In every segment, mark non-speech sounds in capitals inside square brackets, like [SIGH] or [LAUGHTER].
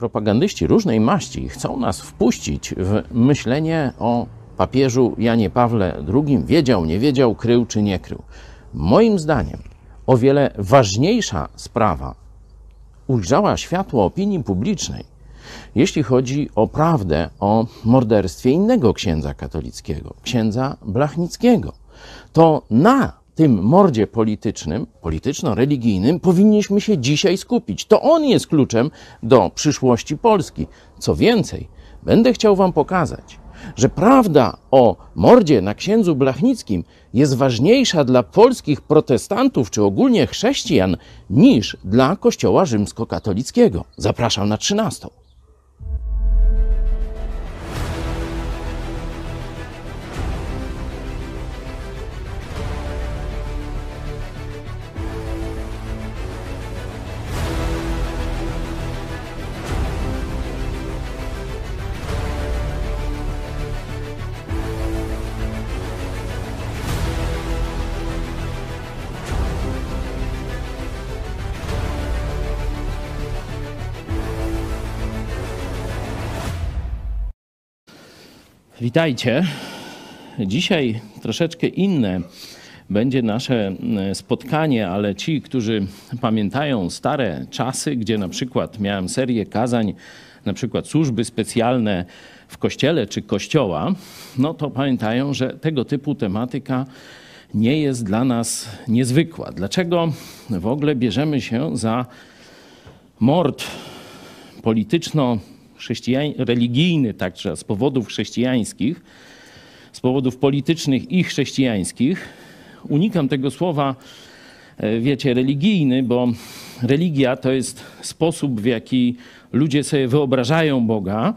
Propagandyści różnej maści chcą nas wpuścić w myślenie o papieżu Janie Pawle II. Wiedział, nie wiedział, krył czy nie krył. Moim zdaniem o wiele ważniejsza sprawa ujrzała światło opinii publicznej, jeśli chodzi o prawdę o morderstwie innego księdza katolickiego, księdza Blachnickiego. To na tym mordzie politycznym, polityczno-religijnym, powinniśmy się dzisiaj skupić. To on jest kluczem do przyszłości Polski. Co więcej, będę chciał Wam pokazać, że prawda o mordzie na księdzu Blachnickim jest ważniejsza dla polskich protestantów czy ogólnie chrześcijan niż dla Kościoła rzymskokatolickiego. Zapraszam na trzynastą. Witajcie. Dzisiaj troszeczkę inne będzie nasze e, spotkanie, ale ci, którzy pamiętają stare czasy, gdzie na przykład miałem serię kazań, na przykład służby specjalne w kościele czy kościoła, no to pamiętają, że tego typu tematyka nie jest dla nas niezwykła. Dlaczego w ogóle bierzemy się za mord polityczno chrześcijań, religijny także z powodów chrześcijańskich, z powodów politycznych i chrześcijańskich. Unikam tego słowa, e, wiecie, religijny, bo religia to jest sposób, w jaki ludzie sobie wyobrażają Boga.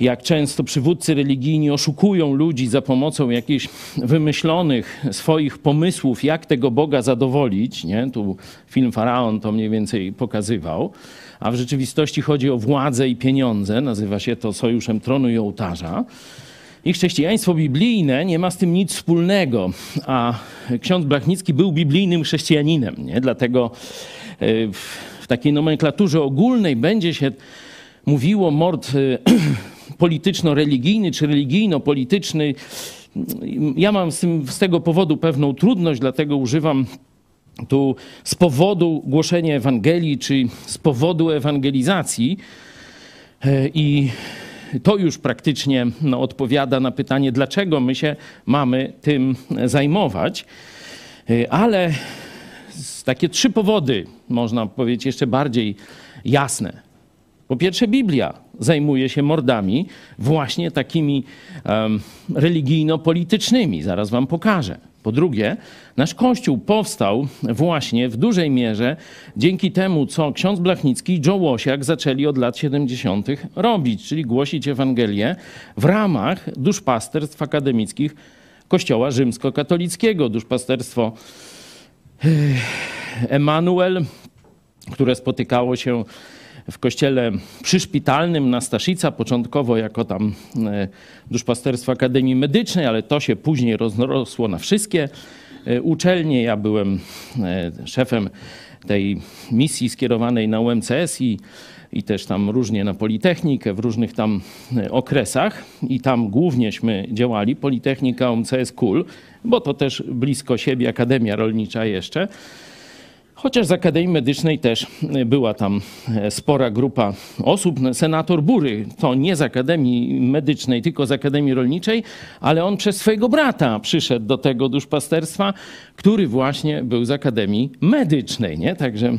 Jak często przywódcy religijni oszukują ludzi za pomocą jakichś wymyślonych swoich pomysłów, jak tego Boga zadowolić. Nie? Tu film Faraon to mniej więcej pokazywał a w rzeczywistości chodzi o władzę i pieniądze. Nazywa się to sojuszem tronu i ołtarza. I chrześcijaństwo biblijne nie ma z tym nic wspólnego, a ksiądz Blachnicki był biblijnym chrześcijaninem. Nie? Dlatego e, w takiej nomenklaturze ogólnej będzie się mówiło mord e, [CLEARS THROAT] polityczno-religijny czy religijno-polityczny. Ja mam z, tym, z tego powodu pewną trudność, dlatego używam tu z powodu głoszenia Ewangelii, czy z powodu ewangelizacji. E, I to już praktycznie no, odpowiada na pytanie, dlaczego my się mamy tym zajmować. E, ale takie trzy powody, można powiedzieć, jeszcze bardziej jasne. Po pierwsze, Biblia zajmuje się mordami właśnie takimi um, religijno-politycznymi. Zaraz wam pokażę. Po drugie, nasz Kościół powstał właśnie w dużej mierze dzięki temu, co ksiądz Blachnicki i Joe Łosiak zaczęli od lat 70. robić, czyli głosić Ewangelię w ramach duszpasterstw akademickich Kościoła rzymskokatolickiego. Duszpasterstwo Emanuel, które spotykało się w kościele przyszpitalnym na Staszica, początkowo jako tam e, duszpasterstwo Akademii Medycznej, ale to się później rozrosło na wszystkie e, uczelnie. Ja byłem e, szefem tej misji skierowanej na UMCS i, i też tam różnie na Politechnikę w różnych tam okresach i tam głównieśmy działali, Politechnika, UMCS, KUL, bo to też blisko siebie Akademia Rolnicza jeszcze. Chociaż z Akademii Medycznej też e, była tam e, spora grupa osób. Senator Bury to nie z Akademii Medycznej, tylko z Akademii Rolniczej, ale on przez swojego brata przyszedł do tego duszpasterstwa, który właśnie był z Akademii Medycznej. Nie? Także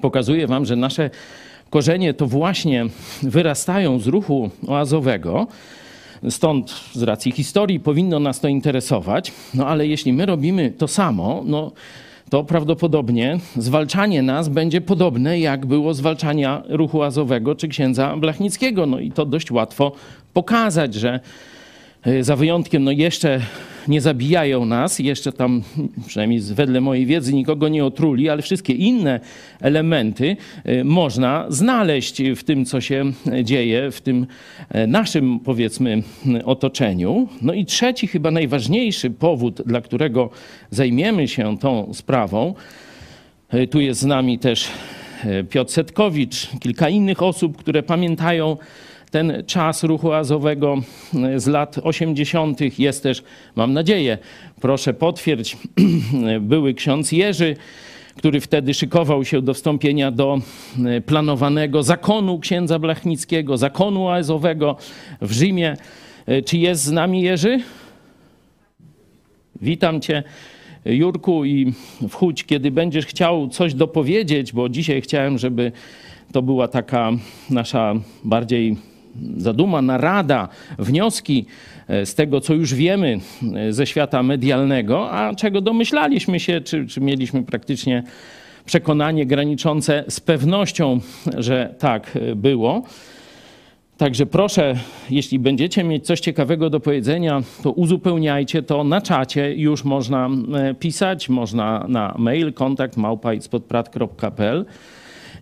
pokazuję wam, że nasze korzenie to właśnie wyrastają z ruchu oazowego. Stąd z racji historii powinno nas to interesować. No ale jeśli my robimy to samo, no to prawdopodobnie zwalczanie nas będzie podobne, jak było zwalczania ruchu azowego czy księdza Blachnickiego. No i to dość łatwo pokazać, że za wyjątkiem, no jeszcze nie zabijają nas, jeszcze tam, przynajmniej wedle mojej wiedzy, nikogo nie otruli, ale wszystkie inne elementy e, można znaleźć w tym, co się dzieje, w tym e, naszym, powiedzmy, otoczeniu. No i trzeci, chyba najważniejszy powód, dla którego zajmiemy się tą sprawą, tu jest z nami też Piotr Setkowicz, kilka innych osób, które pamiętają ten czas ruchu azowego z lat 80. Jest też, mam nadzieję, proszę potwierdź, [CLEARS THROAT] były ksiądz Jerzy, który wtedy szykował się do wstąpienia do planowanego zakonu księdza Blachnickiego, zakonu azowego w Rzymie. Czy jest z nami Jerzy? Witam cię. Jurku, i wchódź, kiedy będziesz chciał coś dopowiedzieć, bo dzisiaj chciałem, żeby to była taka nasza bardziej zaduma, narada, wnioski e, z tego, co już wiemy e, ze świata medialnego, a czego domyślaliśmy się, czy, czy mieliśmy praktycznie przekonanie graniczące z pewnością, że tak e, było. Także proszę, jeśli będziecie mieć coś ciekawego do powiedzenia, to uzupełniajcie to na czacie. Już można pisać, można na mail kontakt małpa.spodprat.pl,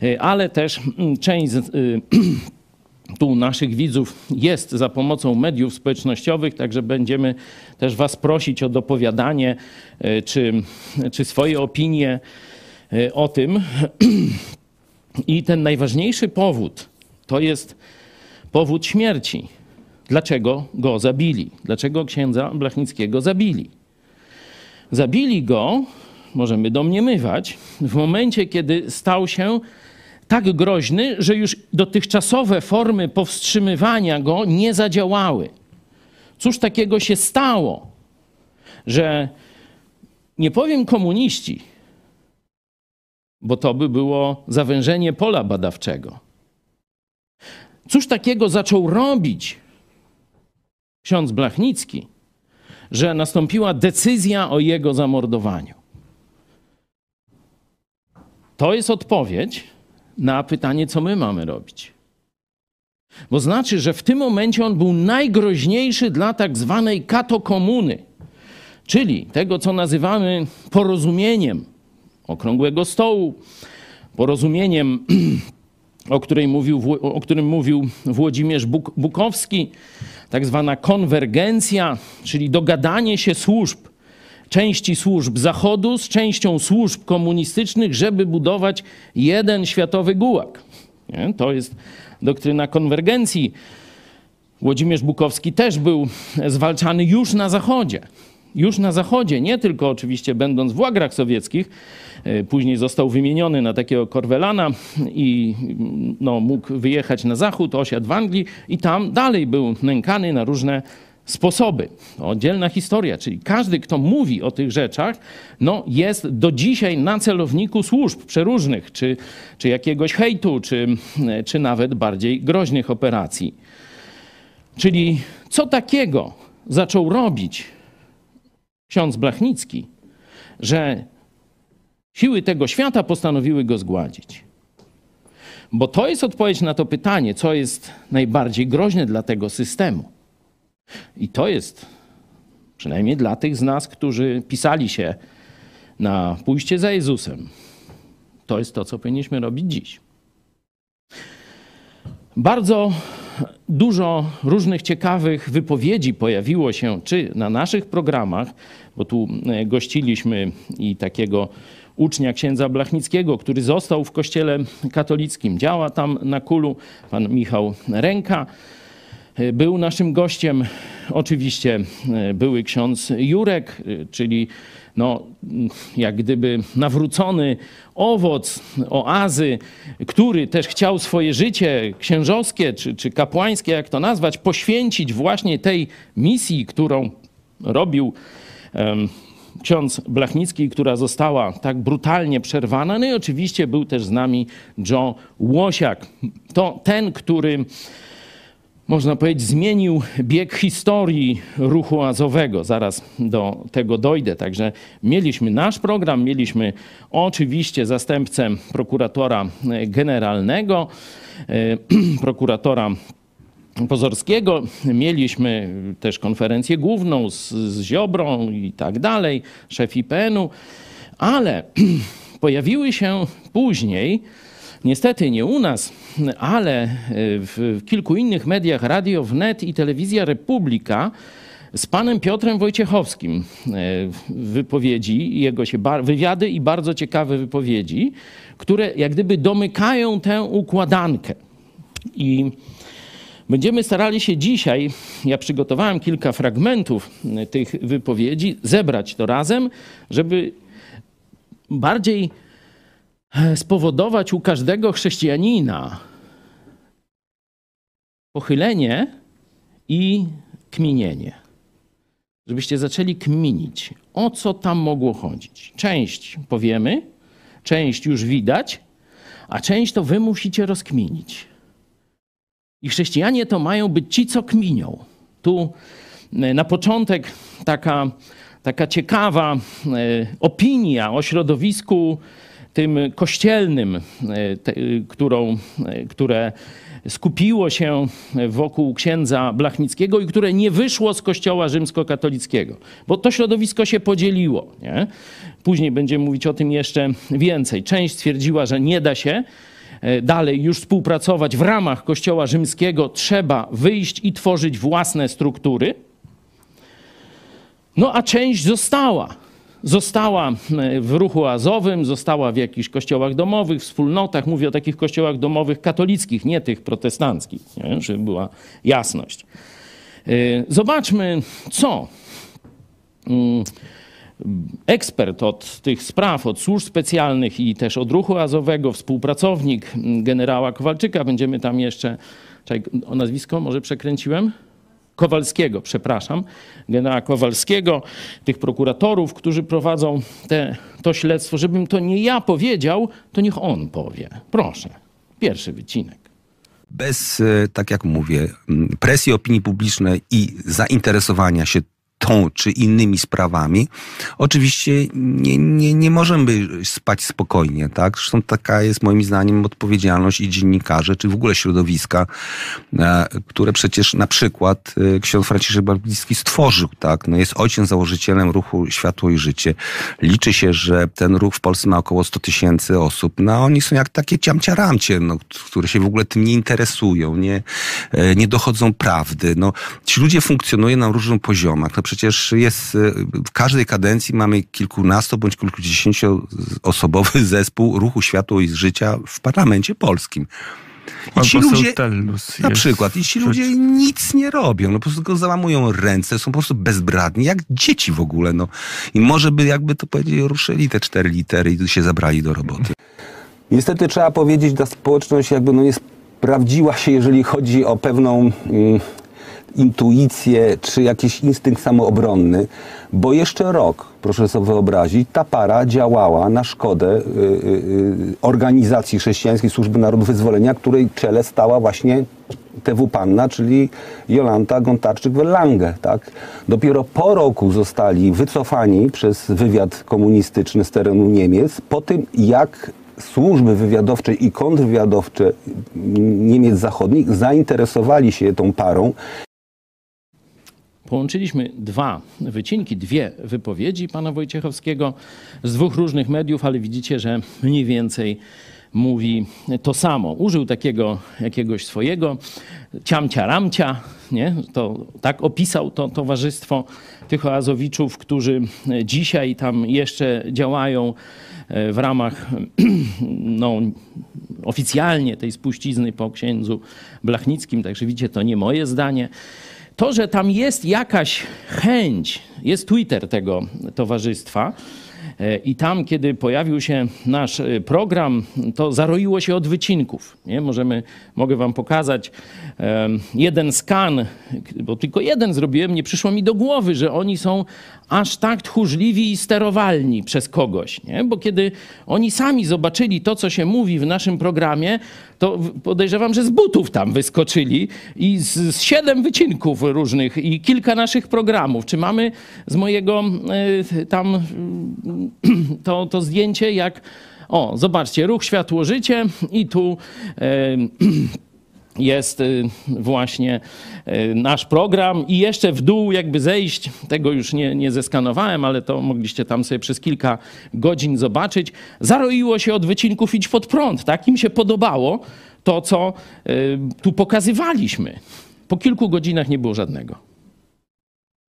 e, ale też mm, część z, e, [CLEARS THROAT] tu naszych widzów jest za pomocą mediów społecznościowych, także będziemy też Was prosić o dopowiadanie czy, czy swoje opinie o tym. [CLEARS THROAT] I ten najważniejszy powód to jest powód śmierci. Dlaczego go zabili? Dlaczego księdza Blachnickiego zabili? Zabili go, możemy domniemywać, w momencie, kiedy stał się tak groźny, że już dotychczasowe formy powstrzymywania go nie zadziałały. Cóż takiego się stało, że nie powiem komuniści, bo to by było zawężenie pola badawczego Cóż takiego zaczął robić ksiądz Blachnicki, że nastąpiła decyzja o jego zamordowaniu? To jest odpowiedź na pytanie, co my mamy robić. Bo znaczy, że w tym momencie on był najgroźniejszy dla tak zwanej katokomuny, czyli tego, co nazywamy porozumieniem okrągłego stołu, porozumieniem [CLEARS THROAT] o, której mówił, o którym mówił Włodzimierz Buk Bukowski, tak zwana konwergencja, czyli dogadanie się służb, części służb Zachodu z częścią służb komunistycznych, żeby budować jeden światowy gułak. Nie? To jest doktryna konwergencji. Włodzimierz Bukowski też był zwalczany już na Zachodzie. Już na Zachodzie, nie tylko oczywiście będąc w łagrach sowieckich, E, później został wymieniony na takiego Korwelana i no, mógł wyjechać na zachód, osiadł w Anglii i tam dalej był nękany na różne sposoby. Oddzielna historia, czyli każdy, kto mówi o tych rzeczach, no, jest do dzisiaj na celowniku służb przeróżnych, czy, czy jakiegoś hejtu, czy, czy nawet bardziej groźnych operacji. Czyli co takiego zaczął robić ksiądz Blachnicki, że Siły tego świata postanowiły go zgładzić. Bo to jest odpowiedź na to pytanie, co jest najbardziej groźne dla tego systemu. I to jest, przynajmniej dla tych z nas, którzy pisali się na pójście za Jezusem, to jest to, co powinniśmy robić dziś. Bardzo dużo różnych ciekawych wypowiedzi pojawiło się, czy na naszych programach, bo tu e, gościliśmy i takiego ucznia księdza Blachnickiego, który został w kościele katolickim. Działa tam na kulu pan Michał Ręka. Był naszym gościem oczywiście e, były ksiądz Jurek, e, czyli no, jak gdyby nawrócony owoc oazy, który też chciał swoje życie księżowskie czy, czy kapłańskie, jak to nazwać, poświęcić właśnie tej misji, którą robił ksiądz Blachnicki, która została tak brutalnie przerwana. No i oczywiście był też z nami Joe Łosiak. To ten, który można powiedzieć, zmienił bieg historii ruchu azowego. Zaraz do tego dojdę. Także mieliśmy nasz program, mieliśmy oczywiście zastępcę prokuratora generalnego, e, [CLEARS THROAT] prokuratora Pozorskiego. Mieliśmy też konferencję główną z, z Ziobrą i tak dalej, szef IPN-u, ale [CLEARS THROAT] pojawiły się później, niestety nie u nas, ale w, w kilku innych mediach, Radio Wnet i Telewizja Republika, z panem Piotrem Wojciechowskim e, wypowiedzi, jego się wywiady i bardzo ciekawe wypowiedzi, które jak gdyby domykają tę układankę. I będziemy starali się dzisiaj, ja przygotowałem kilka fragmentów e, tych wypowiedzi, zebrać to razem, żeby bardziej e, spowodować u każdego chrześcijanina pochylenie i kminienie. Żebyście zaczęli kminić, o co tam mogło chodzić. Część powiemy, część już widać, a część to wy musicie rozkminić. I chrześcijanie to mają być ci, co kminią. Tu e, na początek taka, taka ciekawa e, opinia o środowisku tym kościelnym, e, te, którą, które skupiło się wokół księdza Blachnickiego i które nie wyszło z kościoła rzymskokatolickiego, bo to środowisko się podzieliło. Nie? Później będziemy mówić o tym jeszcze więcej. Część stwierdziła, że nie da się e, dalej już współpracować w ramach kościoła rzymskiego, trzeba wyjść i tworzyć własne struktury. No a część została została e, w ruchu azowym, została w jakichś kościołach domowych, wspólnotach. Mówię o takich kościołach domowych katolickich, nie tych protestanckich, nie? żeby była jasność. E, zobaczmy, co mm, ekspert od tych spraw, od służb specjalnych i też od ruchu azowego, współpracownik mm, generała Kowalczyka, będziemy tam jeszcze, o nazwisko może przekręciłem? Kowalskiego, przepraszam, generała Kowalskiego, tych prokuratorów, którzy prowadzą te, to śledztwo, żebym to nie ja powiedział, to niech on powie. Proszę, pierwszy wycinek. Bez, e, tak jak mówię, presji opinii publicznej i zainteresowania się tą czy innymi sprawami, oczywiście nie, nie, nie możemy spać spokojnie, tak? Zresztą taka jest moim zdaniem odpowiedzialność i dziennikarzy, czy w ogóle środowiska, e, które przecież na przykład e, ksiądz Franciszek Bablicki stworzył, tak? No jest ojcem założycielem ruchu Światło i Życie. Liczy się, że ten ruch w Polsce ma około 100 tysięcy osób. No oni są jak takie ciamciaramcie, no, które się w ogóle tym nie interesują, nie, e, nie dochodzą prawdy. No, ci ludzie funkcjonują na różnych poziomach. No, przecież jest y, w każdej kadencji mamy kilkunasto bądź kilkudziesięcioosobowy [LAUGHS] zespół ruchu światło i życia w parlamencie polskim. I ci ludzie, na przykład, i ci ludzie nic nie robią, no po prostu go załamują ręce, są po prostu bezbradni, jak dzieci w ogóle, no. I może by, jakby to powiedzieć, ruszyli te cztery litery i się zabrali do roboty. Niestety trzeba powiedzieć, ta społeczność jakby no nie sprawdziła się, jeżeli chodzi o pewną... Intuicję czy jakiś instynkt samoobronny, bo jeszcze rok, proszę sobie wyobrazić, ta para działała na szkodę y, y, y, organizacji chrześcijańskiej Służby Narodu Wyzwolenia, której czele stała właśnie TW Panna, czyli Jolanta Gontarczyk-Wellange. Tak? Dopiero po roku zostali wycofani przez wywiad komunistyczny z terenu Niemiec, po tym jak służby wywiadowcze i kontrwywiadowcze Niemiec Zachodnich zainteresowali się tą parą Połączyliśmy dwa wycinki, dwie wypowiedzi pana Wojciechowskiego z dwóch różnych mediów, ale widzicie, że mniej więcej mówi to samo. Użył takiego jakiegoś swojego ciamcia ramcia, nie? To, tak opisał to towarzystwo tych oazowiczów, którzy dzisiaj tam jeszcze działają e, w ramach [CLEARS THROAT] no, oficjalnie tej spuścizny po księdzu Blachnickim. Także widzicie, to nie moje zdanie. To, że tam jest jakaś chęć, jest Twitter tego towarzystwa, e, i tam, kiedy pojawił się nasz e, program, to zaroiło się od wycinków. Nie? Możemy, mogę wam pokazać jeden skan, bo tylko jeden zrobiłem, nie przyszło mi do głowy, że oni są aż tak tchórzliwi i sterowalni przez kogoś. Nie? Bo kiedy oni sami zobaczyli to, co się mówi w naszym programie, to podejrzewam, że z butów tam wyskoczyli i z, z siedem wycinków różnych i kilka naszych programów. Czy mamy z mojego y, tam [CLEARS THROAT] to, to zdjęcie, jak o, zobaczcie, ruch Światło Życie i tu y, [CLEARS THROAT] jest y, właśnie y, nasz program i jeszcze w dół jakby zejść, tego już nie, nie zeskanowałem, ale to mogliście tam sobie przez kilka godzin zobaczyć. Zaroiło się od wycinków Idź Pod Prąd, tak? Im się podobało to, co y, tu pokazywaliśmy. Po kilku godzinach nie było żadnego.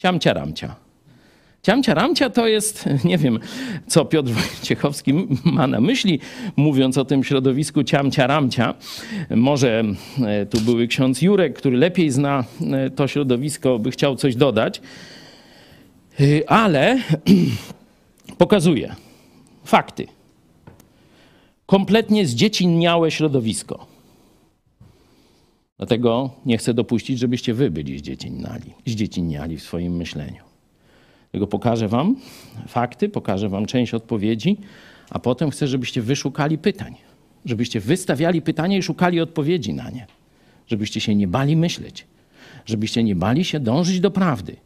Ciamcia ramcia. Ciamcia ramcia to jest, [LAUGHS] nie wiem, co Piotr Wojciechowski ma na myśli, mówiąc o tym środowisku ciamcia ramcia. Może e, tu były ksiądz Jurek, który lepiej zna e, to środowisko, by chciał coś dodać. E, ale [CLEARS THROAT] pokazuje fakty. Kompletnie zdziecinniałe środowisko. Dlatego nie chcę dopuścić, żebyście wy byli zdziecinniali, zdziecinniali w swoim myśleniu. Tylko pokażę wam fakty, pokażę wam część odpowiedzi, a potem chcę, żebyście wyszukali pytań. Żebyście wystawiali pytania i szukali odpowiedzi na nie. Żebyście się nie bali myśleć. Żebyście nie bali się dążyć do prawdy.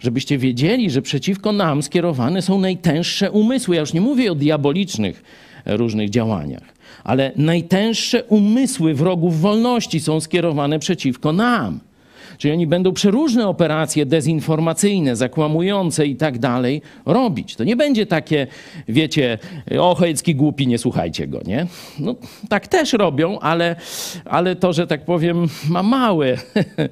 Żebyście wiedzieli, że przeciwko nam skierowane są najtęższe umysły. Ja już nie mówię o diabolicznych różnych działaniach, ale najtęższe umysły wrogów wolności są skierowane przeciwko nam. Czyli oni będą przeróżne operacje dezinformacyjne, zakłamujące i tak dalej robić. To nie będzie takie, wiecie, o Chojecki głupi, nie słuchajcie go, nie? No, tak też robią, ale, ale to, że tak powiem, ma małe,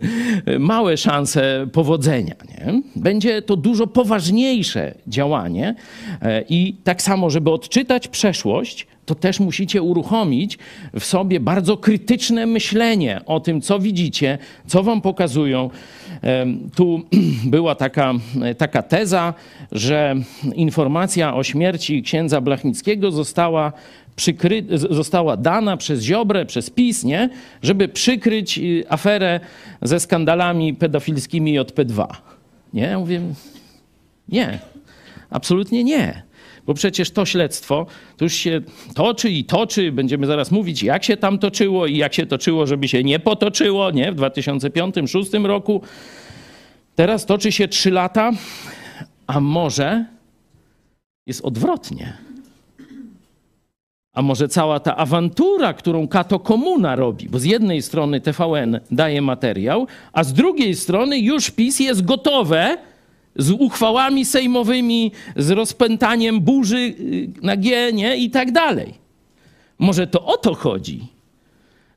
[LAUGHS] małe szanse powodzenia, nie? Będzie to dużo poważniejsze działanie e, i tak samo, żeby odczytać przeszłość, to też musicie uruchomić w sobie bardzo krytyczne myślenie o tym, co widzicie, co wam pokazują. Tu [CLEARS THROAT] była taka, taka teza, że informacja o śmierci księdza Blachnickiego została przykry, została dana przez Ziobrę, przez PiS, nie? żeby przykryć y, aferę ze skandalami pedofilskimi JP2. Nie? Ja mówię, nie, absolutnie nie. Bo przecież to śledztwo to już się toczy i toczy. Będziemy zaraz mówić, jak się tam toczyło i jak się toczyło, żeby się nie potoczyło, nie? W 2005-2006 roku. Teraz toczy się trzy lata, a może jest odwrotnie. A może cała ta awantura, którą Kato Komuna robi, bo z jednej strony TVN daje materiał, a z drugiej strony już PiS jest gotowe z uchwałami sejmowymi, z rozpętaniem burzy y, na G, nie? I tak dalej. Może to o to chodzi,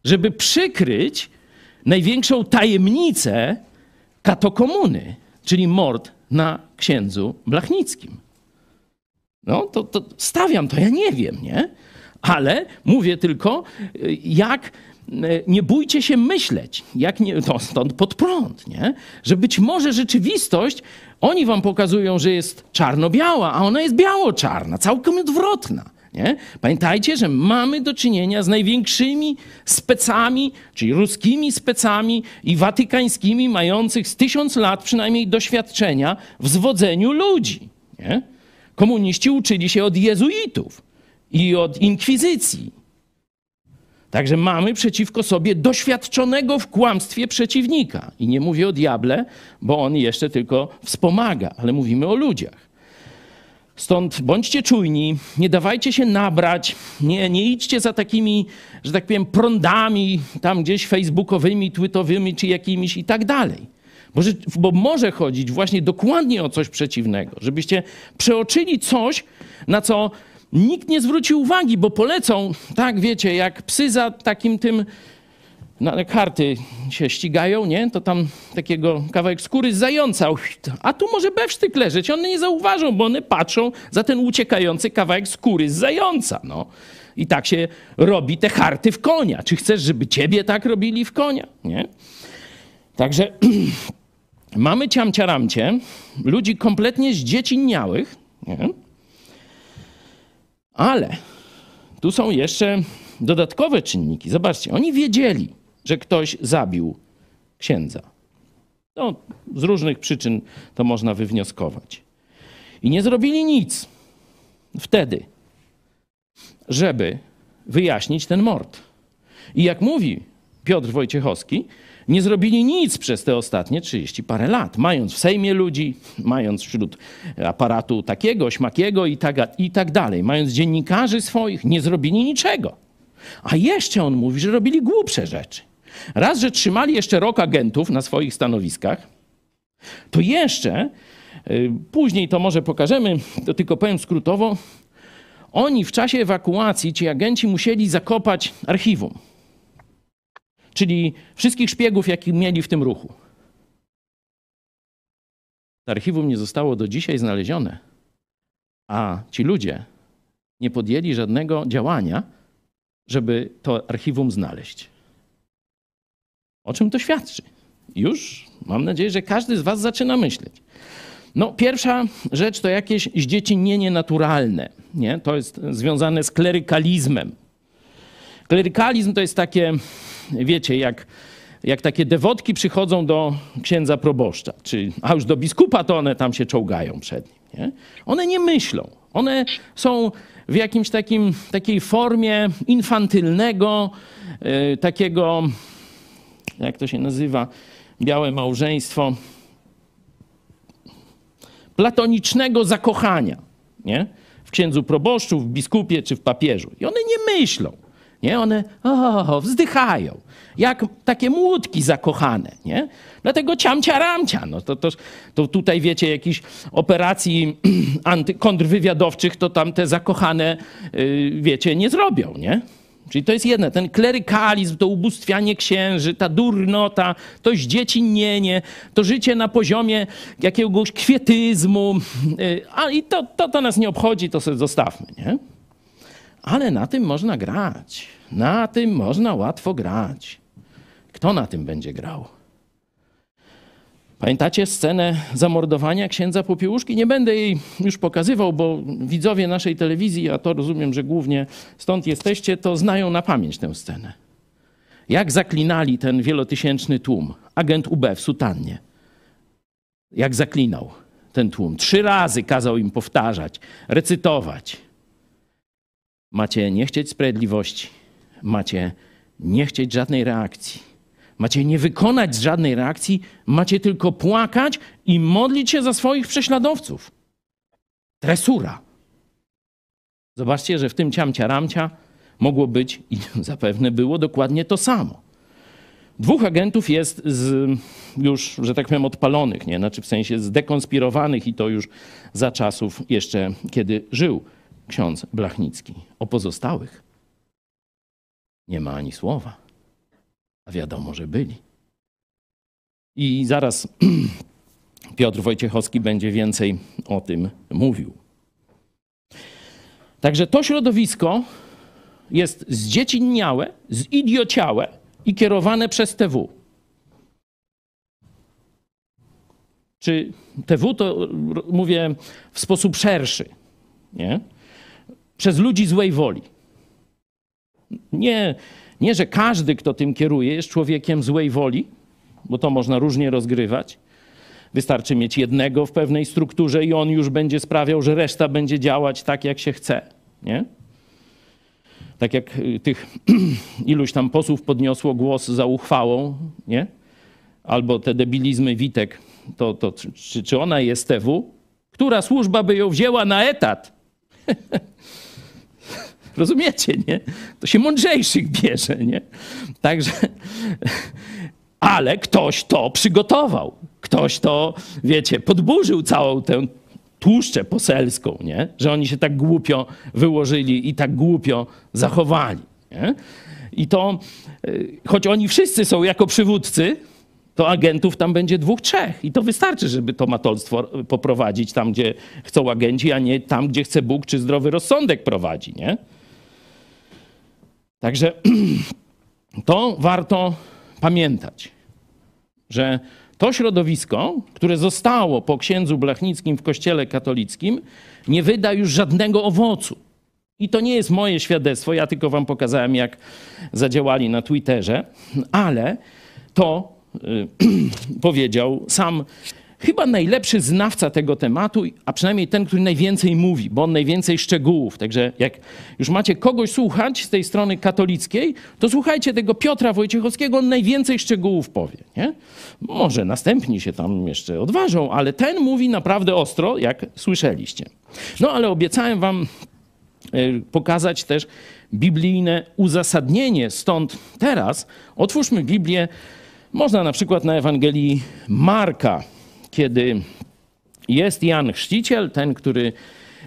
żeby przykryć największą tajemnicę katokomuny, czyli mord na księdzu Blachnickim. No, to, to stawiam to, ja nie wiem, nie? Ale mówię tylko, y, jak E, nie bójcie się myśleć, jak nie, to stąd pod prąd, nie? że być może rzeczywistość, oni wam pokazują, że jest czarno-biała, a ona jest biało-czarna, całkiem odwrotna. Nie? Pamiętajcie, że mamy do czynienia z największymi specami, czyli ruskimi specami i watykańskimi, mających z tysiąc lat przynajmniej doświadczenia w zwodzeniu ludzi. Nie? Komuniści uczyli się od jezuitów i od inkwizycji. Także mamy przeciwko sobie doświadczonego w kłamstwie przeciwnika. I nie mówię o diable, bo on jeszcze tylko wspomaga, ale mówimy o ludziach. Stąd bądźcie czujni, nie dawajcie się nabrać, nie, nie idźcie za takimi, że tak powiem, prądami tam gdzieś facebookowymi, twitowymi czy jakimiś i tak dalej. Bo, bo może chodzić właśnie dokładnie o coś przeciwnego, żebyście przeoczyli coś, na co nikt nie zwróci uwagi, bo polecą, tak wiecie, jak psy za takim tym, na karty się ścigają, nie? To tam takiego kawałek skóry z zająca, a tu może bewsztyk leżeć. One nie zauważą, bo one patrzą za ten uciekający kawałek skóry z zająca, no. I tak się robi te harty w konia. Czy chcesz, żeby ciebie tak robili w konia, nie? Także [CLEARS THROAT] mamy ciamciaramcie, ludzi kompletnie zdziecinniałych, nie? Ale tu są jeszcze dodatkowe czynniki. Zobaczcie, oni wiedzieli, że ktoś zabił księdza. No, z różnych przyczyn to można wywnioskować. I nie zrobili nic wtedy, żeby wyjaśnić ten mord. I jak mówi Piotr Wojciechowski, nie zrobili nic przez te ostatnie 30 parę lat, mając w Sejmie ludzi, mając wśród aparatu takiego, śmakiego i tak, i tak dalej, mając dziennikarzy swoich, nie zrobili niczego. A jeszcze on mówi, że robili głupsze rzeczy. Raz, że trzymali jeszcze rok agentów na swoich stanowiskach, to jeszcze, y, później to może pokażemy, to tylko powiem skrótowo, oni w czasie ewakuacji, ci agenci musieli zakopać archiwum czyli wszystkich szpiegów, jakich mieli w tym ruchu. Archiwum nie zostało do dzisiaj znalezione, a ci ludzie nie podjęli żadnego działania, żeby to archiwum znaleźć. O czym to świadczy? Już mam nadzieję, że każdy z Was zaczyna myśleć. No, pierwsza rzecz to jakieś zdziecinienie naturalne. Nie? To jest związane z klerykalizmem. Klerykalizm to jest takie, wiecie, jak, jak takie dewotki przychodzą do księdza proboszcza, czy, a już do biskupa, to one tam się czołgają przed nim. Nie? One nie myślą. One są w jakimś takim, takiej formie infantylnego, yy, takiego, jak to się nazywa, białe małżeństwo, platonicznego zakochania. Nie? W księdzu proboszczu, w biskupie czy w papieżu. I one nie myślą. Nie? One o, wzdychają. Jak takie młódki zakochane. Nie? Dlatego ciamcia ramcia. No to, to, to tutaj wiecie, jakichś operacji [CLEARS THROAT] kontrwywiadowczych, to tam te zakochane, yy, wiecie, nie zrobią. Nie? Czyli to jest jedno, ten klerykalizm, to ubóstwianie księży, ta durnota, to zdziecinienie, to życie na poziomie jakiegoś kwietyzmu. Y, a i to, to, to nas nie obchodzi, to sobie zostawmy, nie? Ale na tym można grać. Na tym można łatwo grać. Kto na tym będzie grał? Pamiętacie scenę zamordowania księdza Popiełuszki? Nie będę jej już pokazywał, bo widzowie naszej telewizji, a to rozumiem, że głównie stąd jesteście, to znają na pamięć tę scenę. Jak zaklinali ten wielotysięczny tłum, agent UB w sutannie. Jak zaklinał ten tłum. Trzy razy kazał im powtarzać, recytować. Macie nie chcieć sprawiedliwości, macie nie chcieć żadnej reakcji Macie nie wykonać żadnej reakcji, macie tylko płakać i modlić się za swoich prześladowców. Tresura. Zobaczcie, że w tym ciamcia ramcia mogło być i [LAUGHS] zapewne było dokładnie to samo. Dwóch agentów jest z, już, że tak powiem, odpalonych, nie? Znaczy w sensie zdekonspirowanych i to już za czasów jeszcze, kiedy żył ksiądz Blachnicki. O pozostałych nie ma ani słowa. A wiadomo, że byli. I zaraz [CLEARS THROAT] Piotr Wojciechowski będzie więcej o tym mówił. Także to środowisko jest zdziecinniałe, zidiociałe i kierowane przez TW. Czy TW to mówię w sposób szerszy, nie? Przez ludzi złej woli. Nie nie, że każdy, kto tym kieruje, jest człowiekiem złej woli, bo to można różnie rozgrywać. Wystarczy mieć jednego w pewnej strukturze i on już będzie sprawiał, że reszta będzie działać tak, jak się chce. Nie? Tak jak y, tych [CLEARS THROAT] iluś tam posłów podniosło głos za uchwałą, nie? albo te debilizmy Witek, to, to czy, czy ona jest TW? Która służba by ją wzięła na etat? [LAUGHS] Rozumiecie, nie? To się mądrzejszych bierze, nie? Także, ale ktoś to przygotował. Ktoś to, wiecie, podburzył całą tę tłuszczę poselską, nie? Że oni się tak głupio wyłożyli i tak głupio zachowali, nie? I to, y, choć oni wszyscy są jako przywódcy, to agentów tam będzie dwóch, trzech. I to wystarczy, żeby to matolstwo poprowadzić tam, gdzie chcą agenci, a nie tam, gdzie chce Bóg czy zdrowy rozsądek prowadzi, nie? Także [CLEARS THROAT] to warto pamiętać, że to środowisko, które zostało po księdzu Blachnickim w kościele katolickim, nie wyda już żadnego owocu. I to nie jest moje świadectwo, ja tylko wam pokazałem, jak zadziałali na Twitterze, ale to y, [CLEARS THROAT] powiedział sam chyba najlepszy znawca tego tematu, a przynajmniej ten, który najwięcej mówi, bo on najwięcej szczegółów. Także jak już macie kogoś słuchać z tej strony katolickiej, to słuchajcie tego Piotra Wojciechowskiego, on najwięcej szczegółów powie. Nie? Może następni się tam jeszcze odważą, ale ten mówi naprawdę ostro, jak słyszeliście. No ale obiecałem wam e, pokazać też biblijne uzasadnienie. Stąd teraz otwórzmy Biblię. Można na przykład na Ewangelii Marka, kiedy jest Jan Chrzciciel, ten, który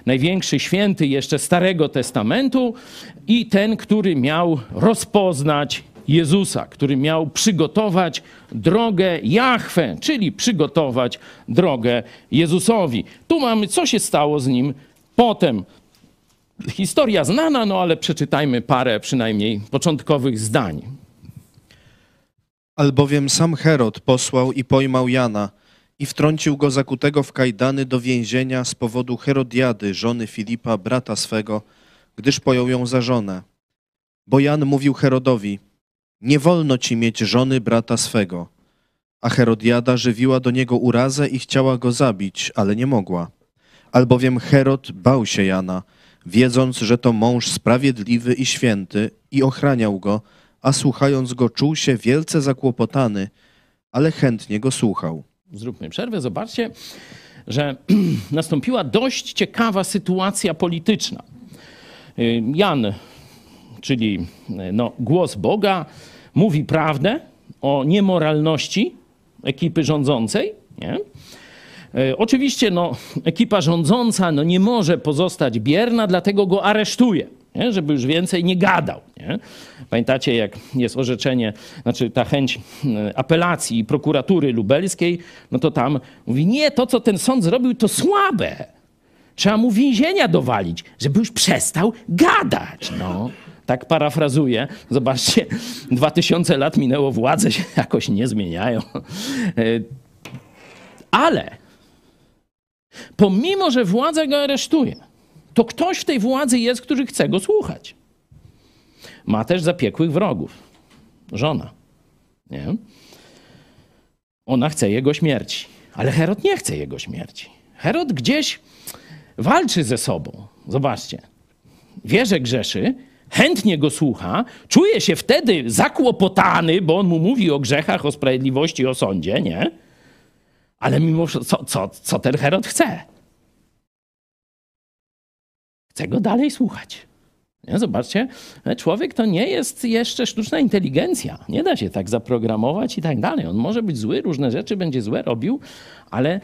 największy święty jeszcze Starego Testamentu i ten, który miał rozpoznać Jezusa, który miał przygotować drogę Jahwe, czyli przygotować drogę Jezusowi. Tu mamy, co się stało z nim potem. Historia znana, no ale przeczytajmy parę przynajmniej początkowych zdań. Albowiem sam Herod posłał i pojmał Jana i wtrącił go zakutego w kajdany do więzienia z powodu Herodiady, żony Filipa, brata swego, gdyż pojął ją za żonę. Bo Jan mówił Herodowi, nie wolno ci mieć żony brata swego. A Herodiada żywiła do niego urazę i chciała go zabić, ale nie mogła. Albowiem Herod bał się Jana, wiedząc, że to mąż sprawiedliwy i święty i ochraniał go, a słuchając go czuł się wielce zakłopotany, ale chętnie go słuchał. Zróbmy przerwę. Zobaczcie, że [CLEARS THROAT] nastąpiła dość ciekawa sytuacja polityczna. Y, Jan, czyli y, no, głos Boga, mówi prawdę o niemoralności ekipy rządzącej. Nie? Y, Oczywiście no, ekipa rządząca no, nie może pozostać bierna, dlatego go aresztuje, nie? żeby już więcej nie gadał. Nie? Pamiętacie, jak jest orzeczenie, znaczy ta chęć y, apelacji prokuratury lubelskiej, no to tam mówi, nie, to co ten sąd zrobił to słabe. Trzeba mu więzienia dowalić, żeby już przestał gadać. No. Tak parafrazuję. Zobaczcie, [LAUGHS] 2000 lat minęło, władze się [LAUGHS] jakoś nie zmieniają. Y, Ale pomimo, że władza go aresztuje, to ktoś w tej władzy jest, który chce go słuchać. Ma też zapiekłych wrogów. Żona. Nie? Ona chce jego śmierci. Ale Herod nie chce jego śmierci. Herod gdzieś walczy ze sobą. Zobaczcie. Wie, że grzeszy, chętnie go słucha, czuje się wtedy zakłopotany, bo on mu mówi o grzechach, o sprawiedliwości, o sądzie, nie? Ale mimo co, co, co ten Herod chce? Chce go dalej słuchać. Nie? Zobaczcie, człowiek to nie jest jeszcze sztuczna inteligencja. Nie da się tak zaprogramować i tak dalej. On może być zły, różne rzeczy będzie złe robił, ale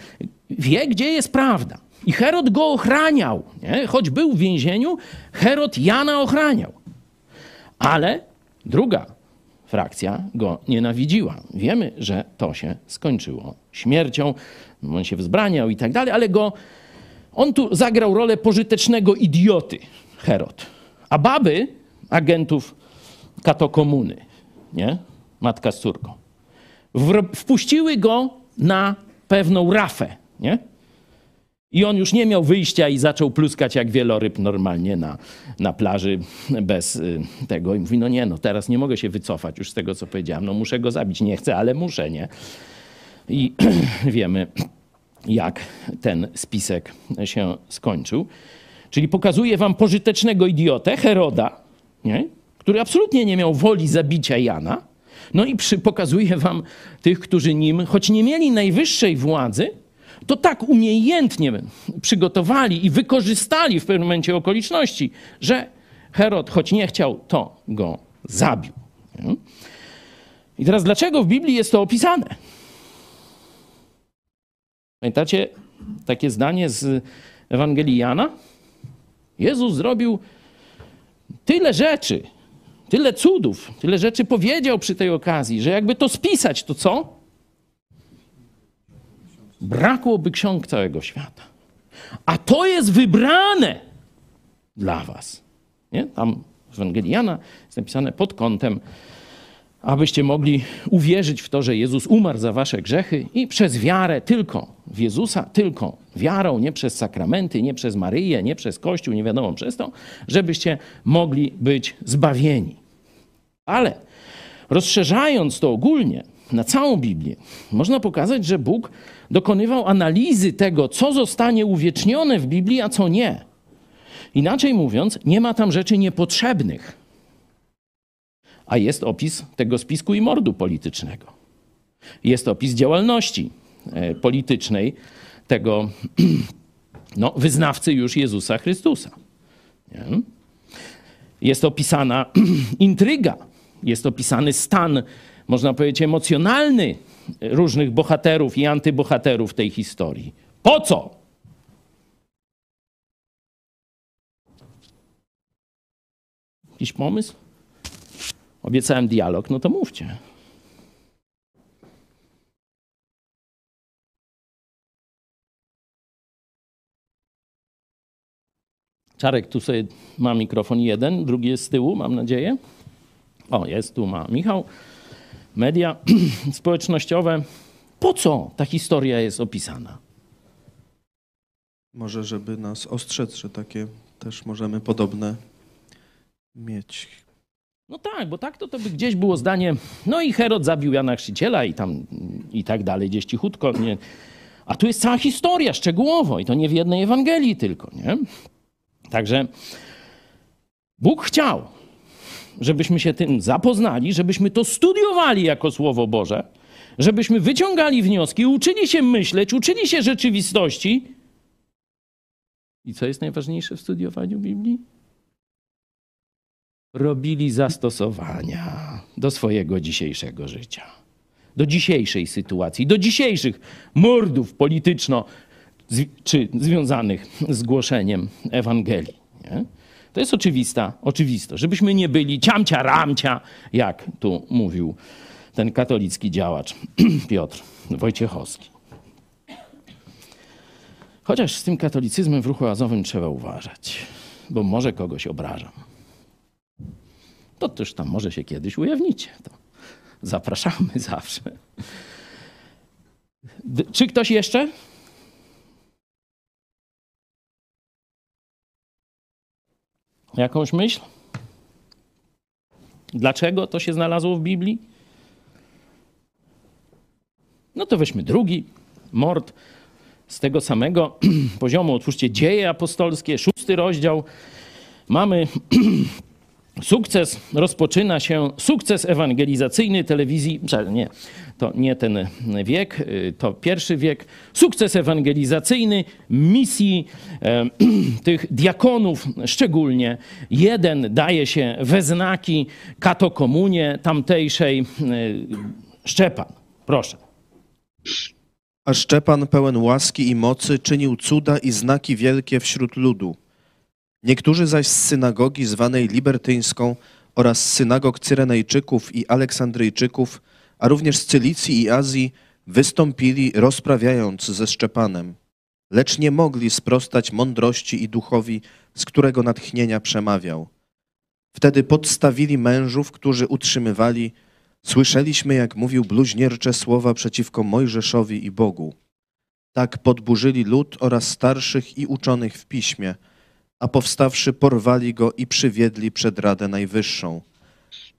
wie, gdzie jest prawda. I Herod go ochraniał. Nie? Choć był w więzieniu, Herod Jana ochraniał. Ale druga frakcja go nienawidziła. Wiemy, że to się skończyło śmiercią. On się wzbraniał i tak dalej, ale go on tu zagrał rolę pożytecznego idioty, Herod. A baby agentów katokomuny, nie? Matka z córką. Wpuściły go na pewną rafę, nie? I on już nie miał wyjścia i zaczął pluskać jak wieloryb normalnie na, na plaży bez y, tego. I mówi, no nie, no teraz nie mogę się wycofać już z tego, co powiedziałem. No muszę go zabić. Nie chcę, ale muszę, nie? I [CLEARS THROAT] wiemy, jak ten spisek się skończył. Czyli pokazuje wam pożytecznego idiotę, Heroda, nie? który absolutnie nie miał woli zabicia Jana. No i przy, pokazuje wam tych, którzy nim, choć nie mieli najwyższej władzy, to tak umiejętnie przygotowali i wykorzystali w pewnym momencie okoliczności, że Herod, choć nie chciał, to go zabił. Nie? I teraz dlaczego w Biblii jest to opisane? Pamiętacie takie zdanie z Ewangelii Jana? Jezus zrobił tyle rzeczy, tyle cudów, tyle rzeczy powiedział przy tej okazji, że jakby to spisać, to co? Brakłoby ksiąg całego świata. A to jest wybrane dla was. Nie? Tam w Ewangelii Jana jest napisane pod kątem, abyście mogli uwierzyć w to, że Jezus umarł za wasze grzechy i przez wiarę tylko w Jezusa, tylko wiarą, nie przez sakramenty, nie przez Maryję, nie przez Kościół, nie wiadomo przez to, żebyście mogli być zbawieni. Ale rozszerzając to ogólnie na całą Biblię, można pokazać, że Bóg dokonywał analizy tego, co zostanie uwiecznione w Biblii, a co nie. Inaczej mówiąc, nie ma tam rzeczy niepotrzebnych a jest opis tego spisku i mordu politycznego. Jest opis działalności e, politycznej tego [CLEARS THROAT] no, wyznawcy już Jezusa Chrystusa. Nie? Jest opisana [CLEARS THROAT] intryga, jest opisany stan, można powiedzieć, emocjonalny różnych bohaterów i antybohaterów tej historii. Po co? Jakiś pomysł? Obiecałem dialog, no to mówcie. Czarek tu sobie ma mikrofon jeden, drugi jest z tyłu, mam nadzieję. O, jest, tu ma Michał. Media [CLEARS THROAT] społecznościowe. Po co ta historia jest opisana? Może, żeby nas ostrzec, że takie też możemy podobne mieć. No tak, bo tak to, to by gdzieś było zdanie, no i Herod zabił Jana Chrzciciela i tam i tak dalej, gdzieś cichutko. Nie. A tu jest cała historia szczegółowo i to nie w jednej Ewangelii tylko, nie? Także Bóg chciał, żebyśmy się tym zapoznali, żebyśmy to studiowali jako Słowo Boże, żebyśmy wyciągali wnioski, uczyli się myśleć, uczyli się rzeczywistości. I co jest najważniejsze w studiowaniu Biblii? Robili zastosowania do swojego dzisiejszego życia, do dzisiejszej sytuacji, do dzisiejszych mordów polityczno- czy związanych z głoszeniem Ewangelii. Nie? To jest oczywista, oczywistość, żebyśmy nie byli ciamcia ramcia, jak tu mówił ten katolicki działacz [CLEARS THROAT] Piotr Wojciechowski. Chociaż z tym katolicyzmem w ruchu azowym trzeba uważać, bo może kogoś obrażam. To też tam może się kiedyś ujawnicie. To zapraszamy [LAUGHS] zawsze. Czy ktoś jeszcze? Jakąś myśl? Dlaczego to się znalazło w Biblii? No to weźmy drugi mord z tego samego [CLEARS THROAT] poziomu. Otwórzcie Dzieje Apostolskie, szósty rozdział. Mamy [CLEARS THROAT] sukces, rozpoczyna się sukces ewangelizacyjny telewizji, nie, to nie ten wiek, y, to pierwszy wiek, sukces ewangelizacyjny misji e, [CLEARS THROAT] tych diakonów szczególnie. Jeden daje się we znaki katokomunie tamtejszej. E, Szczepan, proszę. A Szczepan pełen łaski i mocy czynił cuda i znaki wielkie wśród ludu. Niektórzy zaś z synagogi zwanej libertyńską oraz synagog Cyrenejczyków i Aleksandryjczyków, a również z Cylicji i Azji, wystąpili rozprawiając ze Szczepanem. Lecz nie mogli sprostać mądrości i duchowi, z którego natchnienia przemawiał. Wtedy podstawili mężów, którzy utrzymywali, słyszeliśmy, jak mówił bluźniercze słowa przeciwko Mojżeszowi i Bogu. Tak podburzyli lud oraz starszych i uczonych w piśmie, a powstawszy porwali go i przywiedli przed Radę Najwyższą.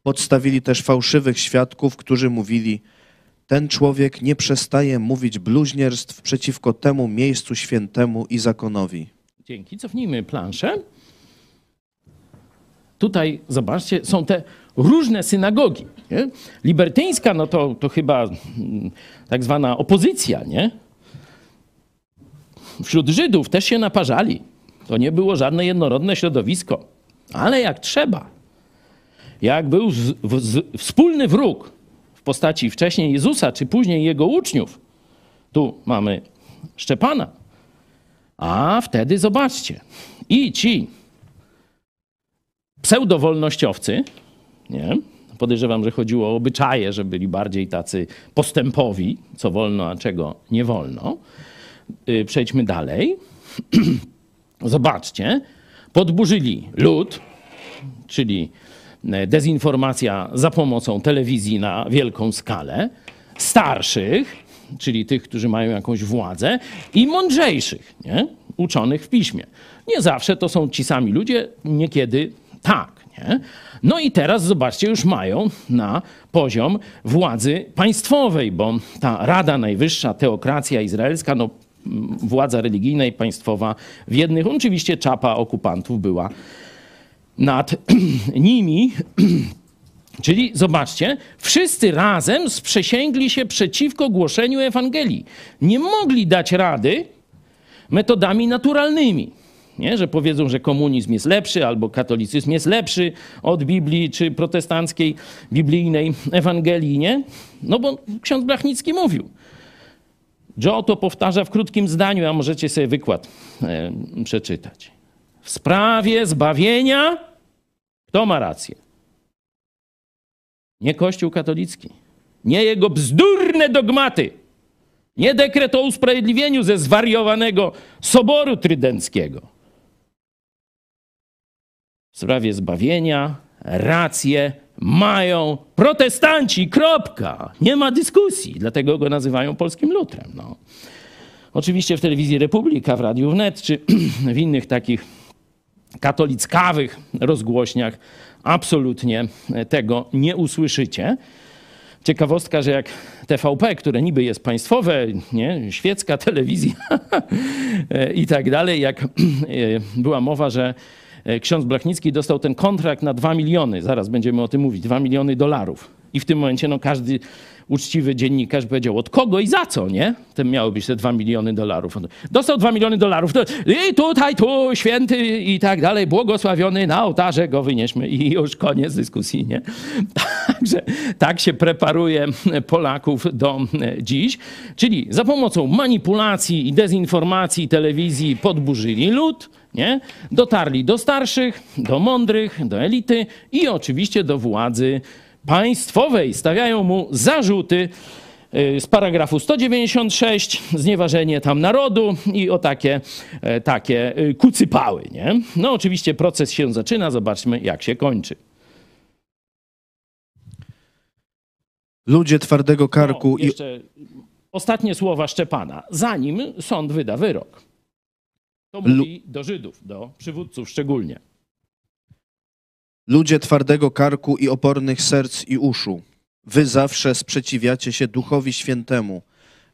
Podstawili też fałszywych świadków, którzy mówili: Ten człowiek nie przestaje mówić bluźnierstw przeciwko temu miejscu świętemu i zakonowi. Dzięki. Cofnijmy planszę. Tutaj, zobaczcie, są te różne synagogi. Nie? Libertyńska, no to, to chyba mm, tak zwana opozycja, nie? Wśród Żydów też się naparzali. To nie było żadne jednorodne środowisko. Ale jak trzeba, jak był wspólny wróg w postaci wcześniej Jezusa, czy później jego uczniów, tu mamy Szczepana, a wtedy zobaczcie, i ci pseudowolnościowcy, nie? podejrzewam, że chodziło o obyczaje, że byli bardziej tacy postępowi, co wolno, a czego nie wolno. Yy, Przejdźmy dalej. [CLEARS THROAT] Zobaczcie, podburzyli lud, czyli e, dezinformacja za pomocą telewizji na wielką skalę, starszych, czyli tych, którzy mają jakąś władzę, i mądrzejszych, nie? uczonych w piśmie. Nie zawsze to są ci sami ludzie, niekiedy tak. Nie? No i teraz zobaczcie, już mają na poziom władzy państwowej, bo ta Rada Najwyższa, teokracja izraelska, no władza religijna i państwowa w jednych. Oczywiście czapa okupantów była nad [CLEARS THROAT] nimi. [CLEARS THROAT] Czyli zobaczcie, wszyscy razem sprzysięgli się przeciwko głoszeniu Ewangelii. Nie mogli dać rady metodami naturalnymi. Nie? Że powiedzą, że komunizm jest lepszy albo katolicyzm jest lepszy od Biblii czy protestanckiej, biblijnej Ewangelii. Nie? No bo ksiądz Blachnicki mówił. Joe to powtarza w krótkim zdaniu, a możecie sobie wykład e, przeczytać. W sprawie zbawienia kto ma rację? Nie Kościół katolicki. Nie jego bzdurne dogmaty. Nie dekret o usprawiedliwieniu ze zwariowanego Soboru Trydenckiego. W sprawie zbawienia rację mają protestanci, kropka. Nie ma dyskusji, dlatego go nazywają polskim lutrem. No. Oczywiście w telewizji Republika, w Radiu Wnet czy [CLEARS THROAT] w innych takich katolickawych rozgłośniach absolutnie tego nie usłyszycie. Ciekawostka, że jak TVP, które niby jest państwowe, nie, świecka [LAUGHS] telewizja i tak dalej, jak [CLEARS THROAT] była mowa, że ksiądz Blachnicki dostał ten kontrakt na 2 miliony, zaraz będziemy o tym mówić, 2 miliony dolarów. I w tym momencie no, każdy uczciwy dziennikarz powiedział, od kogo i za co, nie? Ten miały być te 2 miliony dolarów. Dostał 2 miliony dolarów to, i tutaj, tu, święty i tak dalej, błogosławiony, na ołtarze go wynieśmy i już koniec dyskusji, nie? [LAUGHS] Także tak się preparuje Polaków do dziś. Czyli za pomocą manipulacji i dezinformacji telewizji podburzyli lud, nie? Dotarli do starszych, do mądrych, do elity i oczywiście do władzy państwowej. Stawiają mu zarzuty y, z paragrafu 196, znieważenie tam narodu i o takie, e, takie y, kucypały. Nie? No oczywiście proces się zaczyna, zobaczmy jak się kończy. Ludzie twardego karku o, i jeszcze ostatnie słowa Szczepana, zanim sąd wyda wyrok. To mówi do Żydów, do przywódców szczególnie. Ludzie twardego karku i opornych serc i uszu, wy zawsze sprzeciwiacie się Duchowi Świętemu,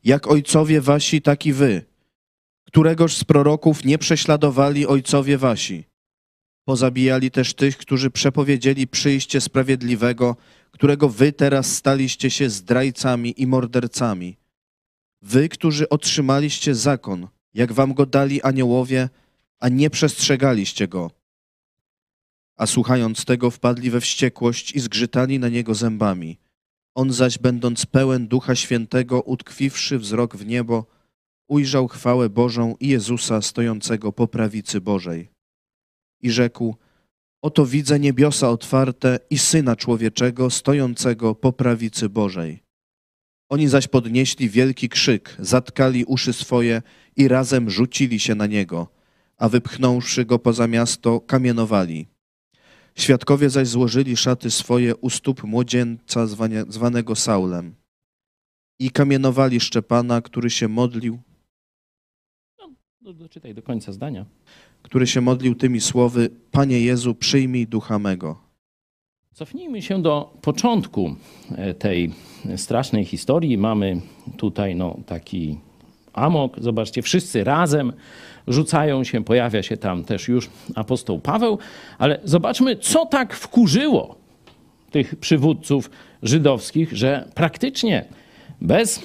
jak ojcowie wasi, tak i wy. Któregoż z proroków nie prześladowali ojcowie wasi? Pozabijali też tych, którzy przepowiedzieli przyjście sprawiedliwego, którego wy teraz staliście się zdrajcami i mordercami. Wy, którzy otrzymaliście zakon, jak wam go dali aniołowie, a nie przestrzegaliście go a słuchając tego wpadli we wściekłość i zgrzytali na niego zębami. On zaś, będąc pełen Ducha Świętego, utkwiwszy wzrok w niebo, ujrzał chwałę Bożą i Jezusa stojącego po prawicy Bożej. I rzekł, oto widzę niebiosa otwarte i Syna Człowieczego stojącego po prawicy Bożej. Oni zaś podnieśli wielki krzyk, zatkali uszy swoje i razem rzucili się na niego, a wypchnąwszy go poza miasto, kamienowali. Świadkowie zaś złożyli szaty swoje u stóp młodzieńca zwanie, zwanego Saulem i kamienowali Szczepana, który się modlił, No, doczytaj do końca zdania. który się modlił tymi słowy: Panie Jezu, przyjmij ducha mego. Cofnijmy się do początku e, tej strasznej historii. Mamy tutaj no, taki amok. Zobaczcie, wszyscy razem rzucają się, pojawia się tam też już apostoł Paweł, ale zobaczmy, co tak wkurzyło tych przywódców żydowskich, że praktycznie bez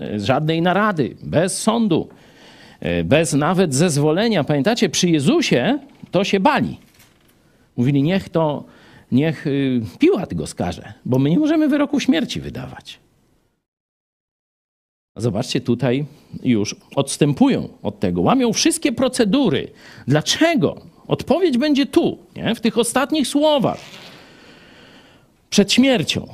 e, żadnej narady, bez sądu, e, bez nawet zezwolenia, pamiętacie, przy Jezusie to się bali. Mówili, niech to, niech y, Piłat go skaże, bo my nie możemy wyroku śmierci wydawać. Zobaczcie, tutaj już odstępują od tego, łamią wszystkie procedury. Dlaczego? Odpowiedź będzie tu, nie? w tych ostatnich słowach. Przed śmiercią.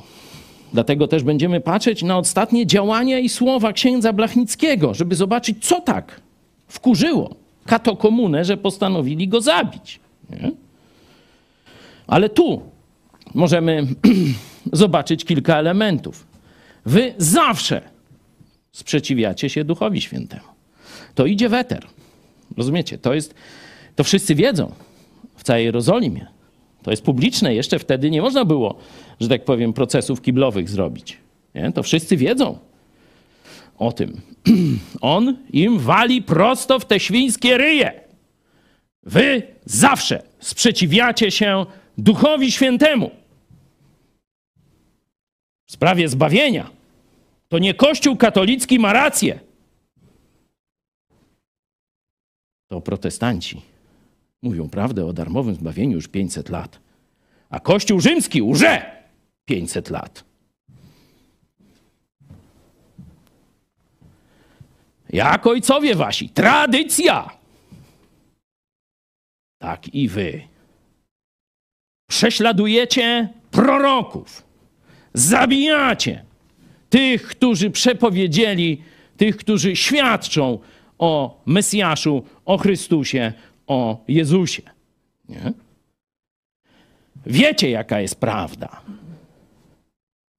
Dlatego też będziemy patrzeć na ostatnie działania i słowa księdza Blachnickiego, żeby zobaczyć, co tak wkurzyło katokomunę, że postanowili go zabić. Nie? Ale tu możemy [CLEARS THROAT] zobaczyć kilka elementów. Wy zawsze sprzeciwiacie się Duchowi Świętemu. To idzie weter. Rozumiecie? To jest, to wszyscy wiedzą w całej Jerozolimie. To jest publiczne. Jeszcze wtedy nie można było, że tak powiem, procesów kiblowych zrobić. Nie? To wszyscy wiedzą o tym. [CLEARS THROAT] On im wali prosto w te świńskie ryje. Wy zawsze sprzeciwiacie się Duchowi Świętemu w sprawie zbawienia to nie Kościół katolicki ma rację. To protestanci mówią prawdę o darmowym zbawieniu już 500 lat, a Kościół rzymski łże 500 lat. Jak ojcowie wasi, tradycja. Tak i wy. Prześladujecie proroków Zabijacie tych, którzy przepowiedzieli, tych, którzy świadczą o Mesjaszu, o Chrystusie, o Jezusie. Nie? Wiecie, jaka jest prawda,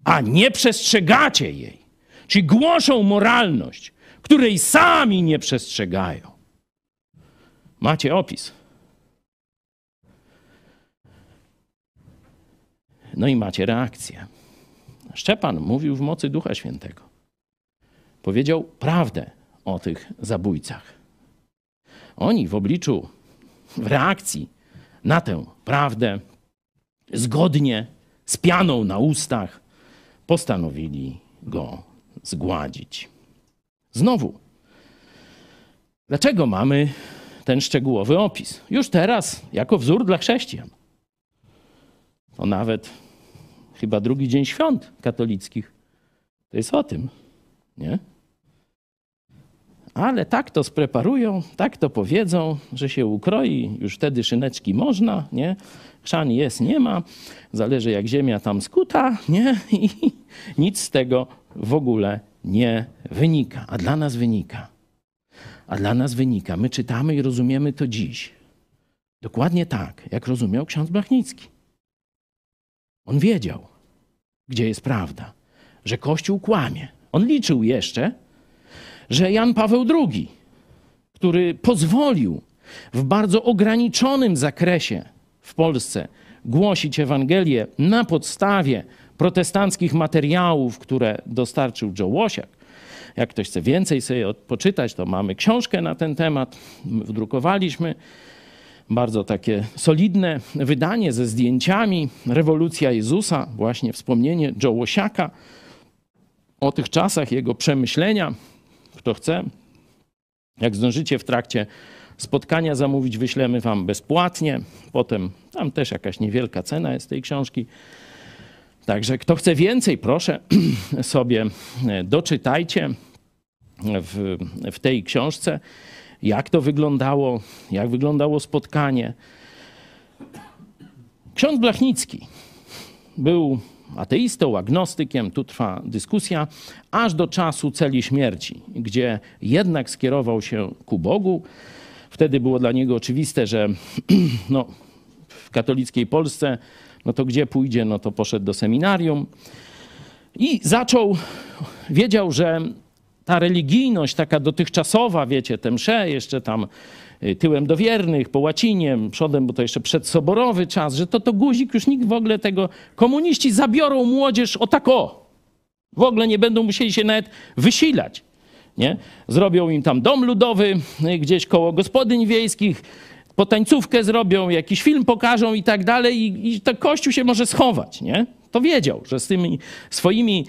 a nie przestrzegacie jej. Czyli głoszą moralność, której sami nie przestrzegają. Macie opis. No i macie reakcję. Szczepan mówił w mocy Ducha Świętego. Powiedział prawdę o tych zabójcach. Oni w obliczu, w reakcji na tę prawdę, zgodnie z pianą na ustach, postanowili go zgładzić. Znowu, dlaczego mamy ten szczegółowy opis? Już teraz, jako wzór dla chrześcijan. To nawet chyba drugi dzień świąt katolickich. To jest o tym, nie? Ale tak to spreparują, tak to powiedzą, że się ukroi, już wtedy szyneczki można, nie? Chrzan jest, nie ma, zależy jak ziemia tam skuta, nie? [LAUGHS] I nic z tego w ogóle nie wynika. A dla nas wynika. A dla nas wynika. My czytamy i rozumiemy to dziś. Dokładnie tak, jak rozumiał ksiądz Blachnicki. On wiedział, gdzie jest prawda, że Kościół kłamie. On liczył jeszcze, że Jan Paweł II, który pozwolił w bardzo ograniczonym zakresie w Polsce głosić Ewangelię na podstawie protestanckich materiałów, które dostarczył Joe Łosiak. Jak ktoś chce więcej sobie poczytać, to mamy książkę na ten temat, wydrukowaliśmy. Bardzo takie solidne wydanie ze zdjęciami. Rewolucja Jezusa, właśnie wspomnienie Joe Łosiaka o tych czasach, jego przemyślenia. Kto chce, jak zdążycie w trakcie spotkania zamówić, wyślemy wam bezpłatnie. Potem tam też jakaś niewielka cena jest tej książki. Także kto chce więcej, proszę [CLEARS THROAT] sobie doczytajcie w, w tej książce, jak to wyglądało, jak wyglądało spotkanie. Ksiądz Blachnicki był ateistą, agnostykiem, tu trwa dyskusja, aż do czasu celi śmierci, gdzie jednak skierował się ku Bogu. Wtedy było dla niego oczywiste, że [CLEARS THROAT] no, w katolickiej Polsce no to gdzie pójdzie, no to poszedł do seminarium i zaczął, wiedział, że ta religijność taka dotychczasowa, wiecie, te msze, jeszcze tam y, tyłem do wiernych, po łacinie, przodem, bo to jeszcze przedsoborowy czas, że to to guzik, już nikt w ogóle tego, komuniści zabiorą młodzież o tak o. W ogóle nie będą musieli się nawet wysilać. Nie? Zrobią im tam dom ludowy y, gdzieś koło gospodyń wiejskich, potańcówkę zrobią, jakiś film pokażą i tak dalej i, i to Kościół się może schować, nie? To wiedział, że z tymi swoimi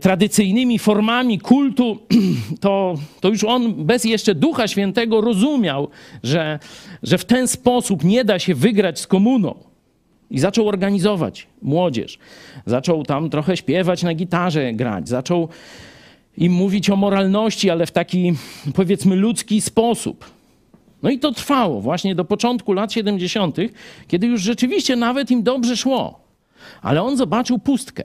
tradycyjnymi formami kultu, [CLEARS THROAT] to, to już on bez jeszcze Ducha Świętego rozumiał, że, że w ten sposób nie da się wygrać z komuną. I zaczął organizować młodzież. Zaczął tam trochę śpiewać na gitarze, grać. Zaczął im mówić o moralności, ale w taki powiedzmy ludzki sposób. No i to trwało właśnie do początku lat 70., kiedy już rzeczywiście nawet im dobrze szło. Ale on zobaczył pustkę.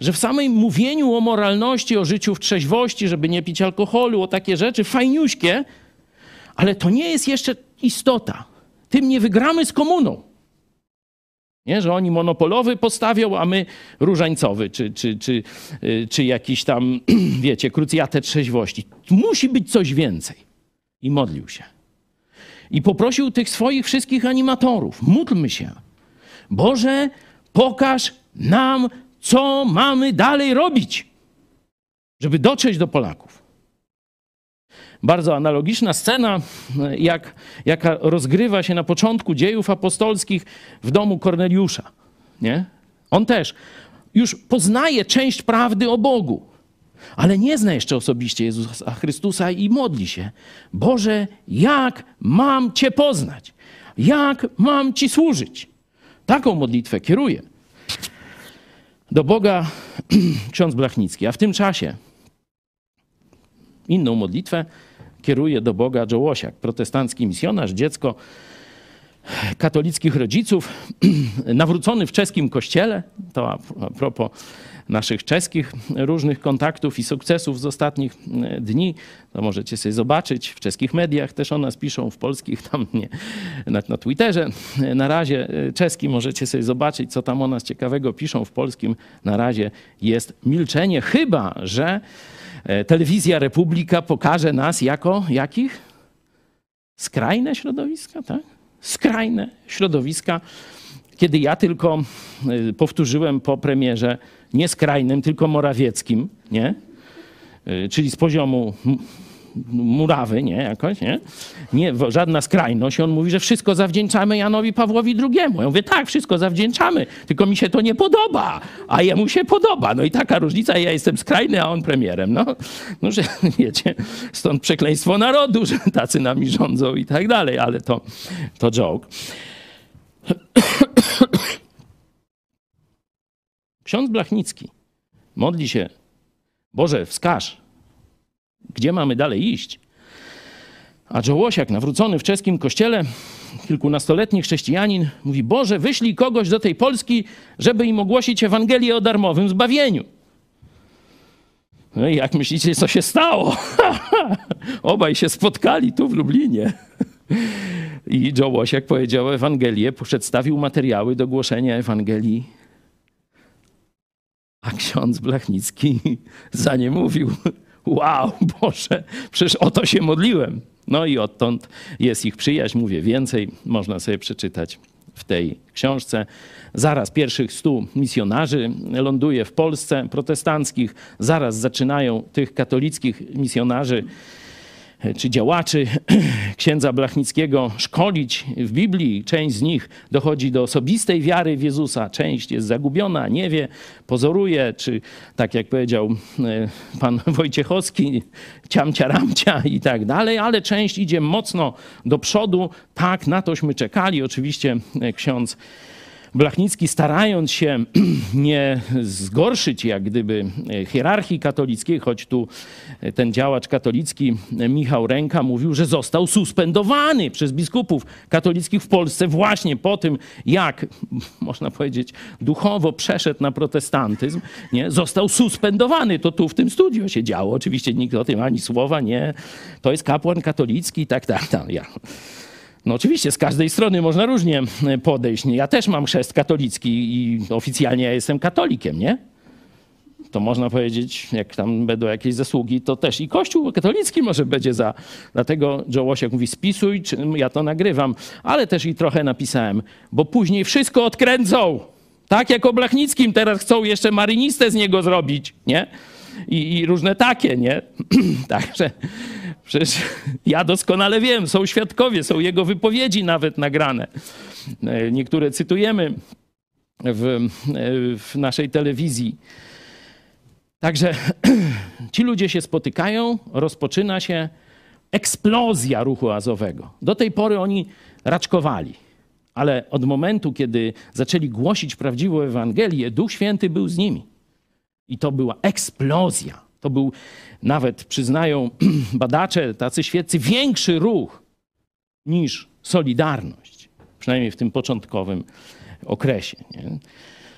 Że w samym mówieniu o moralności, o życiu w trzeźwości, żeby nie pić alkoholu, o takie rzeczy, fajniuśkie, ale to nie jest jeszcze istota. Tym nie wygramy z komuną. Nie, że oni monopolowy postawią, a my różańcowy, czy, czy, czy, y, czy jakiś tam, [CLEARS THROAT] wiecie, krucjatę trzeźwości. Musi być coś więcej i modlił się. I poprosił tych swoich wszystkich animatorów: módlmy się. Boże, pokaż nam, co mamy dalej robić, żeby dotrzeć do Polaków. Bardzo analogiczna scena, jak, jaka rozgrywa się na początku dziejów apostolskich w domu Korneliusza. Nie? On też już poznaje część prawdy o Bogu ale nie zna jeszcze osobiście Jezusa Chrystusa i modli się: Boże, jak mam Cię poznać? Jak mam Ci służyć? Taką modlitwę kieruje do Boga [CLEARS THROAT] ksiądz Blachnicki, a w tym czasie inną modlitwę kieruje do Boga Joe Łosiak, protestancki misjonarz, dziecko katolickich rodziców, [CLEARS THROAT] nawrócony w czeskim kościele, to a propos naszych czeskich różnych kontaktów i sukcesów z ostatnich e, dni, to możecie sobie zobaczyć w czeskich mediach, też o nas piszą, w polskich tam nie, na, na Twitterze. Na razie e, czeski możecie sobie zobaczyć, co tam o nas ciekawego piszą w polskim. Na razie jest milczenie, chyba że e, telewizja Republika pokaże nas jako jakich? Skrajne środowiska, tak? Skrajne środowiska. Kiedy ja tylko powtórzyłem po premierze nie skrajnym, tylko morawieckim, nie? Y, Czyli z poziomu murawy, nie? Jakoś, nie? Nie, żadna skrajność. On mówi, że wszystko zawdzięczamy Janowi Pawłowi II. Ja mówię, tak, wszystko zawdzięczamy, tylko mi się to nie podoba, a jemu się podoba. No i taka różnica, ja jestem skrajny, a on premierem. No, no że [LAUGHS] wiecie, stąd przekleństwo narodu, że tacy nami rządzą i tak dalej, ale to, to joke. [CLEARS THROAT] Ksiądz Blachnicki modli się, Boże, wskaż, gdzie mamy dalej iść. A Jołosiak, nawrócony w czeskim kościele, kilkunastoletni chrześcijanin, mówi, Boże, wyślij kogoś do tej Polski, żeby im ogłosić Ewangelię o darmowym zbawieniu. No i jak myślicie, co się stało? [LAUGHS] Obaj się spotkali tu w Lublinie. I Joe Łosiak powiedział Ewangelię, przedstawił materiały do głoszenia Ewangelii. A ksiądz Blachnicki [LAUGHS] za nie mówił. Wow, Boże, przecież o to się modliłem. No i odtąd jest ich przyjaźń. Mówię więcej, można sobie przeczytać w tej książce. Zaraz pierwszych stu misjonarzy ląduje w Polsce, protestanckich. Zaraz zaczynają tych katolickich misjonarzy czy działaczy [CLEARS THROAT] księdza Blachnickiego szkolić w Biblii. Część z nich dochodzi do osobistej wiary w Jezusa, część jest zagubiona, nie wie, pozoruje, czy tak jak powiedział e, pan [LAUGHS] Wojciechowski, ciamcia ramcia i tak dalej, ale część idzie mocno do przodu. Tak, na tośmy czekali. Oczywiście e, ksiądz Blachnicki, starając się [CLEARS THROAT] nie zgorszyć jak gdyby hierarchii katolickiej, choć tu ten działacz katolicki Michał Ręka mówił, że został suspendowany przez biskupów katolickich w Polsce właśnie po tym, jak, [LAUGHS] można powiedzieć, duchowo przeszedł na protestantyzm, nie? został suspendowany. To tu w tym studiu się działo. Oczywiście nikt o tym ani słowa nie. To jest kapłan katolicki, tak, tak, tak. Ja. No oczywiście, z każdej strony można różnie e, podejść. Ja też mam chrzest katolicki i oficjalnie ja jestem katolikiem, nie? To można powiedzieć, jak tam będą jakieś zasługi, to też i Kościół katolicki może będzie za. Dlatego Joe Łosiak mówi, spisuj, ja to nagrywam, ale też i trochę napisałem, bo później wszystko odkręcą. Tak jak o teraz chcą jeszcze marynistę z niego zrobić, nie? I, i różne takie, nie? [CLEARS THROAT] Także przecież ja doskonale wiem, są świadkowie, są jego wypowiedzi nawet nagrane. E, Niektóre cytujemy w, e, w naszej telewizji. Także [CLEARS THROAT] ci ludzie się spotykają, rozpoczyna się eksplozja ruchu azowego. Do tej pory oni raczkowali, ale od momentu, kiedy zaczęli głosić prawdziwą Ewangelię, Duch Święty był z nimi. I to była eksplozja. To był nawet, przyznają [CLEARS THROAT] badacze, tacy świeccy, większy ruch niż Solidarność, przynajmniej w tym początkowym okresie. Nie?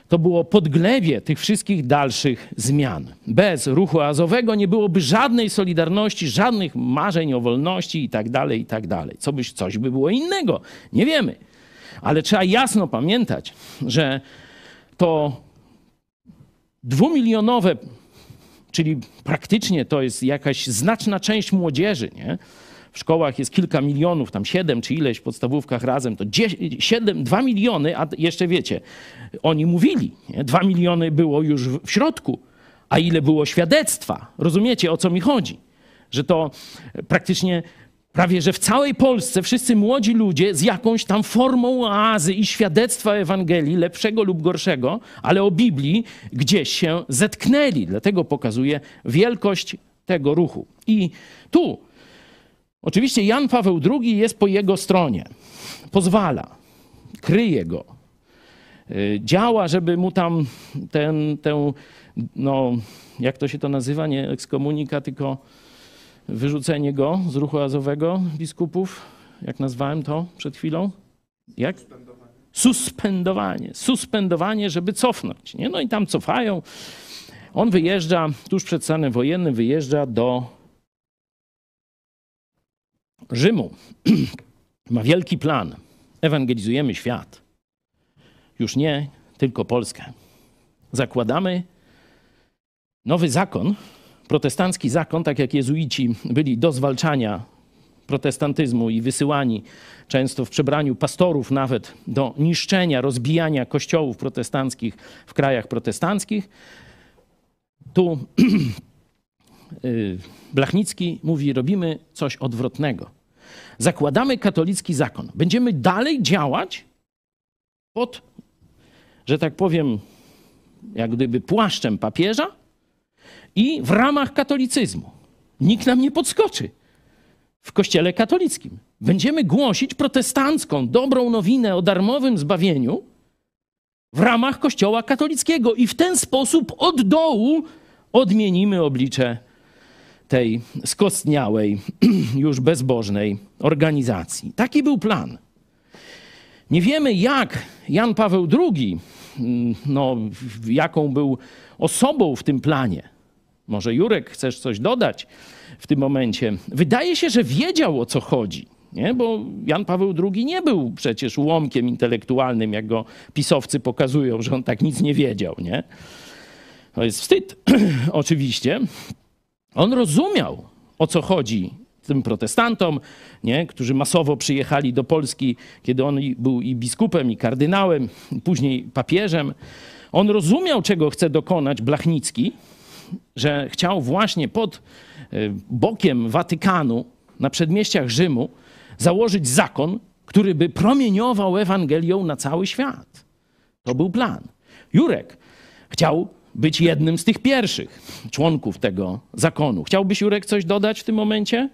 To było podglewie tych wszystkich dalszych zmian. Bez ruchu azowego nie byłoby żadnej solidarności, żadnych marzeń o wolności i tak dalej, i tak. Co byś, coś by było innego. Nie wiemy. Ale trzeba jasno pamiętać, że to dwumilionowe, czyli praktycznie to jest jakaś znaczna część młodzieży, nie? W szkołach jest kilka milionów, tam siedem czy ileś w podstawówkach razem, to siedem, dwa miliony, a jeszcze wiecie, oni mówili, nie? dwa miliony było już w środku, a ile było świadectwa. Rozumiecie, o co mi chodzi? Że to praktycznie prawie, że w całej Polsce wszyscy młodzi ludzie z jakąś tam formą oazy i świadectwa Ewangelii, lepszego lub gorszego, ale o Biblii, gdzieś się zetknęli. Dlatego pokazuje wielkość tego ruchu. I tu oczywiście Jan Paweł II jest po jego stronie. Pozwala, kryje go. Y, Działa, żeby mu tam ten, tę, no, jak to się to nazywa, nie ekskomunika, tylko wyrzucenie go z ruchu azowego biskupów, jak nazwałem to przed chwilą. Jak? Suspendowanie. Suspendowanie, żeby cofnąć. Nie? No i tam cofają. On wyjeżdża, tuż przed stanem wojennym, wyjeżdża do Rzymu. [CLEARS THROAT] Ma wielki plan. Ewangelizujemy świat. Już nie tylko Polskę. Zakładamy nowy zakon, protestancki zakon, tak jak jezuici byli do zwalczania protestantyzmu i wysyłani często w przebraniu pastorów nawet do niszczenia, rozbijania kościołów protestanckich w krajach protestanckich. Tu [CLEARS THROAT] y, Blachnicki mówi: Robimy coś odwrotnego. Zakładamy katolicki zakon. Będziemy dalej działać pod, że tak powiem, jak gdyby płaszczem papieża i w ramach katolicyzmu. Nikt nam nie podskoczy w kościele katolickim. Będziemy głosić protestancką, dobrą nowinę o darmowym zbawieniu w ramach kościoła katolickiego i w ten sposób od dołu odmienimy oblicze tej skostniałej, [CLEARS THROAT] już bezbożnej organizacji. Taki był plan. Nie wiemy, jak Jan Paweł II, no, jaką był osobą w tym planie. Może Jurek, chcesz coś dodać w tym momencie? Wydaje się, że wiedział o co chodzi. Nie? Bo Jan Paweł II nie był przecież ułomkiem intelektualnym, jak go pisowcy pokazują, że on tak nic nie wiedział. Nie? To jest wstyd, [CLEARS THROAT] oczywiście. On rozumiał, o co chodzi tym protestantom, nie? którzy masowo przyjechali do Polski, kiedy on był i biskupem, i kardynałem, i później papieżem. On rozumiał, czego chce dokonać Blachnicki, że chciał właśnie pod e, bokiem Watykanu, na przedmieściach Rzymu, założyć zakon, który by promieniował Ewangelią na cały świat. To był plan. Jurek chciał być jednym z tych pierwszych członków tego zakonu. Chciałbyś, Jurek, coś dodać w tym momencie?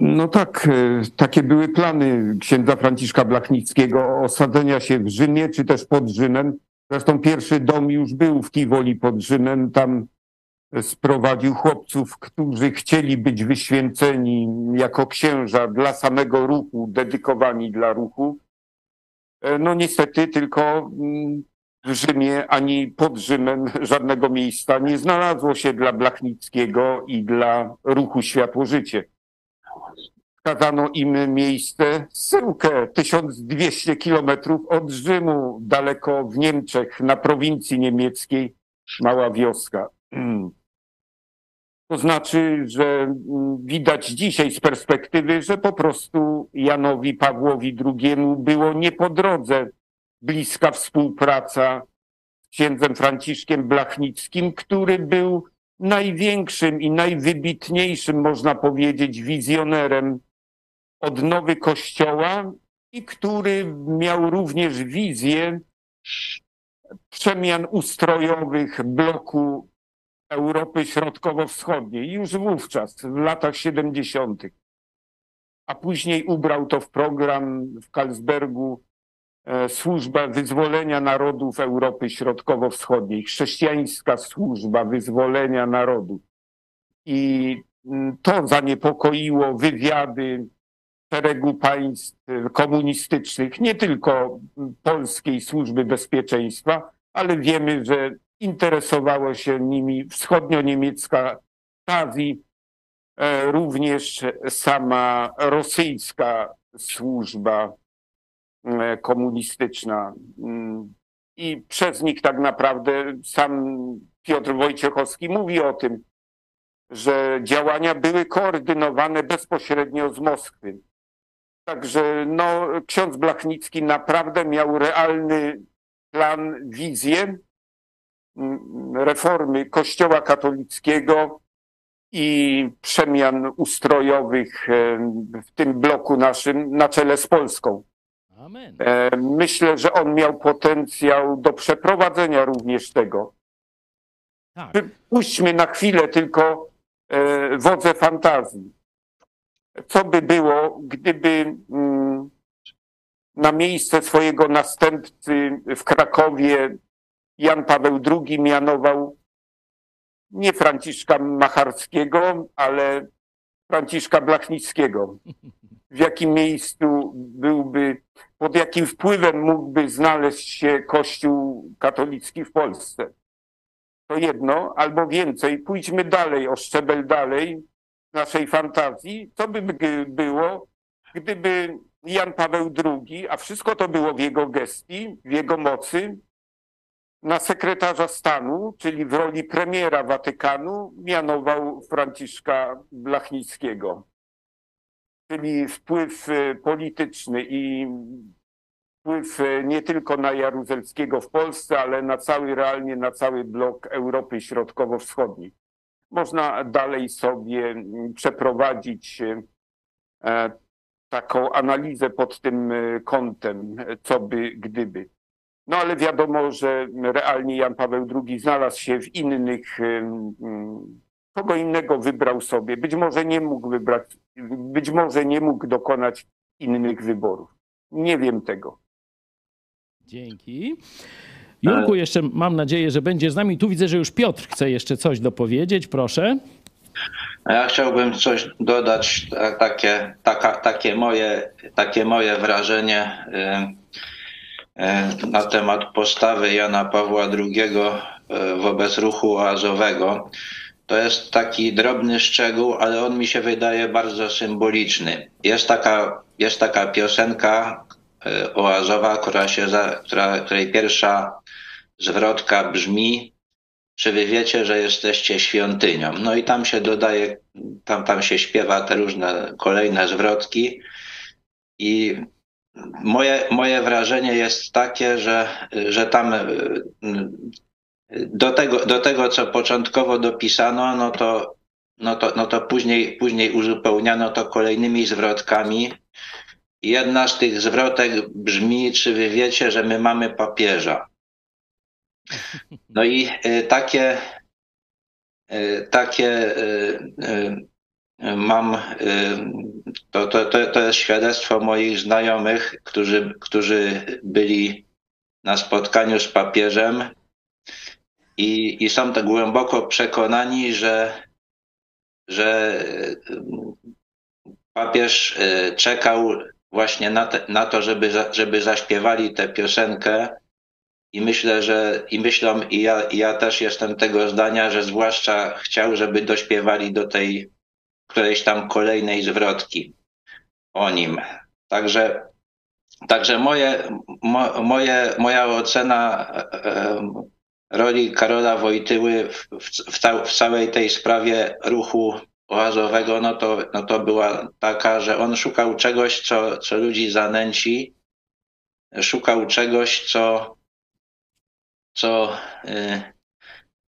No tak, e, takie były plany księdza Franciszka Blachnickiego osadzenia się w Rzymie, czy też pod Rzymem. Zresztą pierwszy dom już był w Kiwoli pod Rzymem. Tam sprowadził chłopców, którzy chcieli być wyświęceni jako księża dla samego ruchu, dedykowani dla ruchu. E, no niestety tylko mm, w Rzymie ani pod Rzymem [LAUGHS] żadnego miejsca nie znalazło się dla Blachnickiego i dla ruchu Światło-Życie. Wskazano im miejsce, Syłkę, 1200 kilometrów od Rzymu, daleko w Niemczech, na prowincji niemieckiej, mała wioska. To znaczy, że mm, widać dzisiaj z perspektywy, że po prostu Janowi Pawłowi II było nie po drodze bliska współpraca z księdzem Franciszkiem Blachnickim, który był największym i najwybitniejszym, można powiedzieć, wizjonerem odnowy Kościoła i który miał również wizję przemian ustrojowych bloku Europy Środkowo-Wschodniej już wówczas, w latach 70. A później ubrał to w program w Karlsbergu e, Służba Wyzwolenia Narodów Europy Środkowo-Wschodniej, chrześcijańska służba wyzwolenia narodów. I mm, to zaniepokoiło wywiady szeregu państw komunistycznych, nie tylko polskiej służby bezpieczeństwa, ale wiemy, że interesowała się nimi wschodnio-niemiecka Stasi, e, również sama rosyjska służba e, komunistyczna. Mm, I przez nich tak naprawdę sam Piotr Wojciechowski mówi o tym, że działania były koordynowane bezpośrednio z Moskwy. Także no, ksiądz Blachnicki naprawdę miał realny plan, wizję reformy Kościoła katolickiego i przemian ustrojowych e, w tym bloku naszym na czele z Polską. Amen. E, myślę, że on miał potencjał do przeprowadzenia również tego. Tak. Puśćmy na chwilę tylko e, wodze fantazji. Co by było, gdyby mm, na miejsce swojego następcy w Krakowie Jan Paweł II mianował nie Franciszka Macharskiego, ale Franciszka Blachnickiego. w jakim miejscu byłby, pod jakim wpływem mógłby znaleźć się Kościół katolicki w Polsce. To jedno, albo więcej. Pójdźmy dalej, o szczebel dalej naszej fantazji. Co by było, gdyby Jan Paweł II, a wszystko to było w jego gestii, w jego mocy, na sekretarza stanu, czyli w roli premiera Watykanu, mianował Franciszka Blachnickiego. Czyli wpływ e, polityczny i wpływ e, nie tylko na Jaruzelskiego w Polsce, ale na cały, realnie na cały blok Europy Środkowo-Wschodniej. Można dalej sobie przeprowadzić e, taką analizę pod tym kątem, co by gdyby. No ale wiadomo, że realnie Jan Paweł II znalazł się w innych, kogo innego wybrał sobie. Być może nie mógł wybrać, być może nie mógł dokonać innych wyborów. Nie wiem tego. Dzięki. Jurku, jeszcze mam nadzieję, że będzie z nami. Tu widzę, że już Piotr chce jeszcze coś dopowiedzieć. Proszę. Ja chciałbym coś dodać, takie, taka, takie, moje, takie moje wrażenie E, na temat postawy Jana Pawła II e, wobec ruchu oazowego. To jest taki drobny szczegół, ale on mi się wydaje bardzo symboliczny. Jest taka, jest taka piosenka e, oazowa, która się która, której pierwsza zwrotka brzmi czy wy wiecie, że jesteście świątynią? No i tam się dodaje, tam, tam się śpiewa te różne kolejne zwrotki i Moje, moje wrażenie jest takie, że, że tam e, do tego, do tego, co początkowo dopisano, no to, no to, no to później, później uzupełniano to kolejnymi zwrotkami. Jedna z tych zwrotek brzmi, czy wy wiecie, że my mamy papieża? No i e, takie, e, takie mam, to, to, to, to jest świadectwo moich znajomych, którzy, którzy byli na spotkaniu z papieżem i, i są tak głęboko przekonani, że, że papież czekał właśnie na, te, na to, żeby, żeby zaśpiewali tę piosenkę. I myślę, że i myślą, i ja, i ja też jestem tego zdania, że zwłaszcza chciał, żeby dośpiewali do tej którejś tam kolejnej zwrotki o nim. Także, także moje, mo, moje, moja ocena e, e, roli Karola Wojtyły w, w, w, całej tej sprawie ruchu oazowego, no to, no to była taka, że on szukał czegoś, co, co ludzi zanęci, szukał czegoś, co, co y,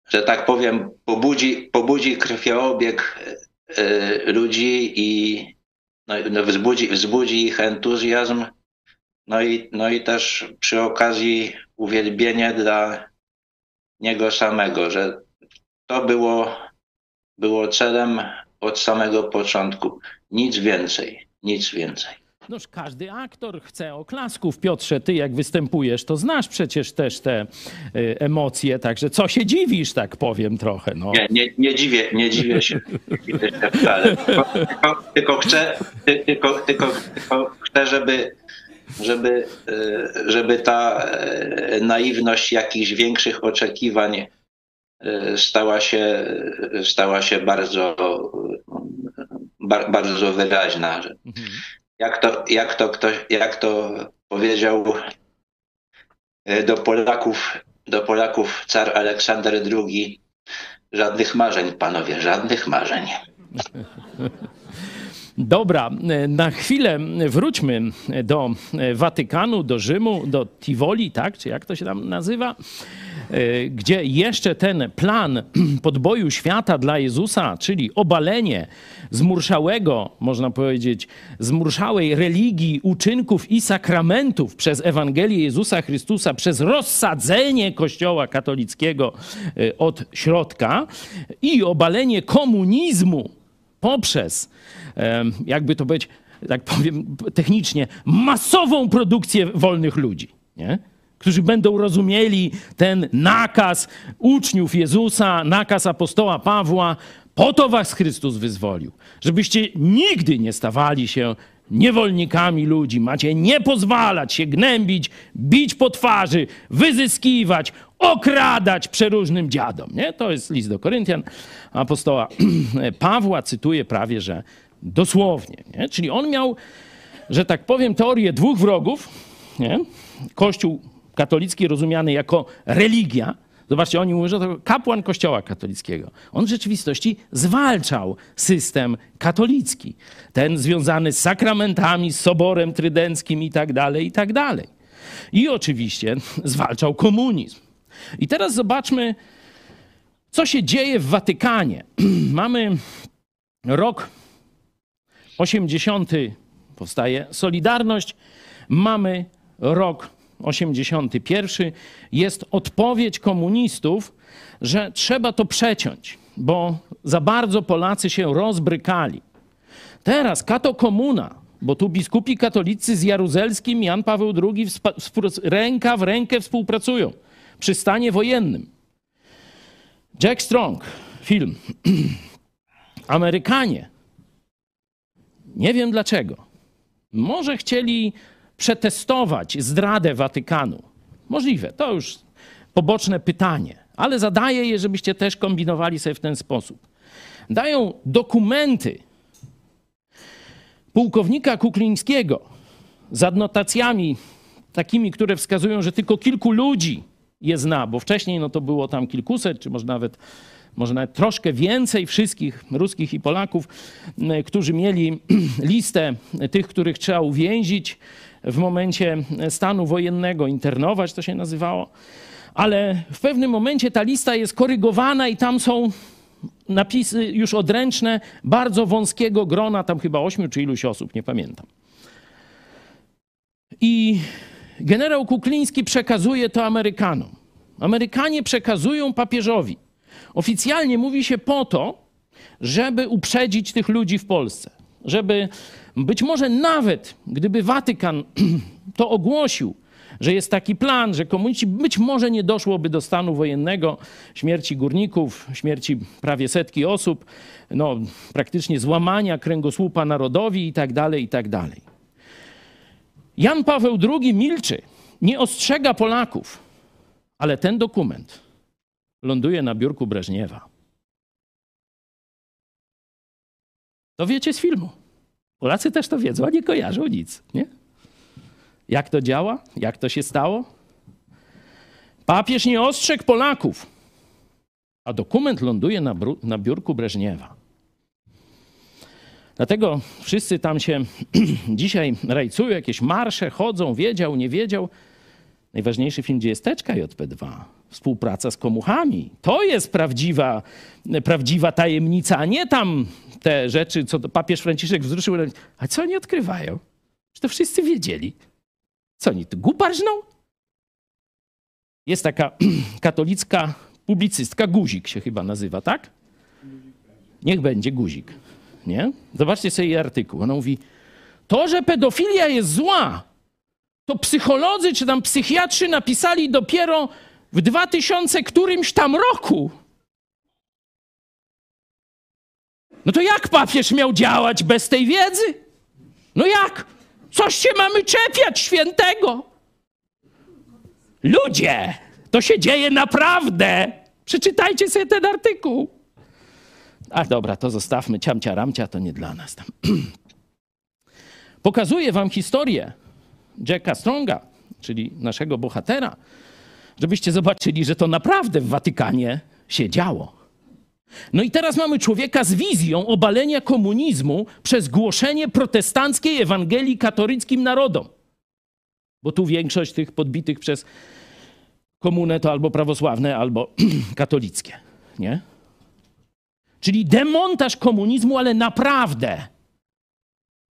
że tak powiem, pobudzi, pobudzi krwiobieg Y, ludzi i no, no, wzbudzi, wzbudzi ich entuzjazm, no i, no i też przy okazji uwielbienie dla niego samego, że to było, było celem od samego początku. Nic więcej, nic więcej. Noż każdy aktor chce oklasków. Piotrze, ty jak występujesz, to znasz przecież też te y, emocje, także co się dziwisz, tak powiem trochę. No. Nie, nie, nie dziwię, nie dziwię się wcale. Tylko, tylko, chcę, tylko, tylko, tylko chcę, żeby, żeby, y, żeby ta y, naiwność jakichś większych oczekiwań stała się, stała się bardzo, bardzo wyraźna. Jak to, jak to, jak to powiedział e, do Polaków, do Polaków car Aleksander II, żadnych marzeń, panowie, żadnych marzeń. [LAUGHS] Dobra, e, na chwilę wróćmy do Watykanu, do Rzymu, do Tivoli, tak? Czy jak to się tam nazywa? E, gdzie jeszcze ten plan [CLEARS THROAT] podboju świata dla Jezusa, czyli obalenie zmurszałego, można powiedzieć, zmurszałej religii, uczynków i sakramentów przez Ewangelię Jezusa Chrystusa, przez rozsadzenie Kościoła katolickiego e, od środka i obalenie komunizmu poprzez, jakby to być, tak powiem technicznie, masową produkcję wolnych ludzi. Nie? którzy będą rozumieli ten nakaz uczniów Jezusa, nakaz apostoła Pawła, po to was Chrystus wyzwolił, żebyście nigdy nie stawali się niewolnikami ludzi. Macie nie pozwalać się gnębić, bić po twarzy, wyzyskiwać, okradać przeróżnym dziadom. Nie? To jest list do Koryntian apostoła [CLEARS THROAT] Pawła, cytuję prawie, że dosłownie. Nie? Czyli on miał, że tak powiem, teorię dwóch wrogów. Nie? Kościół katolicki rozumiany jako religia, Zobaczcie, oni mówią, że to kapłan Kościoła katolickiego. On w rzeczywistości zwalczał system katolicki. Ten związany z sakramentami, z soborem trydenckim i tak dalej, i tak dalej. I oczywiście [LAUGHS] zwalczał komunizm. I teraz zobaczmy, co się dzieje w Watykanie. [CLEARS THROAT] Mamy rok 80. powstaje Solidarność. Mamy rok 81 jest odpowiedź komunistów, że trzeba to przeciąć, bo za bardzo Polacy się rozbrykali. Teraz kato komuna, bo tu biskupi katolicy z Jaruzelskim Jan Paweł II ręka w rękę współpracują przy stanie wojennym. Jack Strong, film. [CLEARS THROAT] Amerykanie. Nie wiem dlaczego. Może chcieli przetestować zdradę Watykanu? Możliwe, to już poboczne pytanie, ale zadaję je, żebyście też kombinowali sobie w ten sposób. Dają dokumenty pułkownika Kuklińskiego z adnotacjami takimi, które wskazują, że tylko kilku ludzi je zna, bo wcześniej no to było tam kilkuset, czy może nawet, może nawet troszkę więcej wszystkich ruskich i Polaków, którzy mieli [CLEARS THROAT] listę tych, których trzeba uwięzić, w momencie stanu wojennego internować, to się nazywało. Ale w pewnym momencie ta lista jest korygowana i tam są napisy już odręczne bardzo wąskiego grona, tam chyba ośmiu czy iluś osób, nie pamiętam. I generał Kukliński przekazuje to Amerykanom. Amerykanie przekazują papieżowi. Oficjalnie mówi się po to, żeby uprzedzić tych ludzi w Polsce, żeby być może nawet gdyby Watykan [CLEARS THROAT] to ogłosił, że jest taki plan, że komuniści, być może nie doszłoby do stanu wojennego, śmierci górników, śmierci prawie setki osób, no, praktycznie złamania kręgosłupa narodowi i tak dalej, i tak dalej. Jan Paweł II milczy, nie ostrzega Polaków, ale ten dokument ląduje na biurku Breżniewa. To wiecie z filmu. Polacy też to wiedzą, a nie kojarzą nic. Nie? Jak to działa? Jak to się stało? Papież nie ostrzegł Polaków, a dokument ląduje na, na biurku Breżniewa. Dlatego wszyscy tam się [CLEARS THROAT] dzisiaj rajcują, jakieś marsze, chodzą, wiedział, nie wiedział. Najważniejszy film, gdzie jest teczka JP2. Współpraca z komuchami. To jest prawdziwa, prawdziwa tajemnica, a nie tam te rzeczy, co papież Franciszek wzruszył. A co oni odkrywają? Że to wszyscy wiedzieli. Co oni, gubarżną? Jest taka [CLEARS THROAT] katolicka publicystka, Guzik się chyba nazywa, tak? Niech będzie Guzik. Nie? Zobaczcie sobie jej artykuł. Ona mówi, to, że pedofilia jest zła, to psycholodzy czy tam psychiatrzy napisali dopiero w 2000 którymś tam roku. No to jak papież miał działać bez tej wiedzy? No jak? Coś się mamy czepiać świętego? Ludzie, to się dzieje naprawdę. Przeczytajcie sobie ten artykuł. Ach, dobra, to zostawmy. Ciamcia, ramcia, to nie dla nas tam. [CLEARS THROAT] Pokazuję wam historię Jacka Stronga, czyli naszego bohatera, żebyście zobaczyli, że to naprawdę w Watykanie się działo. No i teraz mamy człowieka z wizją obalenia komunizmu przez głoszenie protestanckiej Ewangelii katolickim narodom. Bo tu większość tych podbitych przez komunę to albo prawosławne, albo [CLEARS THROAT] katolickie. Nie? Czyli demontaż komunizmu, ale naprawdę.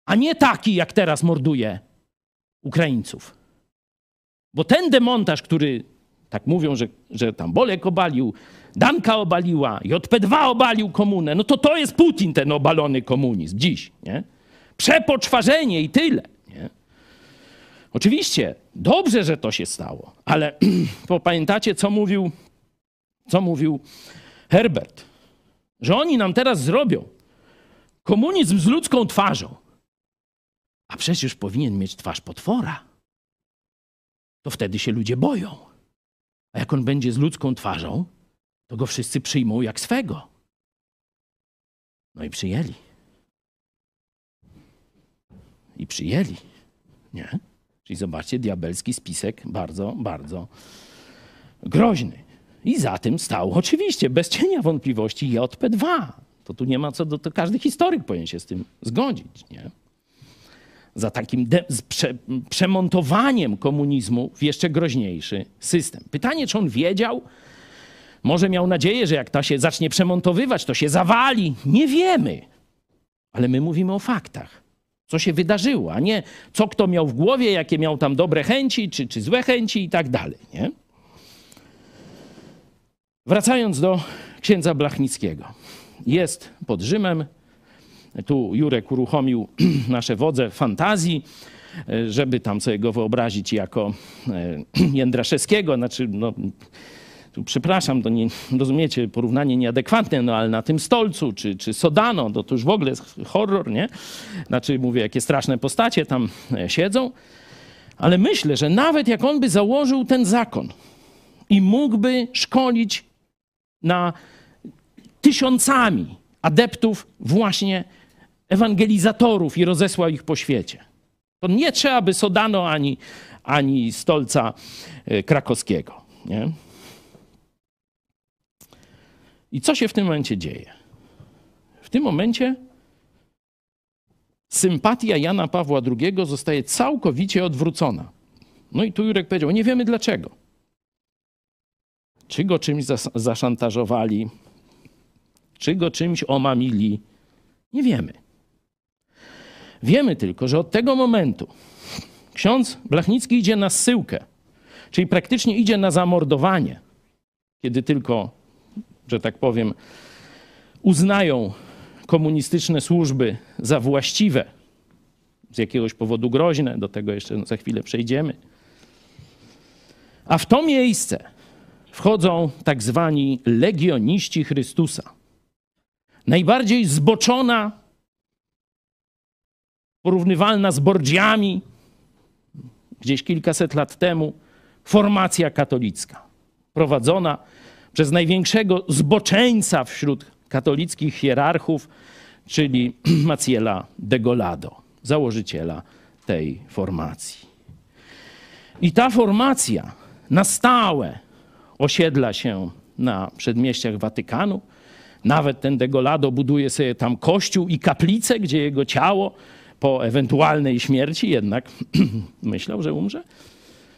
A nie taki, jak teraz morduje Ukraińców. Bo ten demontaż, który tak mówią, że, że tam Bolek obalił, Danka obaliła, JP2 obalił komunę, no to to jest Putin, ten obalony komunizm dziś. Nie? Przepoczwarzenie i tyle. Nie? Oczywiście, dobrze, że to się stało, ale [CLEARS THROAT] pamiętacie, co mówił, co mówił Herbert? Że oni nam teraz zrobią komunizm z ludzką twarzą. A przecież powinien mieć twarz potwora. To wtedy się ludzie boją. A jak on będzie z ludzką twarzą, to go wszyscy przyjmą jak swego. No i przyjęli. I przyjęli. Nie? Czyli zobaczcie, diabelski spisek bardzo, bardzo groźny. I za tym stał oczywiście, bez cienia wątpliwości, JP2. To tu nie ma co do... To każdy historyk powinien się z tym zgodzić, nie? Za takim de, prze, przemontowaniem komunizmu w jeszcze groźniejszy system. Pytanie, czy on wiedział, może miał nadzieję, że jak ta się zacznie przemontowywać, to się zawali. Nie wiemy. Ale my mówimy o faktach. Co się wydarzyło, a nie co kto miał w głowie, jakie miał tam dobre chęci, czy, czy złe chęci i tak dalej. Nie? Wracając do księdza Blachnickiego. Jest pod Rzymem. Tu Jurek uruchomił [CLEARS THROAT] nasze wodze fantazji, żeby tam sobie go wyobrazić jako e, [CLEARS THROAT] Jędraszewskiego. Znaczy, no, tu przepraszam, to nie, [LAUGHS] rozumiecie, porównanie nieadekwatne, no ale na tym stolcu, czy, czy Sodano, to, to już w ogóle jest horror, nie? Znaczy, mówię, jakie straszne postacie tam e, siedzą. Ale myślę, że nawet jak on by założył ten zakon i mógłby szkolić na tysiącami adeptów właśnie ewangelizatorów i rozesłał ich po świecie. To nie trzeba by Sodano ani, ani stolca e, krakowskiego. Nie? I co się w tym momencie dzieje? W tym momencie sympatia Jana Pawła II zostaje całkowicie odwrócona. No i tu Jurek powiedział, nie wiemy dlaczego. Czy go czymś zaszantażowali, czy go czymś omamili, nie wiemy. Wiemy tylko, że od tego momentu ksiądz Blachnicki idzie na zsyłkę, czyli praktycznie idzie na zamordowanie, kiedy tylko że tak powiem, uznają komunistyczne służby za właściwe, z jakiegoś powodu groźne, do tego jeszcze za chwilę przejdziemy. A w to miejsce wchodzą tak zwani legioniści Chrystusa. Najbardziej zboczona, porównywalna z bordziami, gdzieś kilkaset lat temu, formacja katolicka, prowadzona przez największego zboczeńca wśród katolickich hierarchów, czyli [CLEARS THROAT] Maciela de Golado, założyciela tej formacji. I ta formacja na stałe osiedla się na przedmieściach Watykanu. Nawet ten de Golado buduje sobie tam kościół i kaplicę, gdzie jego ciało po ewentualnej śmierci jednak [CLEARS THROAT] myślał, że umrze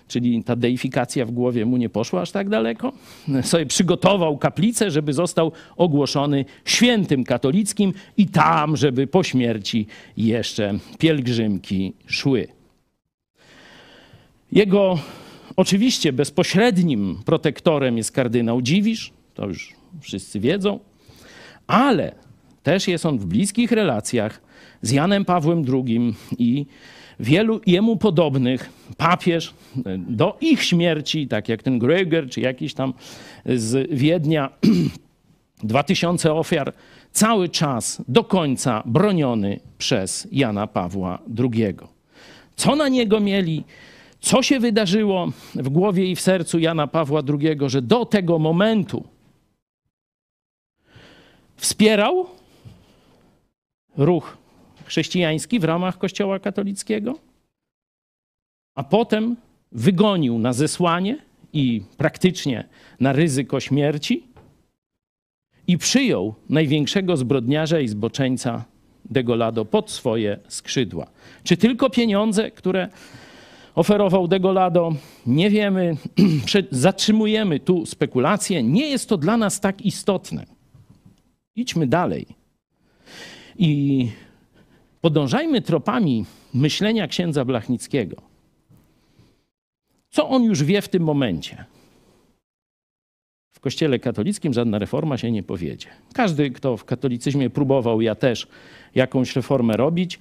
czyli ta deifikacja w głowie mu nie poszła aż tak daleko, [LAUGHS] sobie przygotował kaplicę, żeby został ogłoszony świętym katolickim i tam, żeby po śmierci jeszcze pielgrzymki szły. Jego oczywiście bezpośrednim protektorem jest kardynał Dziwisz, to już wszyscy wiedzą, ale też jest on w bliskich relacjach z Janem Pawłem II i wielu jemu podobnych papież do ich śmierci, tak jak ten Gröger czy jakiś tam z Wiednia, [CLEARS THROAT] dwa tysiące ofiar, cały czas do końca broniony przez Jana Pawła II. Co na niego mieli? Co się wydarzyło w głowie i w sercu Jana Pawła II, że do tego momentu wspierał ruch chrześcijański w ramach Kościoła katolickiego, a potem wygonił na zesłanie i praktycznie na ryzyko śmierci i przyjął największego zbrodniarza i zboczeńca Degolado pod swoje skrzydła. Czy tylko pieniądze, które oferował Degolado? Nie wiemy. [CLEARS THROAT] Zatrzymujemy tu spekulacje. Nie jest to dla nas tak istotne. Idźmy dalej. I podążajmy tropami myślenia księdza Blachnickiego. Co on już wie w tym momencie? W Kościele katolickim żadna reforma się nie powiedzie. Każdy, kto w katolicyzmie próbował, ja też, jakąś reformę robić,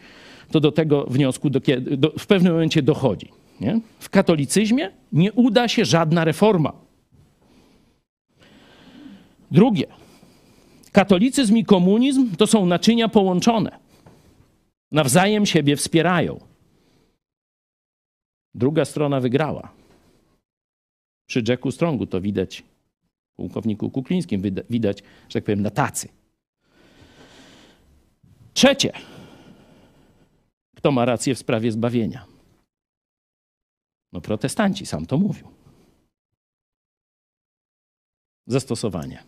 to do tego wniosku do, do, w pewnym momencie dochodzi. Nie? W katolicyzmie nie uda się żadna reforma. Drugie, katolicyzm i komunizm to są naczynia połączone nawzajem siebie wspierają. Druga strona wygrała. Przy Jacku Strongu to widać, pułkowniku Kuklińskim widać, że tak powiem, na tacy. Trzecie. Kto ma rację w sprawie zbawienia? No protestanci, sam to mówił. Zastosowanie.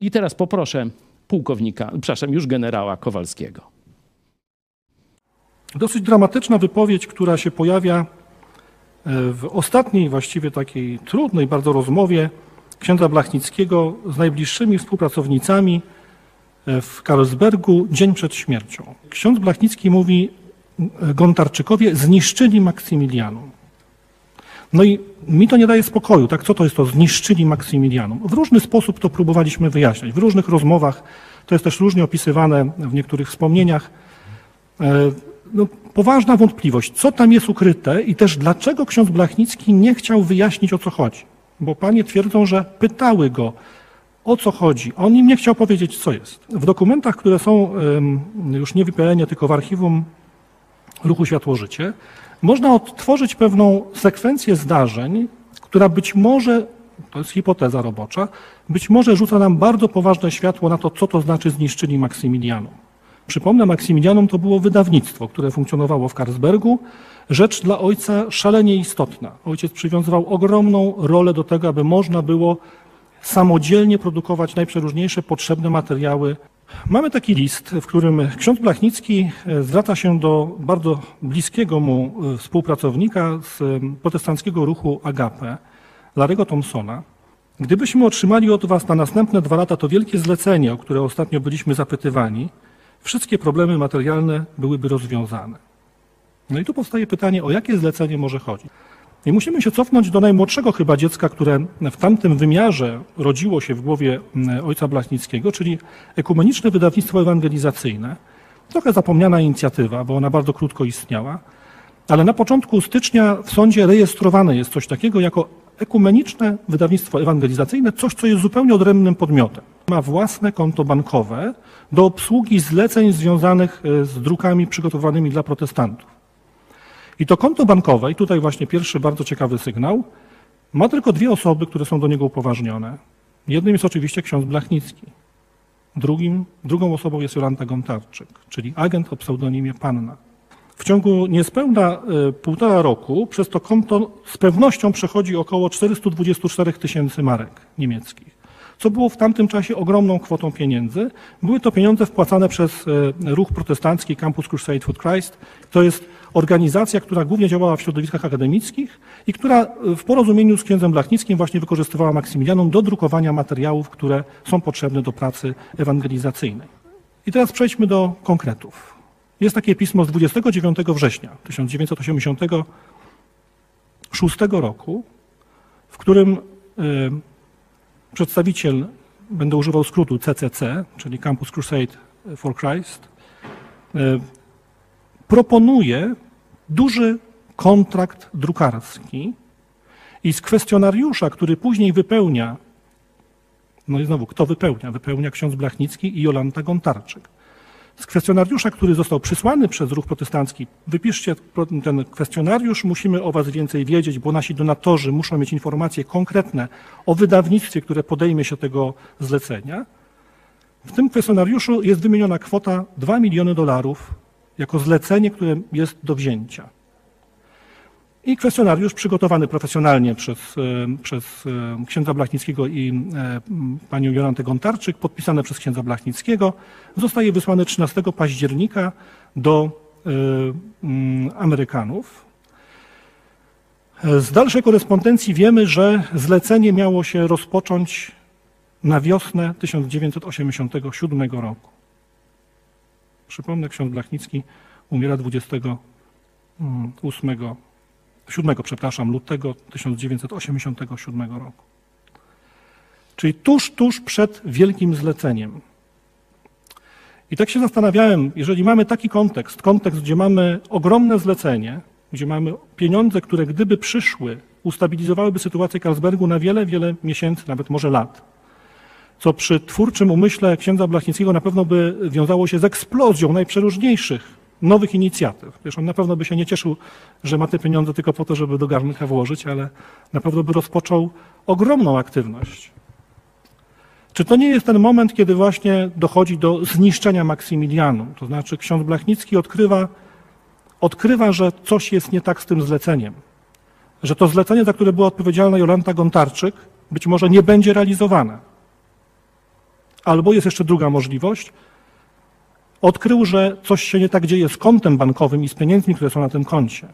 I teraz poproszę pułkownika, przepraszam, już generała Kowalskiego. Dosyć dramatyczna wypowiedź, która się pojawia e, w ostatniej, właściwie takiej trudnej bardzo rozmowie księdza Blachnickiego z najbliższymi współpracownicami e, w Karlsbergu dzień przed śmiercią. Ksiądz Blachnicki mówi e, Gontarczykowie zniszczyli Maksymilianum. No i mi to nie daje spokoju, tak? Co to jest to zniszczyli Maksymilianum? W różny sposób to próbowaliśmy wyjaśniać. W różnych rozmowach, to jest też różnie opisywane w niektórych wspomnieniach. E, no, poważna wątpliwość, co tam jest ukryte i też dlaczego ksiądz Blachnicki nie chciał wyjaśnić, o co chodzi. Bo panie twierdzą, że pytały go, o co chodzi. On im nie chciał powiedzieć, co jest. W dokumentach, które są już nie w tylko w archiwum Ruchu Światło-Życie, można odtworzyć pewną sekwencję zdarzeń, która być może, to jest hipoteza robocza, być może rzuca nam bardzo poważne światło na to, co to znaczy zniszczyli Maksymilianum. Przypomnę, Maksymilianum to było wydawnictwo, które funkcjonowało w Karlsbergu. Rzecz dla ojca szalenie istotna. Ojciec przywiązywał ogromną rolę do tego, aby można było samodzielnie produkować najprzeróżniejsze potrzebne materiały Mamy taki list, w którym ksiądz Blachnicki e, zwraca się do bardzo bliskiego mu e, współpracownika z e, protestanckiego ruchu Agape, Larego Thompsona. Gdybyśmy otrzymali od Was na następne dwa lata to wielkie zlecenie, o które ostatnio byliśmy zapytywani, wszystkie problemy materialne byłyby rozwiązane. No i tu powstaje pytanie, o jakie zlecenie może chodzić. I musimy się cofnąć do najmłodszego chyba dziecka, które w tamtym wymiarze rodziło się w głowie mm, ojca Blaśnickiego, czyli ekumeniczne wydawnictwo ewangelizacyjne. Trochę zapomniana inicjatywa, bo ona bardzo krótko istniała, ale na początku stycznia w sądzie rejestrowane jest coś takiego jako ekumeniczne wydawnictwo ewangelizacyjne, coś, co jest zupełnie odrębnym podmiotem. Ma własne konto bankowe do obsługi zleceń związanych e, z drukami przygotowanymi dla protestantów. I to konto bankowe, i tutaj właśnie pierwszy bardzo ciekawy sygnał, ma tylko dwie osoby, które są do niego upoważnione. Jednym jest oczywiście ksiądz Blachnicki. Drugim, drugą osobą jest Jolanta Gontarczyk, czyli agent o pseudonimie Panna. W ciągu niespełna y, półtora roku przez to konto z pewnością przechodzi około 424 tysięcy marek niemieckich co było w tamtym czasie ogromną kwotą pieniędzy. Były to pieniądze wpłacane przez e, ruch protestancki Campus Crusade for Christ. To jest organizacja, która głównie działała w środowiskach akademickich i która e, w porozumieniu z księdzem Blachnickim właśnie wykorzystywała Maksymilianum do drukowania materiałów, które są potrzebne do pracy ewangelizacyjnej. I teraz przejdźmy do konkretów. Jest takie pismo z 29 września 1986 roku, w którym e, przedstawiciel, będę używał skrótu CCC, czyli Campus Crusade for Christ, e, proponuje duży kontrakt drukarski i z kwestionariusza, który później wypełnia, no i znowu, kto wypełnia? Wypełnia ksiądz Blachnicki i Jolanta Gontarczyk z kwestionariusza, który został przysłany przez ruch protestancki. Wypiszcie ten kwestionariusz, musimy o Was więcej wiedzieć, bo nasi donatorzy muszą mieć informacje konkretne o wydawnictwie, które podejmie się tego zlecenia. W tym kwestionariuszu jest wymieniona kwota 2 miliony dolarów jako zlecenie, które jest do wzięcia. I kwestionariusz przygotowany profesjonalnie przez, e, przez e, księdza Blachnickiego i e, panią Jolantę Gontarczyk, podpisane przez księdza Blachnickiego, zostaje wysłany 13 października do Amerykanów. Z dalszej korespondencji wiemy, że zlecenie miało się rozpocząć na wiosnę 1987 roku. Przypomnę, ksiądz Blachnicki umiera 28 7, przepraszam, lutego 1987 roku. Czyli tuż, tuż przed wielkim zleceniem. I tak się zastanawiałem, jeżeli mamy taki kontekst, kontekst, gdzie mamy ogromne zlecenie, gdzie mamy pieniądze, które gdyby przyszły, ustabilizowałyby sytuację Karlsbergu na wiele, wiele miesięcy, nawet może lat, co przy twórczym umyśle księdza Blachnickiego na pewno by wiązało się z eksplozją najprzeróżniejszych nowych inicjatyw. Wiesz, on na pewno by się nie cieszył, że ma te pieniądze tylko po to, żeby do garnka włożyć, ale na pewno by rozpoczął ogromną aktywność. Czy to nie jest ten moment, kiedy właśnie dochodzi do zniszczenia Maksymilianu? To znaczy ksiądz Blachnicki odkrywa, odkrywa, że coś jest nie tak z tym zleceniem. Że to zlecenie, za które była odpowiedzialna Jolanta Gontarczyk, być może nie będzie realizowane. Albo jest jeszcze druga możliwość. Odkrył, że coś się nie tak dzieje z kontem bankowym i z pieniędzmi, które są na tym koncie.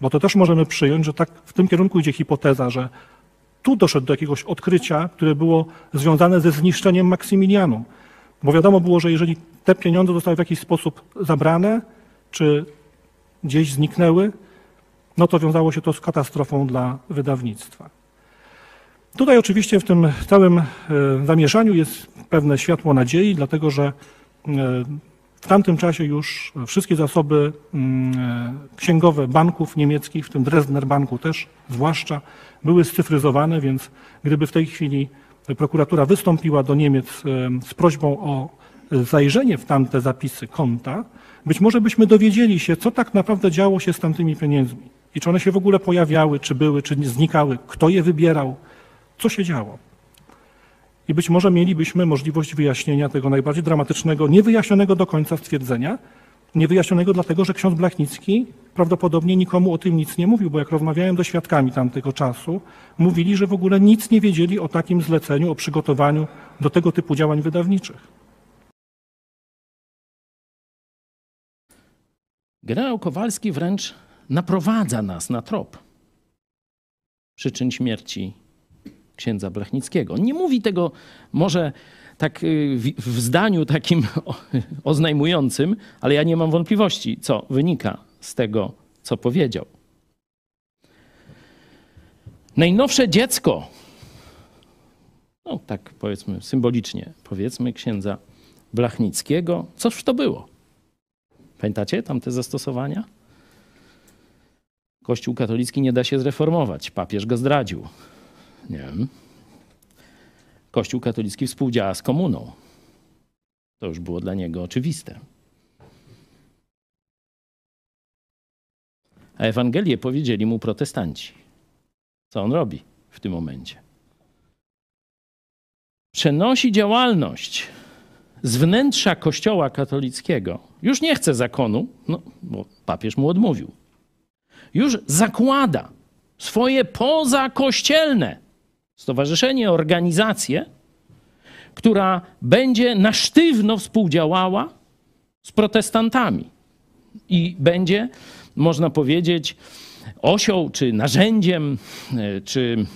Bo to też możemy przyjąć, że tak w tym kierunku idzie hipoteza, że tu doszedł do jakiegoś odkrycia, które było związane ze zniszczeniem Maksymilianu. Bo wiadomo było, że jeżeli te pieniądze zostały w jakiś sposób zabrane, czy gdzieś zniknęły, no to wiązało się to z katastrofą dla wydawnictwa. Tutaj oczywiście w tym całym e, zamieszaniu jest pewne światło nadziei, dlatego że e, w tamtym czasie już wszystkie zasoby mm, e, księgowe banków niemieckich, w tym Dresdner Banku też zwłaszcza, były scyfryzowane, więc gdyby w tej chwili prokuratura wystąpiła do Niemiec z prośbą o zajrzenie w tamte zapisy konta, być może byśmy dowiedzieli się, co tak naprawdę działo się z tamtymi pieniędzmi. I czy one się w ogóle pojawiały, czy były, czy znikały, kto je wybierał, co się działo. I być może mielibyśmy możliwość wyjaśnienia tego najbardziej dramatycznego, niewyjaśnionego do końca stwierdzenia, niewyjaśnionego dlatego, że ksiądz Blachnicki prawdopodobnie nikomu o tym nic nie mówił, bo jak rozmawiałem do świadkami tamtego czasu, mówili, że w ogóle nic nie wiedzieli o takim zleceniu, o przygotowaniu do tego typu działań wydawniczych. Generał Kowalski wręcz naprowadza nas na trop przyczyn śmierci księdza Blachnickiego. Nie mówi tego może tak y, w, zdaniu takim [LAUGHS] oznajmującym, ale ja nie mam wątpliwości, co wynika z tego, co powiedział. Najnowsze dziecko, no tak powiedzmy symbolicznie, powiedzmy księdza Blachnickiego, cóż to było? Pamiętacie tamte zastosowania? Kościół katolicki nie da się zreformować, papież go zdradził. Nie wiem. Kościół katolicki współdziała z komuną. To już było dla niego oczywiste. A Ewangelię powiedzieli mu protestanci. Co on robi w tym momencie? Przenosi działalność z wnętrza Kościoła katolickiego. Już nie chce zakonu, no, bo papież mu odmówił. Już zakłada swoje pozakościelne stowarzyszenie, organizację, która będzie na sztywno współdziałała z protestantami. I będzie, można powiedzieć, osią czy narzędziem, e, czy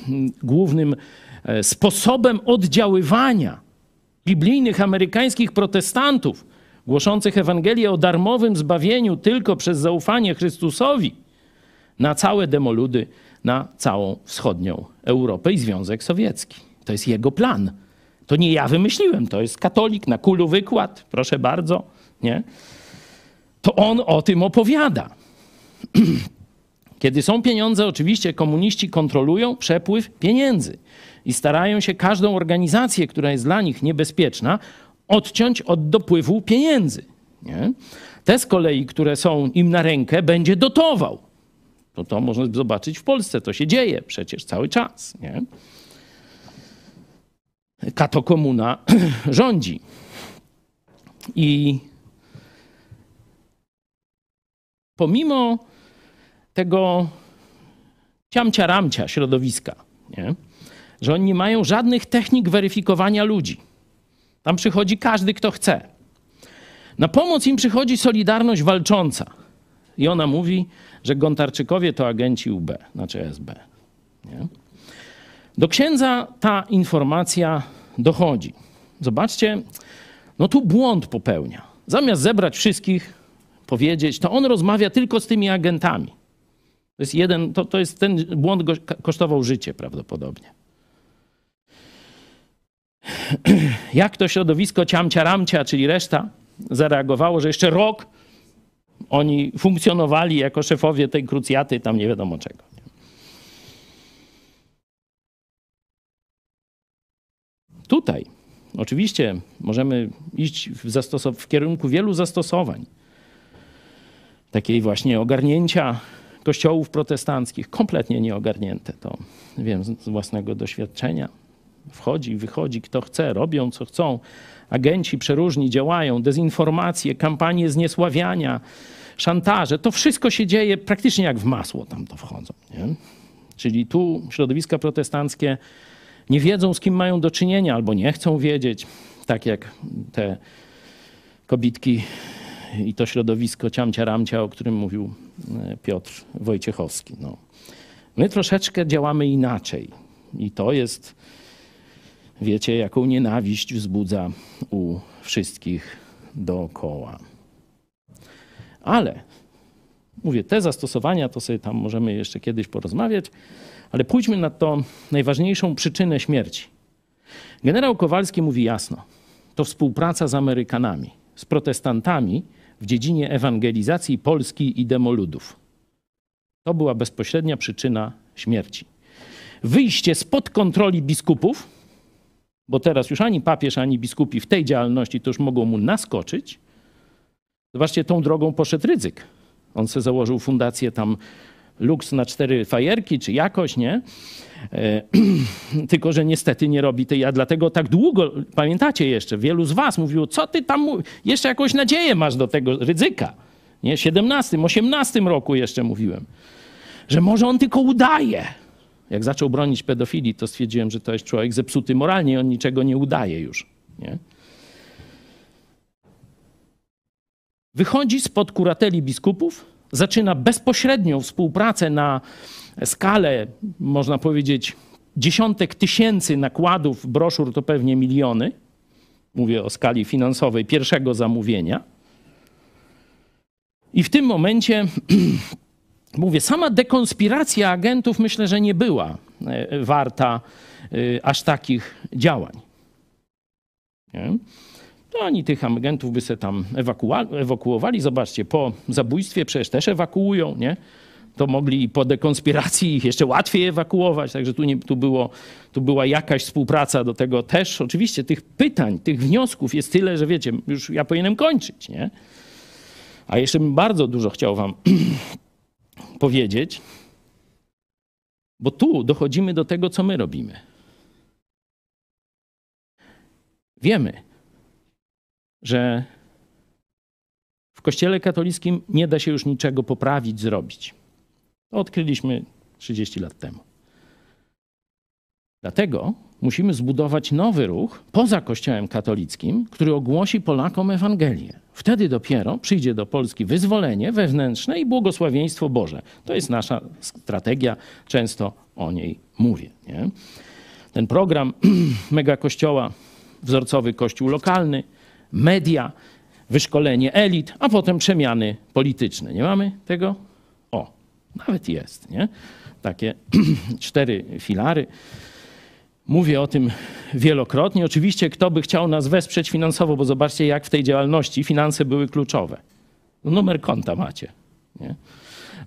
głównym e, sposobem oddziaływania biblijnych amerykańskich protestantów głoszących Ewangelię o darmowym zbawieniu tylko przez zaufanie Chrystusowi na całe demoludy na całą wschodnią Europę i Związek Sowiecki. To jest jego plan. To nie ja wymyśliłem, to jest katolik na kulu wykład, proszę bardzo, nie? To on o tym opowiada. [CLEARS THROAT] Kiedy są pieniądze, oczywiście komuniści kontrolują przepływ pieniędzy i starają się każdą organizację, która jest dla nich niebezpieczna, odciąć od dopływu pieniędzy. Nie? Te z kolei, które są im na rękę, będzie dotował. To, to można zobaczyć w Polsce, to się dzieje przecież cały czas. Nie? Kato komuna [CLEARS THROAT] rządzi. I pomimo tego ciamcia-ramcia środowiska, nie? że oni nie mają żadnych technik weryfikowania ludzi. Tam przychodzi każdy, kto chce. Na pomoc im przychodzi Solidarność Walcząca. I ona mówi, że Gontarczykowie to agenci UB, znaczy SB. Nie? Do księdza ta informacja dochodzi. Zobaczcie, no tu błąd popełnia. Zamiast zebrać wszystkich, powiedzieć, to on rozmawia tylko z tymi agentami. To jest jeden, to, to jest ten błąd go, kosztował życie prawdopodobnie. [CLEARS THROAT] Jak to środowisko ciamcia ramcia, czyli reszta, zareagowało, że jeszcze rok oni funkcjonowali jako szefowie tej krucjaty, tam nie wiadomo czego. Tutaj oczywiście możemy iść w, w kierunku wielu zastosowań. takiej właśnie ogarnięcia kościołów protestanckich, kompletnie nieogarnięte. To wiem z własnego doświadczenia. Wchodzi, wychodzi, kto chce, robią co chcą. Agenci przeróżni działają, dezinformacje, kampanie zniesławiania, szantaże. To wszystko się dzieje praktycznie jak w masło tam to wchodzą. Nie? Czyli tu środowiska protestanckie nie wiedzą, z kim mają do czynienia, albo nie chcą wiedzieć, tak jak te kobitki i to środowisko ciamcia ramcia, o którym mówił e, Piotr Wojciechowski. No. My troszeczkę działamy inaczej i to jest, wiecie, jaką nienawiść wzbudza u wszystkich dookoła. Ale, mówię, te zastosowania to sobie tam możemy jeszcze kiedyś porozmawiać, ale pójdźmy na to najważniejszą przyczynę śmierci. Generał Kowalski mówi jasno, to współpraca z Amerykanami, z protestantami w dziedzinie ewangelizacji Polski i demoludów. To była bezpośrednia przyczyna śmierci. Wyjście spod kontroli biskupów, bo teraz już ani papież, ani biskupi w tej działalności to już mogą mu naskoczyć. Zobaczcie, tą drogą poszedł ryzyk. On se założył fundację tam Lux na cztery fajerki, czy jakoś, nie? E, [CLEARS THROAT] tylko, że niestety nie robi tej, a dlatego tak długo, pamiętacie jeszcze, wielu z was mówiło, co ty tam, jeszcze jakąś nadzieję masz do tego ryzyka. Nie, 17, 18 roku jeszcze mówiłem, że może on tylko udaje. Jak zaczął bronić pedofilii, to stwierdziłem, że to jest człowiek zepsuty moralnie, on niczego nie udaje już. Nie? Wychodzi spod kurateli biskupów, zaczyna bezpośrednią współpracę na skalę, można powiedzieć, dziesiątek tysięcy nakładów broszur, to pewnie miliony. Mówię o skali finansowej pierwszego zamówienia. I w tym momencie, [CLEARS THROAT] mówię, sama dekonspiracja agentów myślę, że nie była e, warta e, aż takich działań. Nie? To oni tych agentów by se tam ewakuowali. Zobaczcie, po zabójstwie przecież też ewakuują, nie? To mogli po dekonspiracji ich jeszcze łatwiej ewakuować, także tu, nie, tu, było, tu była jakaś współpraca do tego też. Oczywiście tych pytań, tych wniosków jest tyle, że wiecie, już ja powinienem kończyć, nie? A jeszcze bym bardzo dużo chciał wam [CLEARS THROAT] powiedzieć, bo tu dochodzimy do tego, co my robimy. Wiemy, że w Kościele katolickim nie da się już niczego poprawić, zrobić. To odkryliśmy 30 lat temu. Dlatego musimy zbudować nowy ruch poza Kościołem katolickim, który ogłosi Polakom Ewangelię. Wtedy dopiero przyjdzie do Polski wyzwolenie wewnętrzne i błogosławieństwo Boże. To jest nasza strategia, często o niej mówię. Nie? Ten program [CLEARS THROAT] Mega Kościoła, wzorcowy kościół lokalny, media, wyszkolenie elit, a potem przemiany polityczne. Nie mamy tego? O, nawet jest, nie? Takie [CLEARS THROAT] cztery filary. Mówię o tym wielokrotnie. Oczywiście, kto by chciał nas wesprzeć finansowo, bo zobaczcie, jak w tej działalności finanse były kluczowe. No, numer konta macie. Nie?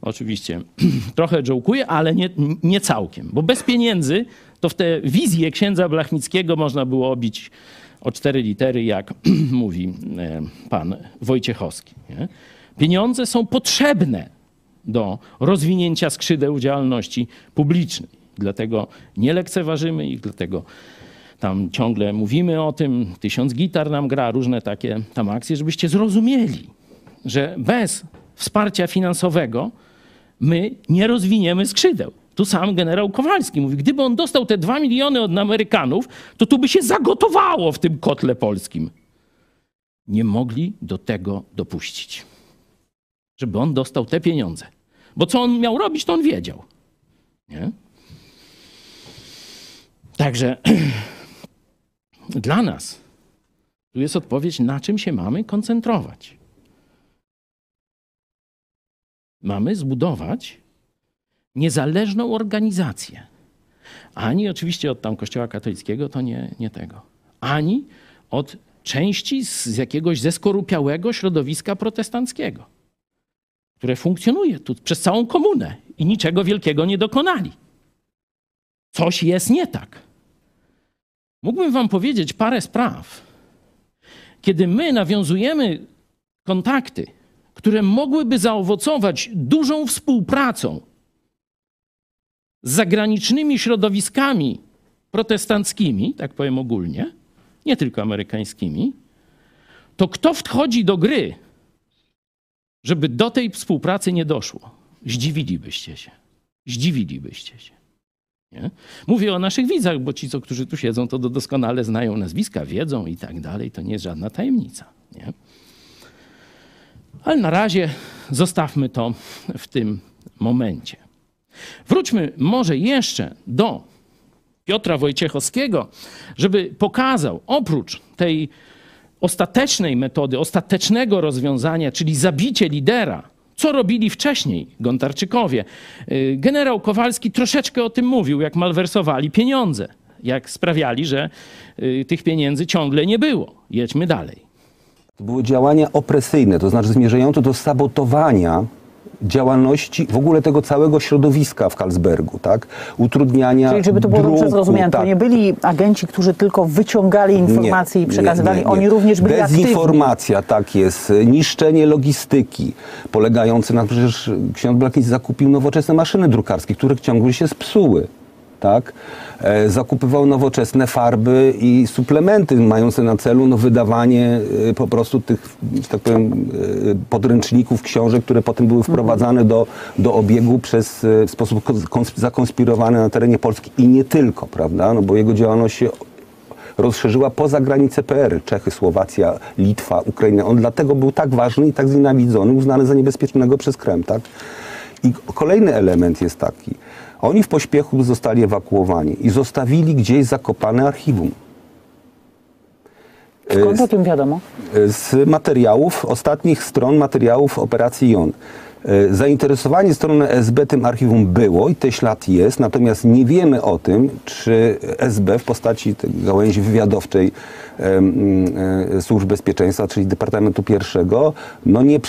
Oczywiście [CLEARS THROAT] trochę jołkuję, ale nie, nie całkiem, bo bez pieniędzy to w tę wizję księdza Blachnickiego można było obić o cztery litery, jak [CLEARS THROAT] mówi e, pan Wojciechowski. Nie? Pieniądze są potrzebne do rozwinięcia skrzydeł działalności publicznej. Dlatego nie lekceważymy ich, dlatego tam ciągle mówimy o tym, tysiąc gitar nam gra, różne takie tam akcje, żebyście zrozumieli, że bez wsparcia finansowego my nie rozwiniemy skrzydeł. Tu sam generał Kowalski mówi, gdyby on dostał te dwa miliony od Amerykanów, to tu by się zagotowało w tym kotle polskim. Nie mogli do tego dopuścić, żeby on dostał te pieniądze. Bo co on miał robić, to on wiedział. Nie? Także [CLEARS THROAT] dla nas tu jest odpowiedź, na czym się mamy koncentrować. Mamy zbudować niezależną organizację. Ani oczywiście od tam Kościoła katolickiego, to nie, nie tego. Ani od części z jakiegoś zeskorupiałego środowiska protestanckiego, które funkcjonuje tu przez całą komunę i niczego wielkiego nie dokonali. Coś jest nie tak. Mógłbym wam powiedzieć parę spraw. Kiedy my nawiązujemy kontakty które mogłyby zaowocować dużą współpracą z zagranicznymi środowiskami protestanckimi, tak powiem ogólnie, nie tylko amerykańskimi, to kto wchodzi do gry, żeby do tej współpracy nie doszło? Zdziwilibyście się. Zdziwilibyście się. Nie? Mówię o naszych widzach, bo ci, co, którzy tu siedzą, to doskonale znają nazwiska, wiedzą i tak dalej. To nie jest żadna tajemnica. Nie? Ale na razie zostawmy to w tym momencie. Wróćmy może jeszcze do Piotra Wojciechowskiego, żeby pokazał oprócz tej ostatecznej metody, ostatecznego rozwiązania, czyli zabicie lidera, co robili wcześniej Gontarczykowie. Y, Generał Kowalski troszeczkę o tym mówił, jak malwersowali pieniądze, jak sprawiali, że y, tych pieniędzy ciągle nie było. Jedźmy dalej. To były działania opresyjne, to znaczy zmierzające do sabotowania działalności w ogóle tego całego środowiska w Karlsbergu, tak? Utrudniania Czyli żeby to było dobrze zrozumiane, to tak. nie byli agenci, którzy tylko wyciągali informacje i przekazywali, nie, nie. oni również byli aktywni. Dezinformacja, tak jest. Niszczenie logistyki, polegające na przecież ksiądz Blachnicki zakupił nowoczesne maszyny drukarskie, które ciągle się spsuły. Tak? E, zakupywał nowoczesne farby i suplementy mające na celu no, wydawanie e, po prostu tych, tak powiem, e, podręczników, książek, które potem były wprowadzane do, do obiegu przez, w sposób kons- zakonspirowany na terenie Polski i nie tylko, prawda? No, bo jego działalność się rozszerzyła poza granice PR, Czechy, Słowacja, Litwa, Ukraina. On dlatego był tak ważny i tak znienawidzony, uznany za niebezpiecznego przez Krem, tak? I kolejny element jest taki. Oni w pośpiechu zostali ewakuowani i zostawili gdzieś zakopane archiwum. Skąd o tym wiadomo? Z materiałów, ostatnich stron materiałów operacji JON. E, Zainteresowanie strony SB tym archiwum było i ten ślad jest, natomiast nie wiemy o tym, czy SB w postaci gałęzi wywiadowczej e, Służb Bezpieczeństwa, czyli Departamentu Pierwszego, no nie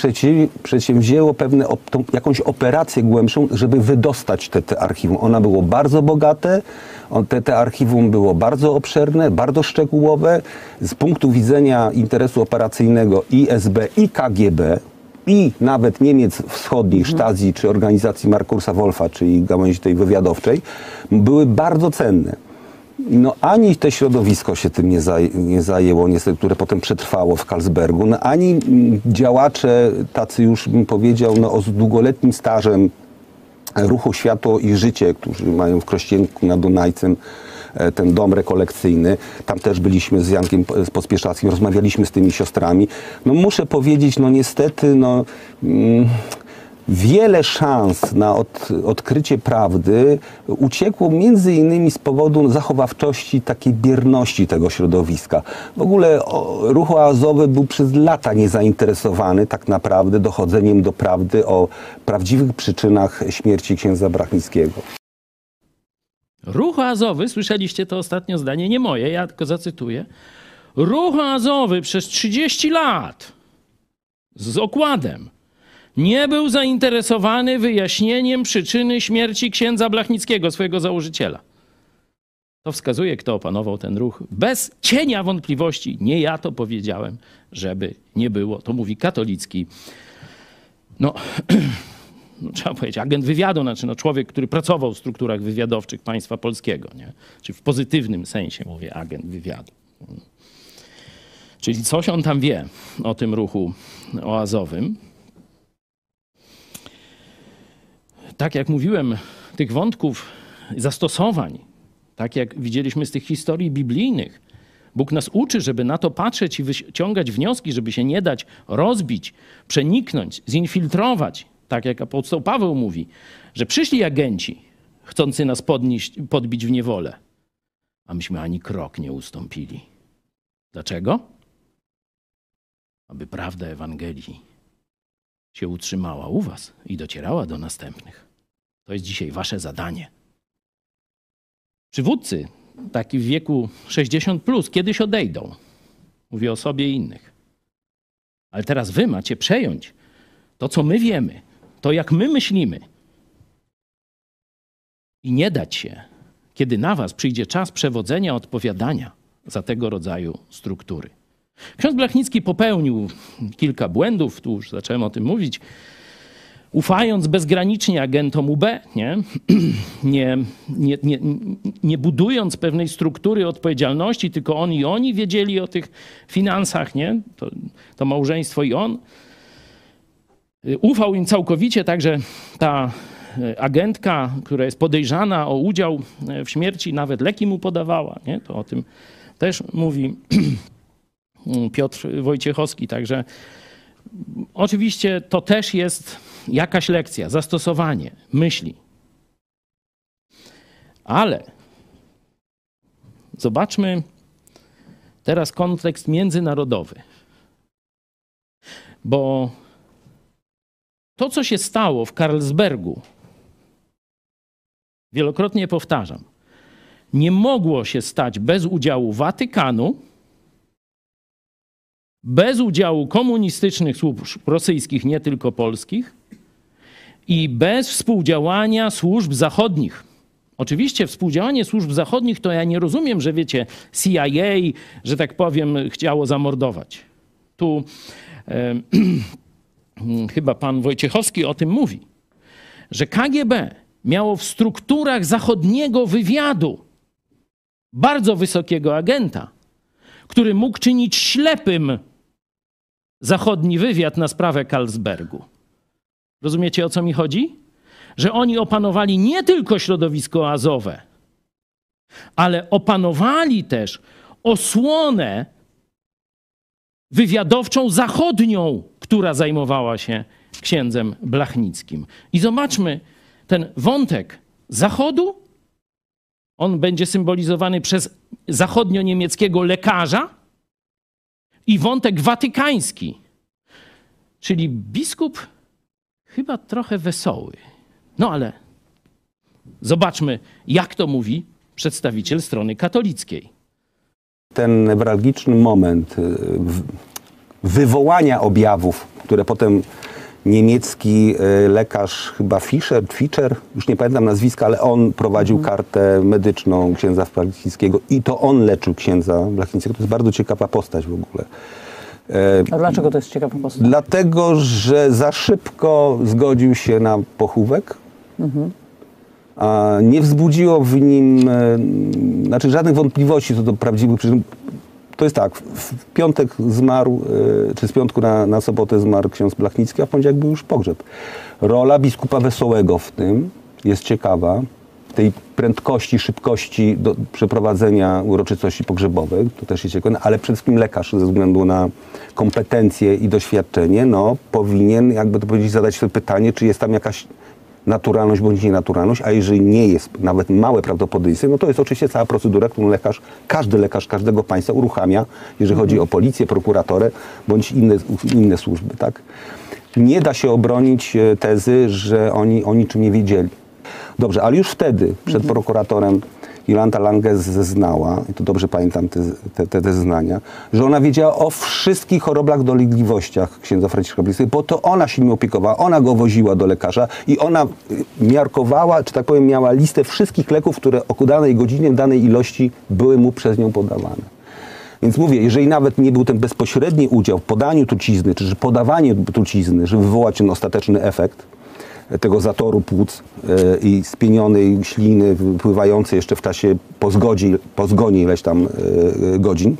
przedsięwzięło pewne op- tą, jakąś operację głębszą, żeby wydostać te, te archiwum. Ono było bardzo bogate, on, te, te archiwum było bardzo obszerne, bardzo szczegółowe. Z punktu widzenia interesu operacyjnego i SB, i KGB, i nawet Niemiec Wschodnich, Stasi, czy organizacji Markusa Wolfa, czyli gałęzi tej wywiadowczej, były bardzo cenne. No ani te środowisko się tym nie, zaj- nie zajęło, niestety, które potem przetrwało w Karlsbergu, no ani działacze, tacy już bym powiedział, no, o z długoletnim stażem ruchu Światło i Życie, którzy mają w Krościenku nad Dunajcem ten dom rekolekcyjny. Tam też byliśmy z Jankiem z Pospieszackim, rozmawialiśmy z tymi siostrami. No muszę powiedzieć, no niestety, no... Mm, Wiele szans na od, odkrycie prawdy uciekło między innymi z powodu zachowawczości, takiej bierności tego środowiska. W ogóle o, ruch oazowy był przez lata niezainteresowany tak naprawdę dochodzeniem do prawdy o prawdziwych przyczynach śmierci księdza Brachnickiego. Ruch Azowy, słyszeliście to ostatnio zdanie, nie moje, ja tylko zacytuję. Ruch Azowy przez 30 lat z okładem nie był zainteresowany wyjaśnieniem przyczyny śmierci księdza Blachnickiego, swojego założyciela. To wskazuje, kto opanował ten ruch. Bez cienia wątpliwości, nie ja to powiedziałem, żeby nie było. To mówi katolicki, no, [CLEARS THROAT] no, trzeba powiedzieć, agent wywiadu, znaczy no, człowiek, który pracował w strukturach wywiadowczych państwa polskiego, nie? Czy w pozytywnym sensie mówię agent wywiadu. Czyli coś on tam wie o tym ruchu oazowym. Tak jak mówiłem, tych wątków, zastosowań, tak jak widzieliśmy z tych historii biblijnych, Bóg nas uczy, żeby na to patrzeć i wyciągać wnioski, żeby się nie dać rozbić, przeniknąć, zinfiltrować. Tak jak apostoł Paweł mówi, że przyszli agenci chcący nas podnieść, podbić w niewolę, a myśmy ani krok nie ustąpili. Dlaczego? Aby prawda Ewangelii się utrzymała u was i docierała do następnych. To jest dzisiaj wasze zadanie. Przywódcy, taki w wieku 60, plus, kiedyś odejdą. Mówię o sobie i innych. Ale teraz wy macie przejąć to, co my wiemy, to, jak my myślimy. I nie dać się, kiedy na was przyjdzie czas przewodzenia, odpowiadania za tego rodzaju struktury. Ksiądz Blachnicki popełnił kilka błędów, tu już zacząłem o tym mówić, ufając bezgranicznie agentom UB, nie? [CLEARS THROAT] Nie, nie, nie, nie budując pewnej struktury odpowiedzialności, tylko on i oni wiedzieli o tych finansach, nie? To, to małżeństwo i on. Ufał im całkowicie, także ta e, agentka, która jest podejrzana o udział e, w śmierci, nawet leki mu podawała, nie? To o tym też mówi [CLEARS THROAT] Piotr Wojciechowski, także oczywiście to też jest jakaś lekcja, zastosowanie myśli. Ale zobaczmy teraz kontekst międzynarodowy. Bo to, co się stało w Karlsbergu, wielokrotnie powtarzam, nie mogło się stać bez udziału Watykanu, bez udziału komunistycznych służb rosyjskich, nie tylko polskich, i bez współdziałania służb zachodnich. Oczywiście współdziałanie służb zachodnich to ja nie rozumiem, że wiecie, CIA, że tak powiem, chciało zamordować. Tu e, [CLEARS THROAT] chyba pan Wojciechowski o tym mówi, że KGB miało w strukturach zachodniego wywiadu bardzo wysokiego agenta, który mógł czynić ślepym zachodni wywiad na sprawę Karlsbergu. Rozumiecie o co mi chodzi? Że oni opanowali nie tylko środowisko azowe, ale opanowali też osłonę wywiadowczą zachodnią, która zajmowała się księdzem Blachnickim. I zobaczmy ten wątek zachodu. On będzie symbolizowany przez zachodnio-niemieckiego lekarza i wątek watykański, czyli biskup chyba trochę wesoły. No ale zobaczmy, jak to mówi przedstawiciel strony katolickiej. Ten newralgiczny moment y, wywołania objawów, które potem niemiecki y, lekarz, chyba Fischer, Fischer, już nie pamiętam nazwiska, ale on prowadził mhm. kartę medyczną księdza Blachnickiego i to on leczył księdza Blachnickiego. To jest bardzo ciekawa postać w ogóle. A dlaczego to jest ciekawa postać? Dlatego, że za szybko zgodził się na pochówek. Mhm. A nie wzbudziło w nim e, znaczy żadnych wątpliwości co do prawdziwych przyczyn. To jest tak, w piątek zmarł, e, czy z piątku na, na sobotę zmarł ksiądz Blachnicki, a w poniedziałek był już pogrzeb. Rola biskupa Wesołego w tym jest ciekawa tej prędkości, szybkości do przeprowadzenia uroczystości pogrzebowych, to też jest ciekawe, ale przede wszystkim lekarz ze względu na kompetencje i doświadczenie, no powinien, jakby to powiedzieć, zadać sobie pytanie, czy jest tam jakaś naturalność bądź nienaturalność, a jeżeli nie jest nawet małe prawdopodobieństwo, no to jest oczywiście cała procedura, którą lekarz, każdy lekarz każdego państwa uruchamia, jeżeli chodzi o policję, prokuratorę bądź inne, inne służby, tak? Nie da się obronić e, tezy, że oni o niczym nie wiedzieli. Dobrze, ale już wtedy przed prokuratorem Jolanta Lange zeznała, i to dobrze pamiętam te, te, te, te zeznania, że ona wiedziała o wszystkich chorobach, dolegliwościach księdza Franciszka Bliskiego, bo to ona się nim opiekowała, ona go woziła do lekarza i ona y, miarkowała, czy tak powiem, miała listę wszystkich leków, które o danej godzinie, danej ilości były mu przez nią podawane. Więc mówię, jeżeli nawet nie był ten bezpośredni udział w podaniu trucizny, czy podawaniu trucizny, żeby wywołać ten ostateczny efekt, tego zatoru płuc e, i spienionej śliny wypływającej jeszcze w czasie po, zgodzi, po zgonie ileś tam e, godzin,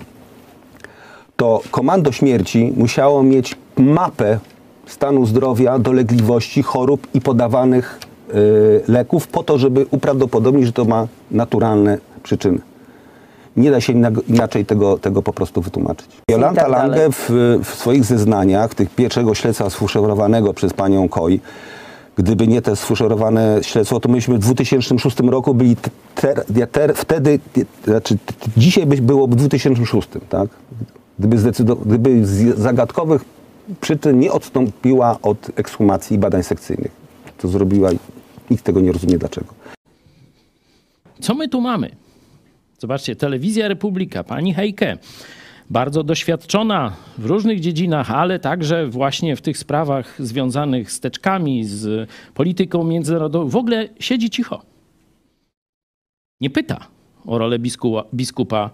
to komando śmierci musiało mieć mapę stanu zdrowia, dolegliwości, chorób i podawanych e, leków po to, żeby uprawdopodobnić, że to ma naturalne przyczyny. Nie da się inaczej tego, tego po prostu wytłumaczyć. Jolanta tak Lange w, w, swoich zeznaniach, tych pierwszego śledztwa sfuszerowanego przez panią Koi, Gdyby nie te sfuszerowane śledztwo, to myśmy w 2006 roku byli ter, ter, wtedy, znaczy dzisiaj by było w 2006, tak? Gdyby, gdyby z zagadkowych przyczyn nie odstąpiła od ekshumacji i badań sekcyjnych. To zrobiła i nikt tego nie rozumie dlaczego. Co my tu mamy? Zobaczcie, Telewizja Republika, pani Hejke bardzo doświadczona w różnych dziedzinach, ale także właśnie w tych sprawach związanych z teczkami, z polityką międzynarodową, w ogóle siedzi cicho. Nie pyta o rolę biskupa, biskupa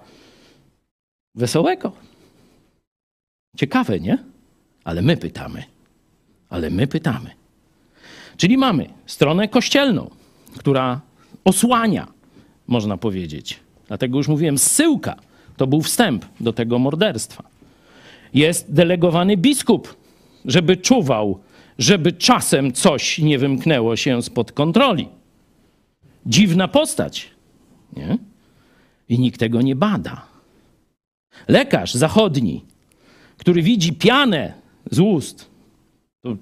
Wesołego. Ciekawe, nie? Ale my pytamy. Ale my pytamy. Czyli mamy stronę kościelną, która osłania, można powiedzieć. Dlatego już mówiłem, zsyłka to był wstęp do tego morderstwa. Jest delegowany biskup, żeby czuwał, żeby czasem coś nie wymknęło się spod kontroli. Dziwna postać, nie? I nikt tego nie bada. Lekarz zachodni, który widzi pianę z ust,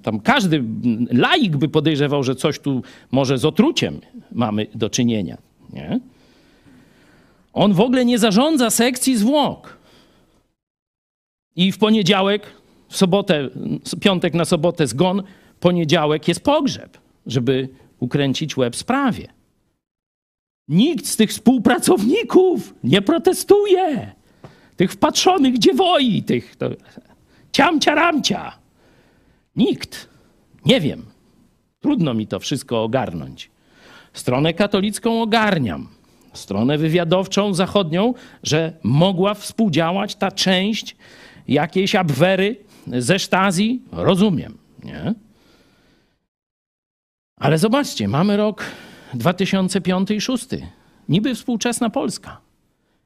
tam każdy laik by podejrzewał, że coś tu może z otruciem mamy do czynienia. Nie? On w ogóle nie zarządza sekcji zwłok. I w poniedziałek, w sobotę, piątek na sobotę zgon, poniedziałek jest pogrzeb, żeby ukręcić łeb sprawie. Nikt z tych współpracowników nie protestuje. Tych wpatrzonych dziewoi, tych to, ciamcia ramcia. Nikt. Nie wiem. Trudno mi to wszystko ogarnąć. Stronę katolicką ogarniam. Stronę wywiadowczą zachodnią, że mogła współdziałać ta część jakiejś abwery ze Sztazji, rozumiem, nie? Ale zobaczcie, mamy rok 2005 i 2006. Niby współczesna Polska.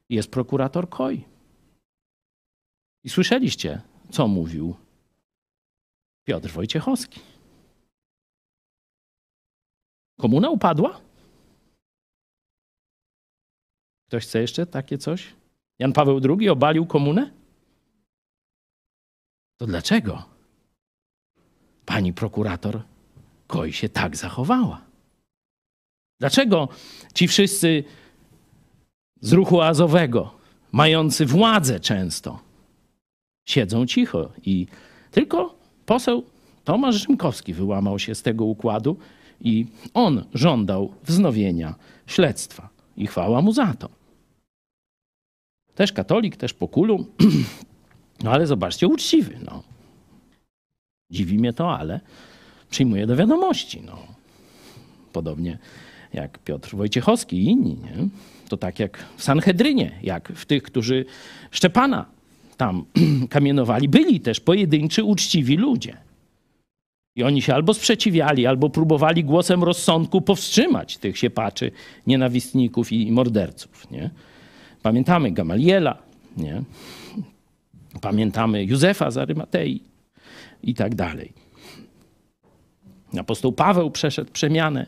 Jest prokurator Koj. I słyszeliście, co mówił Piotr Wojciechowski. Komuna upadła? Ktoś chce jeszcze takie coś? Jan Paweł II obalił komunę? To dlaczego pani prokurator Koj się tak zachowała? Dlaczego ci wszyscy z ruchu azowego, mający władzę często, siedzą cicho i tylko poseł Tomasz Rzymkowski wyłamał się z tego układu i on żądał wznowienia śledztwa. I chwała mu za to. Też katolik, też po kulu. [CLEARS THROAT] No ale zobaczcie, uczciwy. No. Dziwi mnie to, ale przyjmuję do wiadomości. No. Podobnie jak Piotr Wojciechowski i inni. Nie? To tak jak w Sanhedrynie, jak w tych, którzy Szczepana tam [CLEARS THROAT] kamienowali, byli też pojedynczy, uczciwi ludzie. I oni się albo sprzeciwiali, albo próbowali głosem rozsądku powstrzymać tych siepaczy, nienawistników i morderców. Nie? Pamiętamy Gamaliela, nie? pamiętamy Józefa z Arymatei i tak dalej. Apostoł Paweł przeszedł przemianę.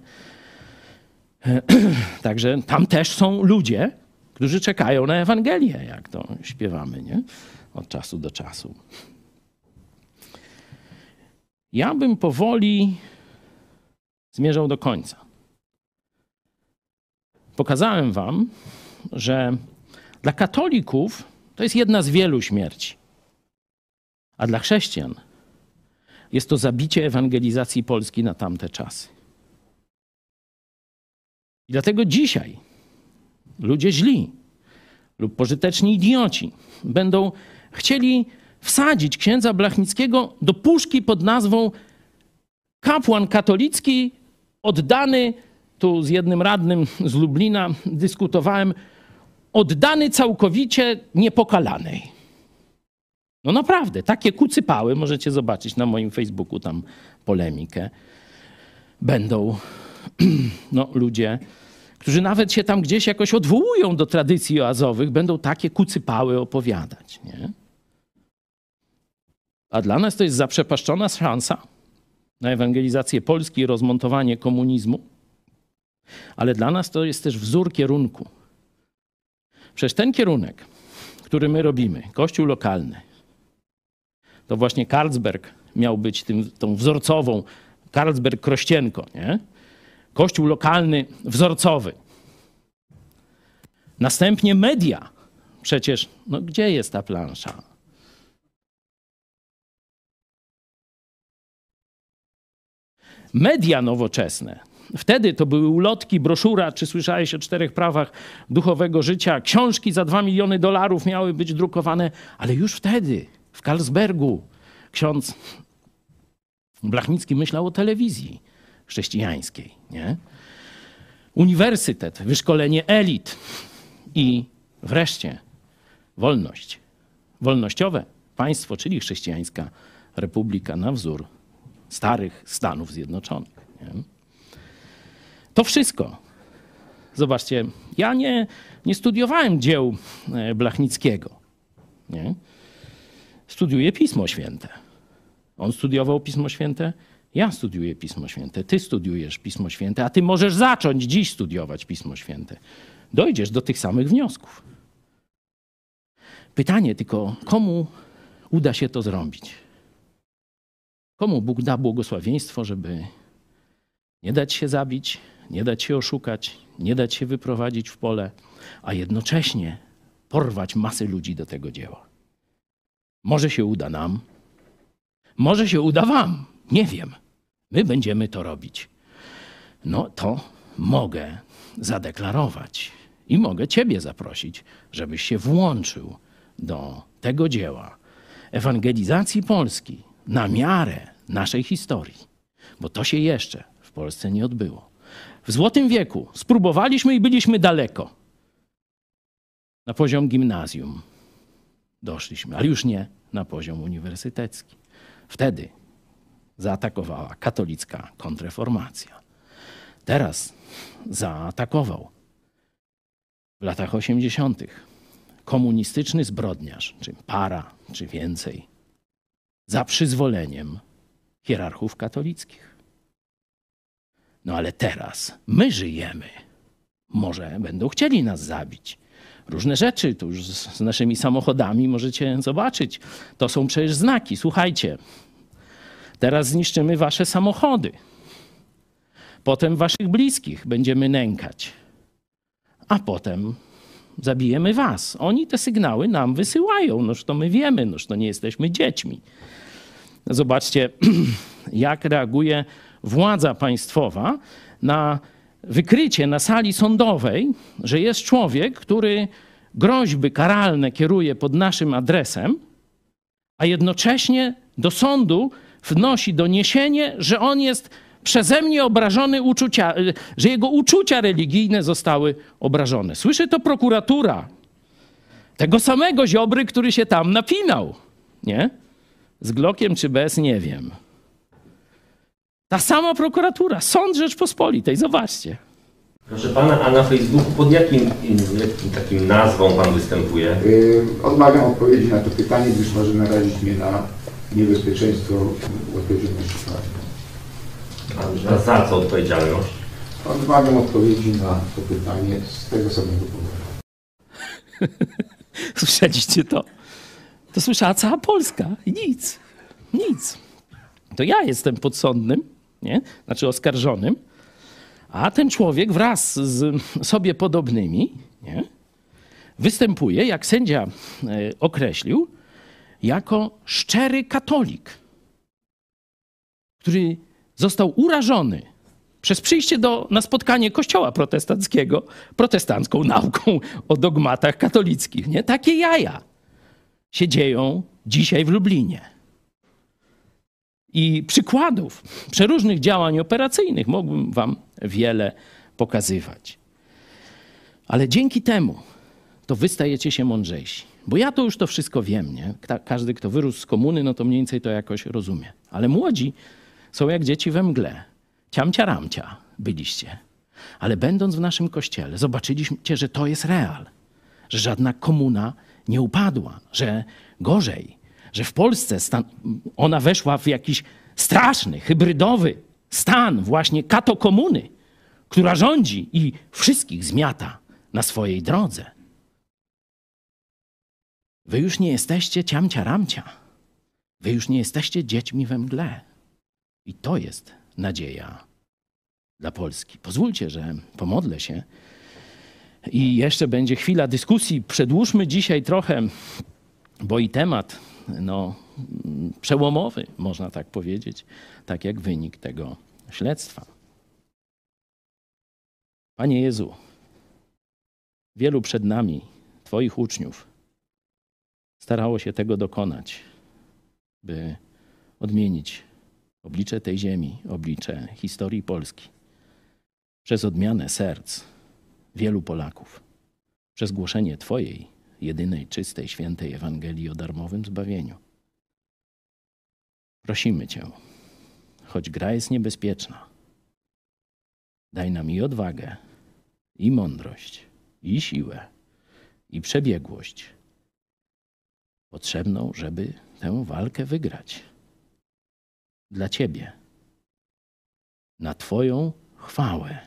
[CLEARS THROAT] Także tam też są ludzie, którzy czekają na Ewangelię, jak to śpiewamy, nie? Od czasu do czasu. Ja bym powoli zmierzał do końca. Pokazałem wam, że dla katolików to jest jedna z wielu śmierci. A dla chrześcijan jest to zabicie ewangelizacji Polski na tamte czasy. I dlatego dzisiaj ludzie źli lub pożyteczni idioci będą chcieli wsadzić księdza Blachnickiego do puszki pod nazwą kapłan katolicki oddany, tu z jednym radnym z Lublina dyskutowałem, oddany całkowicie niepokalanej. No naprawdę, takie kucypały, możecie zobaczyć na moim Facebooku tam polemikę, będą [CLEARS THROAT] no, ludzie, którzy nawet się tam gdzieś jakoś odwołują do tradycji oazowych, będą takie kucypały opowiadać. Nie? A dla nas to jest zaprzepaszczona szansa na ewangelizację Polski i rozmontowanie komunizmu, ale dla nas to jest też wzór kierunku. Przecież ten kierunek, który my robimy, kościół lokalny, to właśnie Karlsberg miał być tym, tą wzorcową, Karlsberg Krościenko, nie? Kościół lokalny wzorcowy. Następnie media. Przecież, no gdzie jest ta plansza? Media nowoczesne. Wtedy to były ulotki, broszura, czy słyszałeś o czterech prawach duchowego życia, książki za dwa miliony dolarów miały być drukowane, ale już wtedy, w Karlsbergu, ksiądz Blachnicki myślał o telewizji chrześcijańskiej. Nie? Uniwersytet, wyszkolenie elit i wreszcie wolność. Wolnościowe państwo, czyli chrześcijańska republika na wzór starych Stanów Zjednoczonych. Nie? To wszystko. Zobaczcie, ja nie, nie studiowałem dzieł e, Blachnickiego. Nie? Studiuję Pismo Święte. On studiował Pismo Święte, ja studiuję Pismo Święte, ty studiujesz Pismo Święte, a ty możesz zacząć dziś studiować Pismo Święte. Dojdziesz do tych samych wniosków. Pytanie tylko, komu uda się to zrobić? Komu Bóg da błogosławieństwo, żeby nie dać się zabić, nie dać się oszukać, nie dać się wyprowadzić w pole, a jednocześnie porwać masy ludzi do tego dzieła? Może się uda nam, może się uda wam, nie wiem. My będziemy to robić. No to mogę zadeklarować i mogę Ciebie zaprosić, żebyś się włączył do tego dzieła ewangelizacji Polski na miarę naszej historii, bo to się jeszcze w Polsce nie odbyło. W Złotym Wieku spróbowaliśmy i byliśmy daleko. Na poziom gimnazjum doszliśmy, ale już nie na poziom uniwersytecki. Wtedy zaatakowała katolicka kontrreformacja. Teraz zaatakował w latach 80. komunistyczny zbrodniarz, czy para, czy więcej, za przyzwoleniem hierarchów katolickich. No ale teraz my żyjemy. Może będą chcieli nas zabić. Różne rzeczy tu już z, z naszymi samochodami możecie zobaczyć. To są przecież znaki. Słuchajcie, teraz zniszczymy wasze samochody. Potem waszych bliskich będziemy nękać. A potem zabijemy was. Oni te sygnały nam wysyłają. Noż to my wiemy, noż to nie jesteśmy dziećmi. Zobaczcie, [CLEARS THROAT] jak reaguje władza państwowa na wykrycie na sali sądowej, że jest człowiek, który groźby karalne kieruje pod naszym adresem, a jednocześnie do sądu wnosi doniesienie, że on jest przeze mnie obrażony uczucia, że jego uczucia religijne zostały obrażone. Słyszy to prokuratura tego samego Ziobry, który się tam napinał, nie? Z Glokiem czy bez, nie wiem. Ta sama prokuratura, Sąd Rzeczpospolitej, zobaczcie. Proszę pana, a na Facebooku pod jakim, jakim takim nazwą pan występuje? Yy, Odmawiam odpowiedzi na to pytanie, gdyż może narazić mnie na niebezpieczeństwo odpowiedzialności karnej. A za co odpowiedzialność? Odmawiam odpowiedzi na to pytanie z tego samego powodu. [LAUGHS] Słyszeliście to? To słyszała cała Polska. I nic. Nic. To ja jestem podsądnym, nie? znaczy oskarżonym, a ten człowiek wraz z sobie podobnymi nie? występuje, jak sędzia e, określił, jako szczery katolik, który został urażony przez przyjście do, na spotkanie kościoła protestanckiego protestancką nauką o dogmatach katolickich. Nie? Takie jaja się dzieją dzisiaj w Lublinie. I przykładów przeróżnych działań operacyjnych mógłbym Wam wiele pokazywać. Ale dzięki temu to wy stajecie się mądrzejsi. Bo ja to już to wszystko wiem, nie? Każdy, kto wyrósł z komuny, no to mniej więcej to jakoś rozumie. Ale młodzi są jak dzieci we mgle. Ciamcia ramcia byliście. Ale będąc w naszym kościele, zobaczyliście, że to jest real. Że żadna komuna nie upadła, że gorzej, że w Polsce stan, ona weszła w jakiś straszny, hybrydowy stan właśnie katokomuny, która rządzi i wszystkich zmiata na swojej drodze. Wy już nie jesteście ciamcia ramcia. Wy już nie jesteście dziećmi we mgle. I to jest nadzieja dla Polski. Pozwólcie, że pomodlę się. I jeszcze będzie chwila dyskusji. Przedłużmy dzisiaj trochę, bo i temat no, przełomowy, można tak powiedzieć, tak jak wynik tego śledztwa. Panie Jezu, wielu przed nami, Twoich uczniów, starało się tego dokonać, by odmienić oblicze tej ziemi, oblicze historii Polski, przez odmianę serc wielu Polaków, przez głoszenie Twojej jedynej, czystej, świętej Ewangelii o darmowym zbawieniu. Prosimy Cię, choć gra jest niebezpieczna, daj nam i odwagę, i mądrość, i siłę, i przebiegłość potrzebną, żeby tę walkę wygrać. Dla Ciebie, na Twoją chwałę.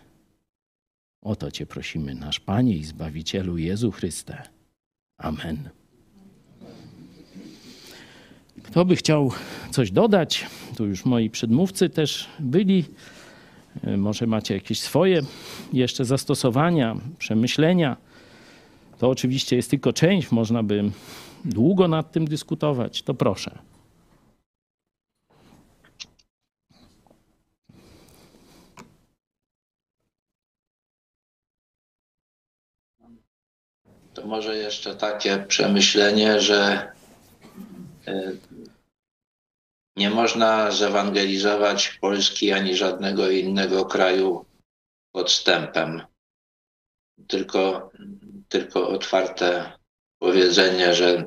O to Cię prosimy, nasz Panie i Zbawicielu Jezu Chryste. Amen. Kto by chciał coś dodać? Tu już moi przedmówcy też byli. E, Może macie jakieś swoje jeszcze zastosowania, przemyślenia. To oczywiście jest tylko część, można by długo nad tym dyskutować. To proszę. To może jeszcze takie przemyślenie, że y, nie można zewangelizować Polski ani żadnego innego kraju podstępem. Tylko, tylko otwarte powiedzenie, że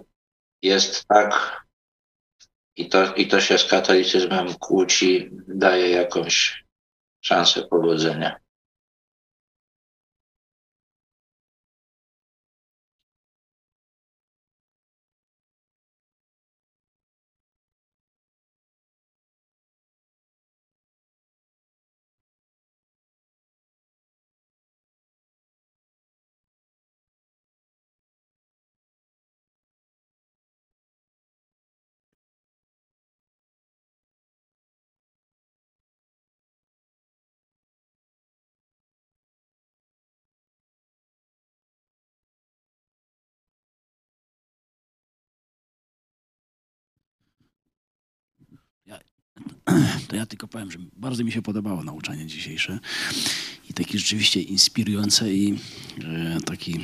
jest tak i to, i to się z katolicyzmem kłóci, daje jakąś szansę powodzenia. To ja tylko powiem, że bardzo mi się podobało nauczanie dzisiejsze i takie rzeczywiście inspirujące i e, taki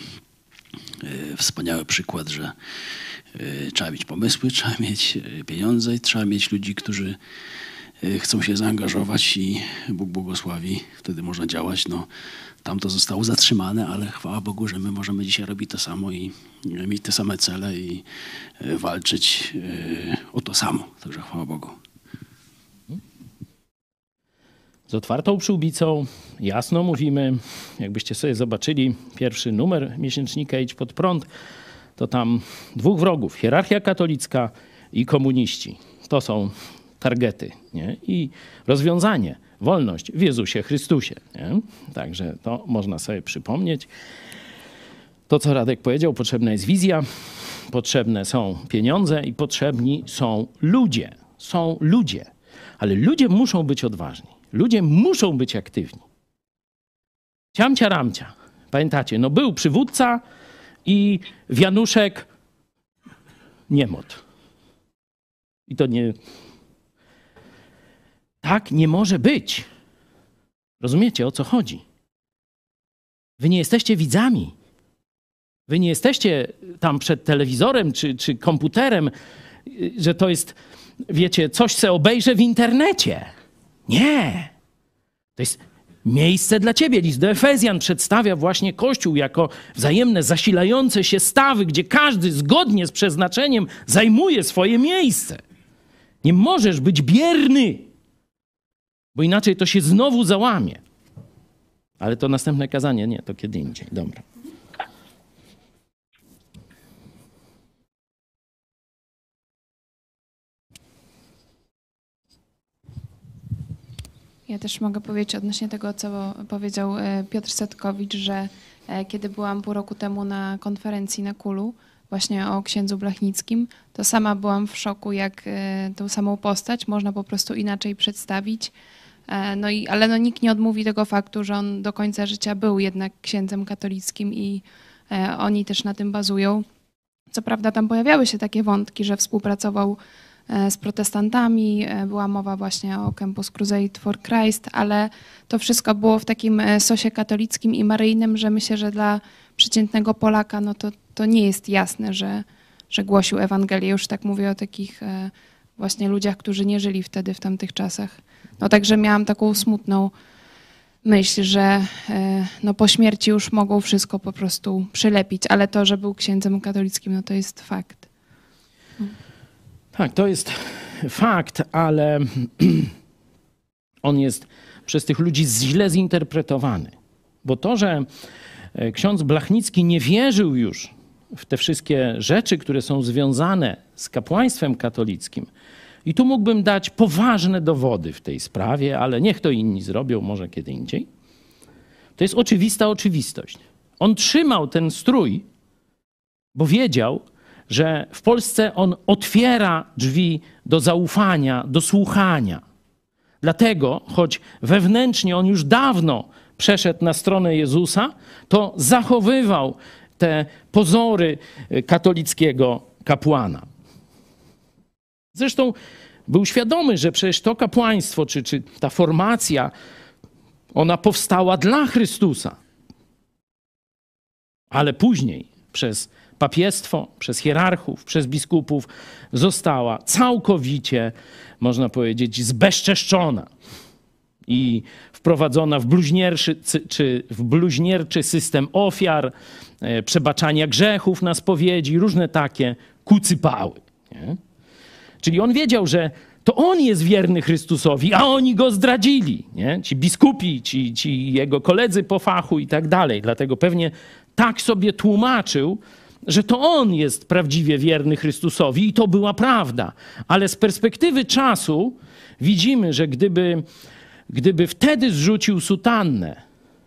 e, wspaniały przykład, że e, trzeba mieć pomysły, [LAUGHS] trzeba mieć pieniądze trzeba mieć ludzi, którzy chcą się zaangażować i Bóg błogosławi, wtedy można działać. No, tam to zostało zatrzymane, ale chwała Bogu, że my możemy dzisiaj robić to samo i mieć te same cele i walczyć o to samo. Także chwała Bogu. Z otwartą przyłbicą, jasno mówimy. Jakbyście sobie zobaczyli pierwszy numer miesięcznika Idź pod prąd, to tam dwóch wrogów, hierarchia katolicka i komuniści. To są targety nie? i rozwiązanie, wolność w Jezusie Chrystusie. Nie? Także to można sobie przypomnieć. To, co Radek powiedział, potrzebna jest wizja, potrzebne są pieniądze i potrzebni są ludzie. Są ludzie, ale ludzie muszą być odważni. Ludzie muszą być aktywni. Ciamcia ramcia. Pamiętacie, no był przywódca i wianuszek niemot. I to nie... Tak nie może być. Rozumiecie, o co chodzi? Wy nie jesteście widzami. Wy nie jesteście tam przed telewizorem czy, czy komputerem, że to jest, wiecie, coś, co obejrzę w internecie. Nie. To jest miejsce dla ciebie. List do Efezjan przedstawia właśnie Kościół jako wzajemne zasilające się stawy, gdzie każdy zgodnie z przeznaczeniem zajmuje swoje miejsce. Nie możesz być bierny, bo inaczej to się znowu załamie. Ale to następne kazanie, nie, to kiedy indziej. Dobra. Ja też mogę powiedzieć odnośnie tego, co powiedział e, Piotr Setkowicz, że e, kiedy byłam pół roku temu na konferencji na Kulu, właśnie o księdzu Blachnickim, to sama byłam w szoku, jak e, tą samą postać można po prostu inaczej przedstawić. No i, ale no, nikt nie odmówi tego faktu, że on do końca życia był jednak księdzem katolickim i oni też na tym bazują. Co prawda tam pojawiały się takie wątki, że współpracował z protestantami, była mowa właśnie o Campus Crusade for Christ, ale to wszystko było w takim sosie katolickim i maryjnym, że myślę, że dla przeciętnego Polaka no to, to nie jest jasne, że, że głosił Ewangelię. Już tak mówię o takich właśnie ludziach, którzy nie żyli wtedy w tamtych czasach. No także miałam taką smutną myśl, że no po śmierci już mogą wszystko po prostu przylepić, ale to, że był księdzem katolickim, no to jest fakt. Tak, to jest fakt, ale [CLEARS THROAT] on jest przez tych ludzi źle zinterpretowany. Bo to, że e, ksiądz Blachnicki nie wierzył już w te wszystkie rzeczy, które są związane z kapłaństwem katolickim, i tu mógłbym dać poważne dowody w tej sprawie, ale niech to inni zrobią, może kiedy indziej. To jest oczywista oczywistość. On trzymał ten strój, bo wiedział, że w Polsce on otwiera drzwi do zaufania, do słuchania. Dlatego, choć wewnętrznie on już dawno przeszedł na stronę Jezusa, to zachowywał te pozory katolickiego kapłana. Zresztą był świadomy, że przecież to kapłaństwo, czy, czy ta formacja, ona powstała dla Chrystusa. Ale później przez papiestwo, przez hierarchów, przez biskupów została całkowicie, można powiedzieć, zbezczeszczona i wprowadzona w bluźnierczy, czy w bluźnierczy system ofiar, e, przebaczania grzechów na spowiedzi, różne takie kucypały. Nie? Czyli on wiedział, że to on jest wierny Chrystusowi, a oni go zdradzili. Nie? Ci biskupi, ci, ci jego koledzy po fachu i tak dalej. Dlatego pewnie tak sobie tłumaczył, że to on jest prawdziwie wierny Chrystusowi i to była prawda. Ale z perspektywy czasu widzimy, że gdyby, gdyby wtedy zrzucił sutannę,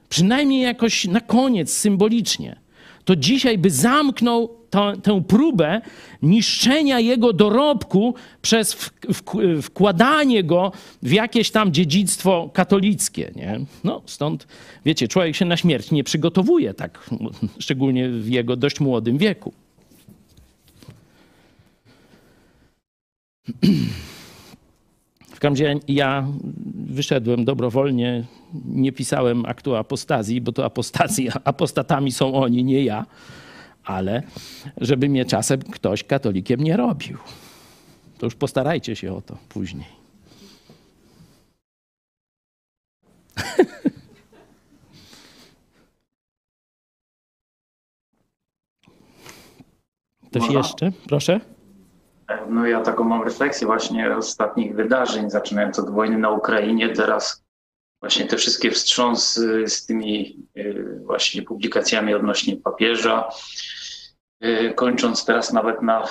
przynajmniej jakoś na koniec symbolicznie, to dzisiaj by zamknął to, tę próbę niszczenia jego dorobku przez w, w, wkładanie go w jakieś tam dziedzictwo katolickie. Nie? No, stąd, wiecie, człowiek się na śmierć nie przygotowuje tak, szczególnie w jego dość młodym wieku. W każdym razie ja wyszedłem dobrowolnie, nie pisałem aktu apostazji, bo to apostazji, apostatami są oni, nie ja ale żeby mnie czasem ktoś katolikiem nie robił. To już postarajcie się o to później. [LAUGHS] Ktoś jeszcze? Proszę. No ja taką mam refleksję właśnie ostatnich wydarzeń, zaczynając od wojny na Ukrainie, teraz właśnie te wszystkie wstrząsy z tymi y, właśnie publikacjami odnośnie papieża, kończąc teraz nawet na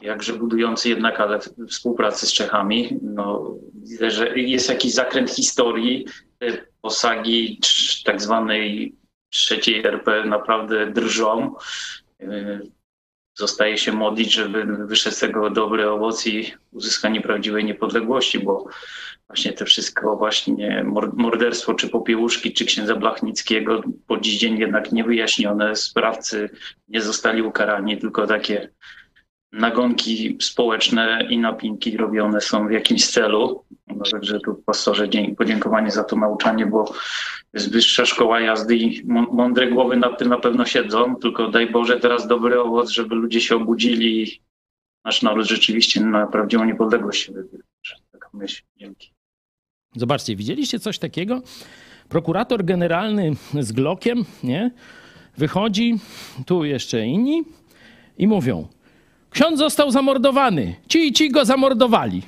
jakże budujący jednak, ale współpracy z Czechami. No, widzę, że jest jakiś zakręt historii. Te posagi tak zwanej trzeciej RP naprawdę drżą. Zostaje się modlić, żeby wyszedł z tego dobry owoc i uzyskanie prawdziwej niepodległości, bo właśnie te wszystko właśnie morderstwo czy popiełuszki, czy księdza Blachnickiego po dziś dzień jednak niewyjaśnione, sprawcy nie zostali ukarani, tylko takie nagonki społeczne i napinki robione są w jakimś celu. No, także tu pastorze podziękowanie za to nauczanie, bo jest wyższa szkoła jazdy i mądre głowy nad tym na pewno siedzą, tylko daj Boże teraz dobry owoc, żeby ludzie się obudzili i nasz naród rzeczywiście na prawdziwą niepodległość się wybił. Taka myśl. Dzięki. Zobaczcie, widzieliście coś takiego? Prokurator generalny z Glockiem, nie? Wychodzi, tu jeszcze inni i mówią: Ksiądz został zamordowany. Ci i ci go zamordowali.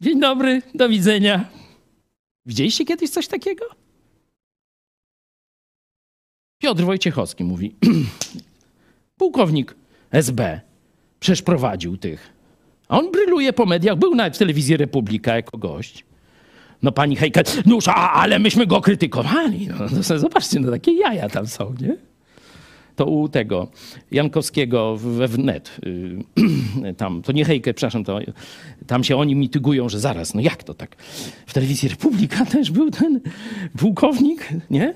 Dzień dobry, do widzenia. Widzieliście kiedyś coś takiego? Piotr Wojciechowski mówi: [CLEARS THROAT] Pułkownik SB przecież tych a on bryluje po mediach, był nawet w telewizji Republika jako gość. No pani Hejka, no ale myśmy go krytykowali. No, no, zobaczcie, no takie jaja tam są, nie? To u tego Jankowskiego we wnet, yy, [CLEARS THROAT] tam, to nie Hejkę, przepraszam, to, tam się oni mitygują, że zaraz, no jak to tak? W telewizji Republika [LAUGHS] też był ten pułkownik, nie?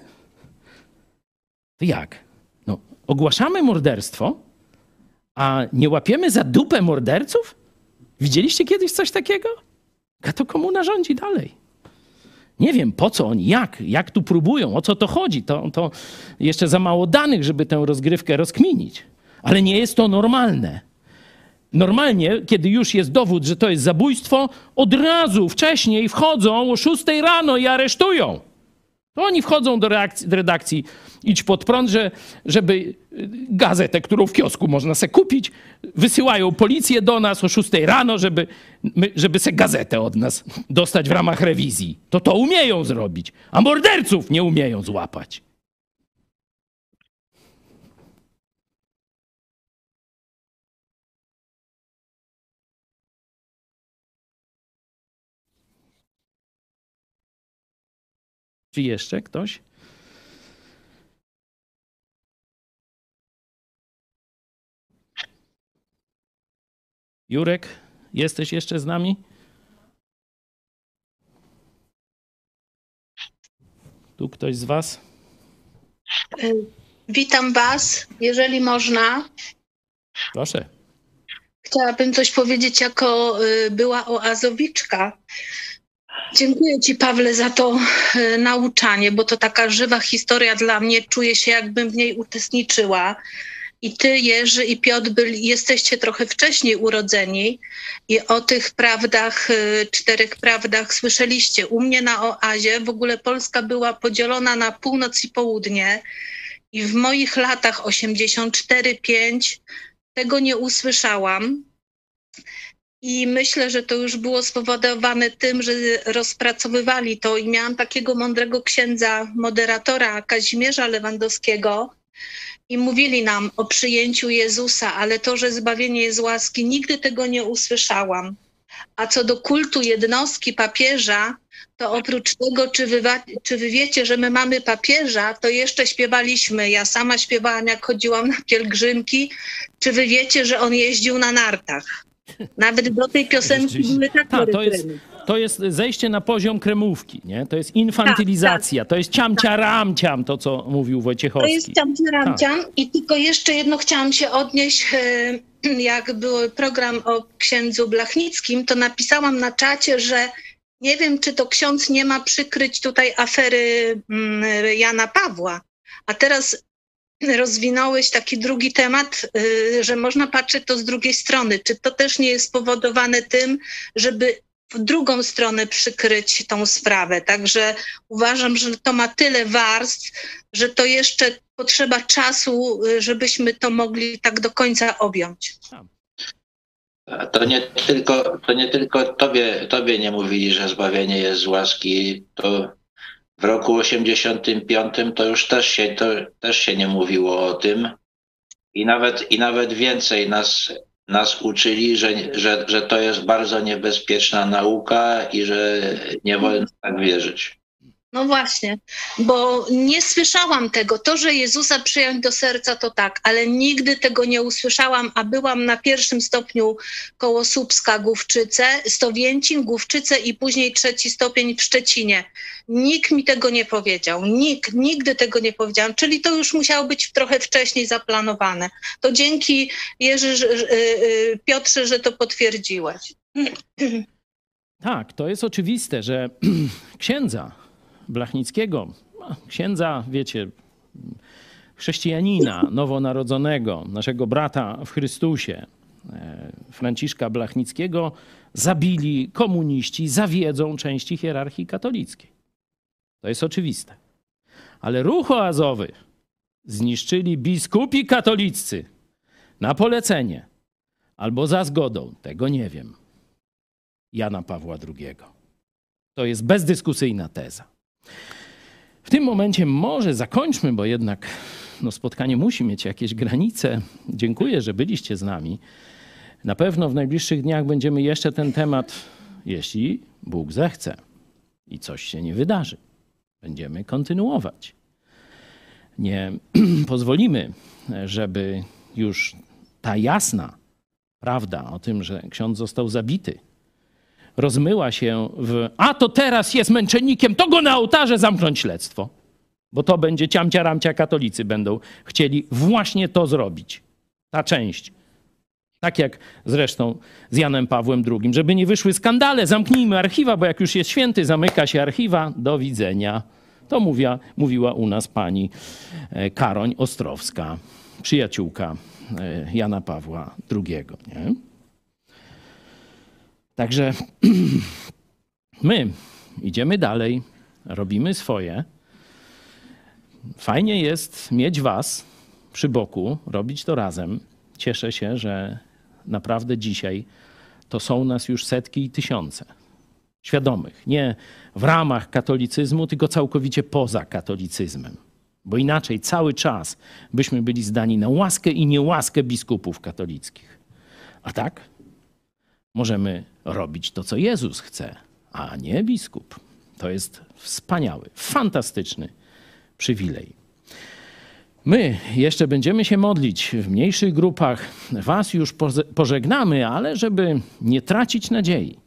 To jak? No, ogłaszamy morderstwo, a nie łapiemy za dupę morderców? Widzieliście kiedyś coś takiego? A to komuna rządzi dalej. Nie wiem po co oni, jak, jak tu próbują, o co to chodzi. To, to jeszcze za mało danych, żeby tę rozgrywkę rozkminić. Ale nie jest to normalne. Normalnie, kiedy już jest dowód, że to jest zabójstwo, od razu wcześniej wchodzą o 6 rano i aresztują. To oni wchodzą do, reakcji, do redakcji Idź Pod Prąd, że, żeby y, gazetę, którą w kiosku można se kupić, wysyłają policję do nas o 6 rano, żeby, żeby se gazetę od nas dostać w ramach rewizji. To to umieją zrobić, a morderców nie umieją złapać. Czy jeszcze ktoś? Jurek, jesteś jeszcze z nami? Tu ktoś z Was? Witam Was, jeżeli można. Proszę. Chciałabym coś powiedzieć jako y, była oazowiczka. Dziękuję Ci, Pawle, za to y, nauczanie, bo to taka żywa historia dla mnie. Czuję się, jakbym w niej uczestniczyła. I ty, Jerzy i Piotr byli, jesteście trochę wcześniej urodzeni i o tych prawdach, y, czterech prawdach słyszeliście. U mnie na oazie w ogóle Polska była podzielona na północ i południe i w moich latach 84-5 tego nie usłyszałam. I myślę, że to już było spowodowane tym, że rozpracowywali to i miałam takiego mądrego księdza, moderatora Kazimierza Lewandowskiego, i mówili nam o przyjęciu Jezusa, ale to, że zbawienie jest łaski, nigdy tego nie usłyszałam. A co do kultu jednostki papieża, to oprócz tego, czy wy, czy wy wiecie, że my mamy papieża, to jeszcze śpiewaliśmy. Ja sama śpiewałam, jak chodziłam na pielgrzymki. Czy wy wiecie, że on jeździł na nartach? Nawet do tej piosenki były takie Ta, to jest, to jest zejście na poziom kremówki, nie? To jest infantylizacja, to jest ciamcia ramciam, to co mówił Wojciechowski. To jest ciamcia ramciam i tylko jeszcze jedno chciałam się odnieść, e, jak był program o księdzu Blachnickim, to napisałam na czacie, że nie wiem, czy to ksiądz nie ma przykryć tutaj afery mm, Jana Pawła. A teraz rozwinąłeś taki drugi temat, y, że można patrzeć to z drugiej strony. Czy to też nie jest spowodowane tym, żeby w drugą stronę przykryć tą sprawę? Także uważam, że to ma tyle warstw, że to jeszcze potrzeba czasu, y, żebyśmy to mogli tak do końca objąć. To nie tylko, to nie tylko tobie, tobie nie mówili, że zbawienie jest z łaski. To w roku 85 to już też się, to też się nie mówiło o tym. I nawet, i nawet więcej nas, nas uczyli, że, że, że to jest bardzo niebezpieczna nauka i że nie wolno tak wierzyć. No właśnie, bo nie słyszałam tego. To, że Jezusa przyjąć do serca, to tak, ale nigdy tego nie usłyszałam, a byłam na pierwszym stopniu koło Słupska, Główczyce, Stowięcin, Główczyce i później trzeci stopień w Szczecinie. Nikt mi tego nie powiedział. Nikt, nigdy tego nie powiedziałam. Czyli to już musiało być trochę wcześniej zaplanowane. To dzięki Jerzy, y, y, Piotrze, że to potwierdziłeś. Tak, to jest oczywiste, że [CLEARS THROAT] księdza Blachnickiego, księdza, wiecie, chrześcijanina nowonarodzonego, naszego brata w Chrystusie, e, Franciszka Blachnickiego, zabili komuniści za wiedzą części hierarchii katolickiej. To jest oczywiste. Ale ruch oazowy zniszczyli biskupi katoliccy na polecenie albo za zgodą, tego nie wiem, Jana Pawła II. To jest bezdyskusyjna teza. W tym momencie może zakończmy, bo jednak no, spotkanie musi mieć jakieś granice. Dziękuję, że byliście z nami. Na pewno w najbliższych dniach będziemy jeszcze ten temat, jeśli Bóg zechce i coś się nie wydarzy. Będziemy kontynuować. Nie [CLEARS THROAT] pozwolimy, żeby już ta jasna prawda o tym, że ksiądz został zabity, rozmyła się w a to teraz jest męczennikiem, to go na ołtarze zamknąć śledztwo. Bo to będzie ciamcia ramcia katolicy będą chcieli właśnie to zrobić. Ta część. Tak jak zresztą z Janem Pawłem II. Żeby nie wyszły skandale, zamknijmy archiwa, bo jak już jest święty, zamyka się archiwa. Do widzenia. To mówiła, mówiła u nas pani e, Karoń Ostrowska, przyjaciółka e, Jana Pawła II. Nie? Także [CLEARS THROAT] my idziemy dalej, robimy swoje, fajnie jest mieć Was przy boku, robić to razem. Cieszę się, że naprawdę dzisiaj to są nas już setki i tysiące świadomych. Nie w ramach katolicyzmu, tylko całkowicie poza katolicyzmem. Bo inaczej cały czas byśmy byli zdani na łaskę i niełaskę biskupów katolickich. A tak możemy robić to, co Jezus chce, a nie biskup. To jest wspaniały, fantastyczny przywilej. My jeszcze będziemy się modlić w mniejszych grupach. Was już pożegnamy, ale żeby nie tracić nadziei,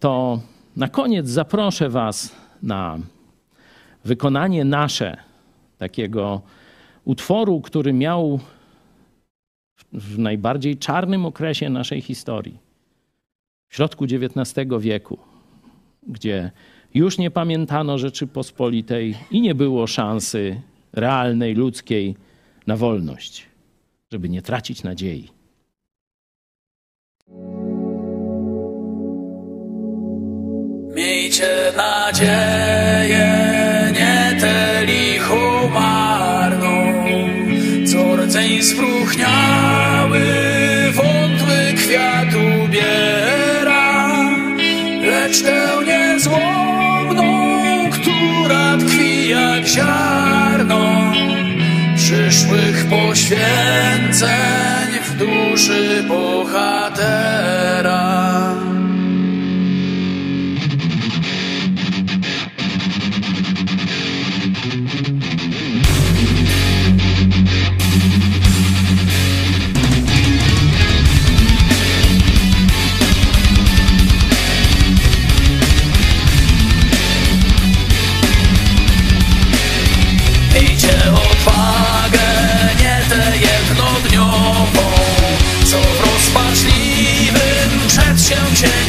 to na koniec zaproszę Was na wykonanie nasze takiego utworu, który miał w najbardziej czarnym okresie naszej historii, w środku XIX wieku, gdzie już nie pamiętano Rzeczypospolitej i nie było szansy realnej, ludzkiej na wolność, żeby nie tracić nadziei. Miejcie nadzieję, nie tę lichą rdzeń spróchniały, wątły kwiat ubiera, lecz tę niezłomną, która tkwi jak ziarno przyszłych poświęceń w duszy bohatera.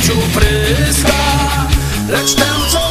Przedsięwzięciu pryska, lecz tę, co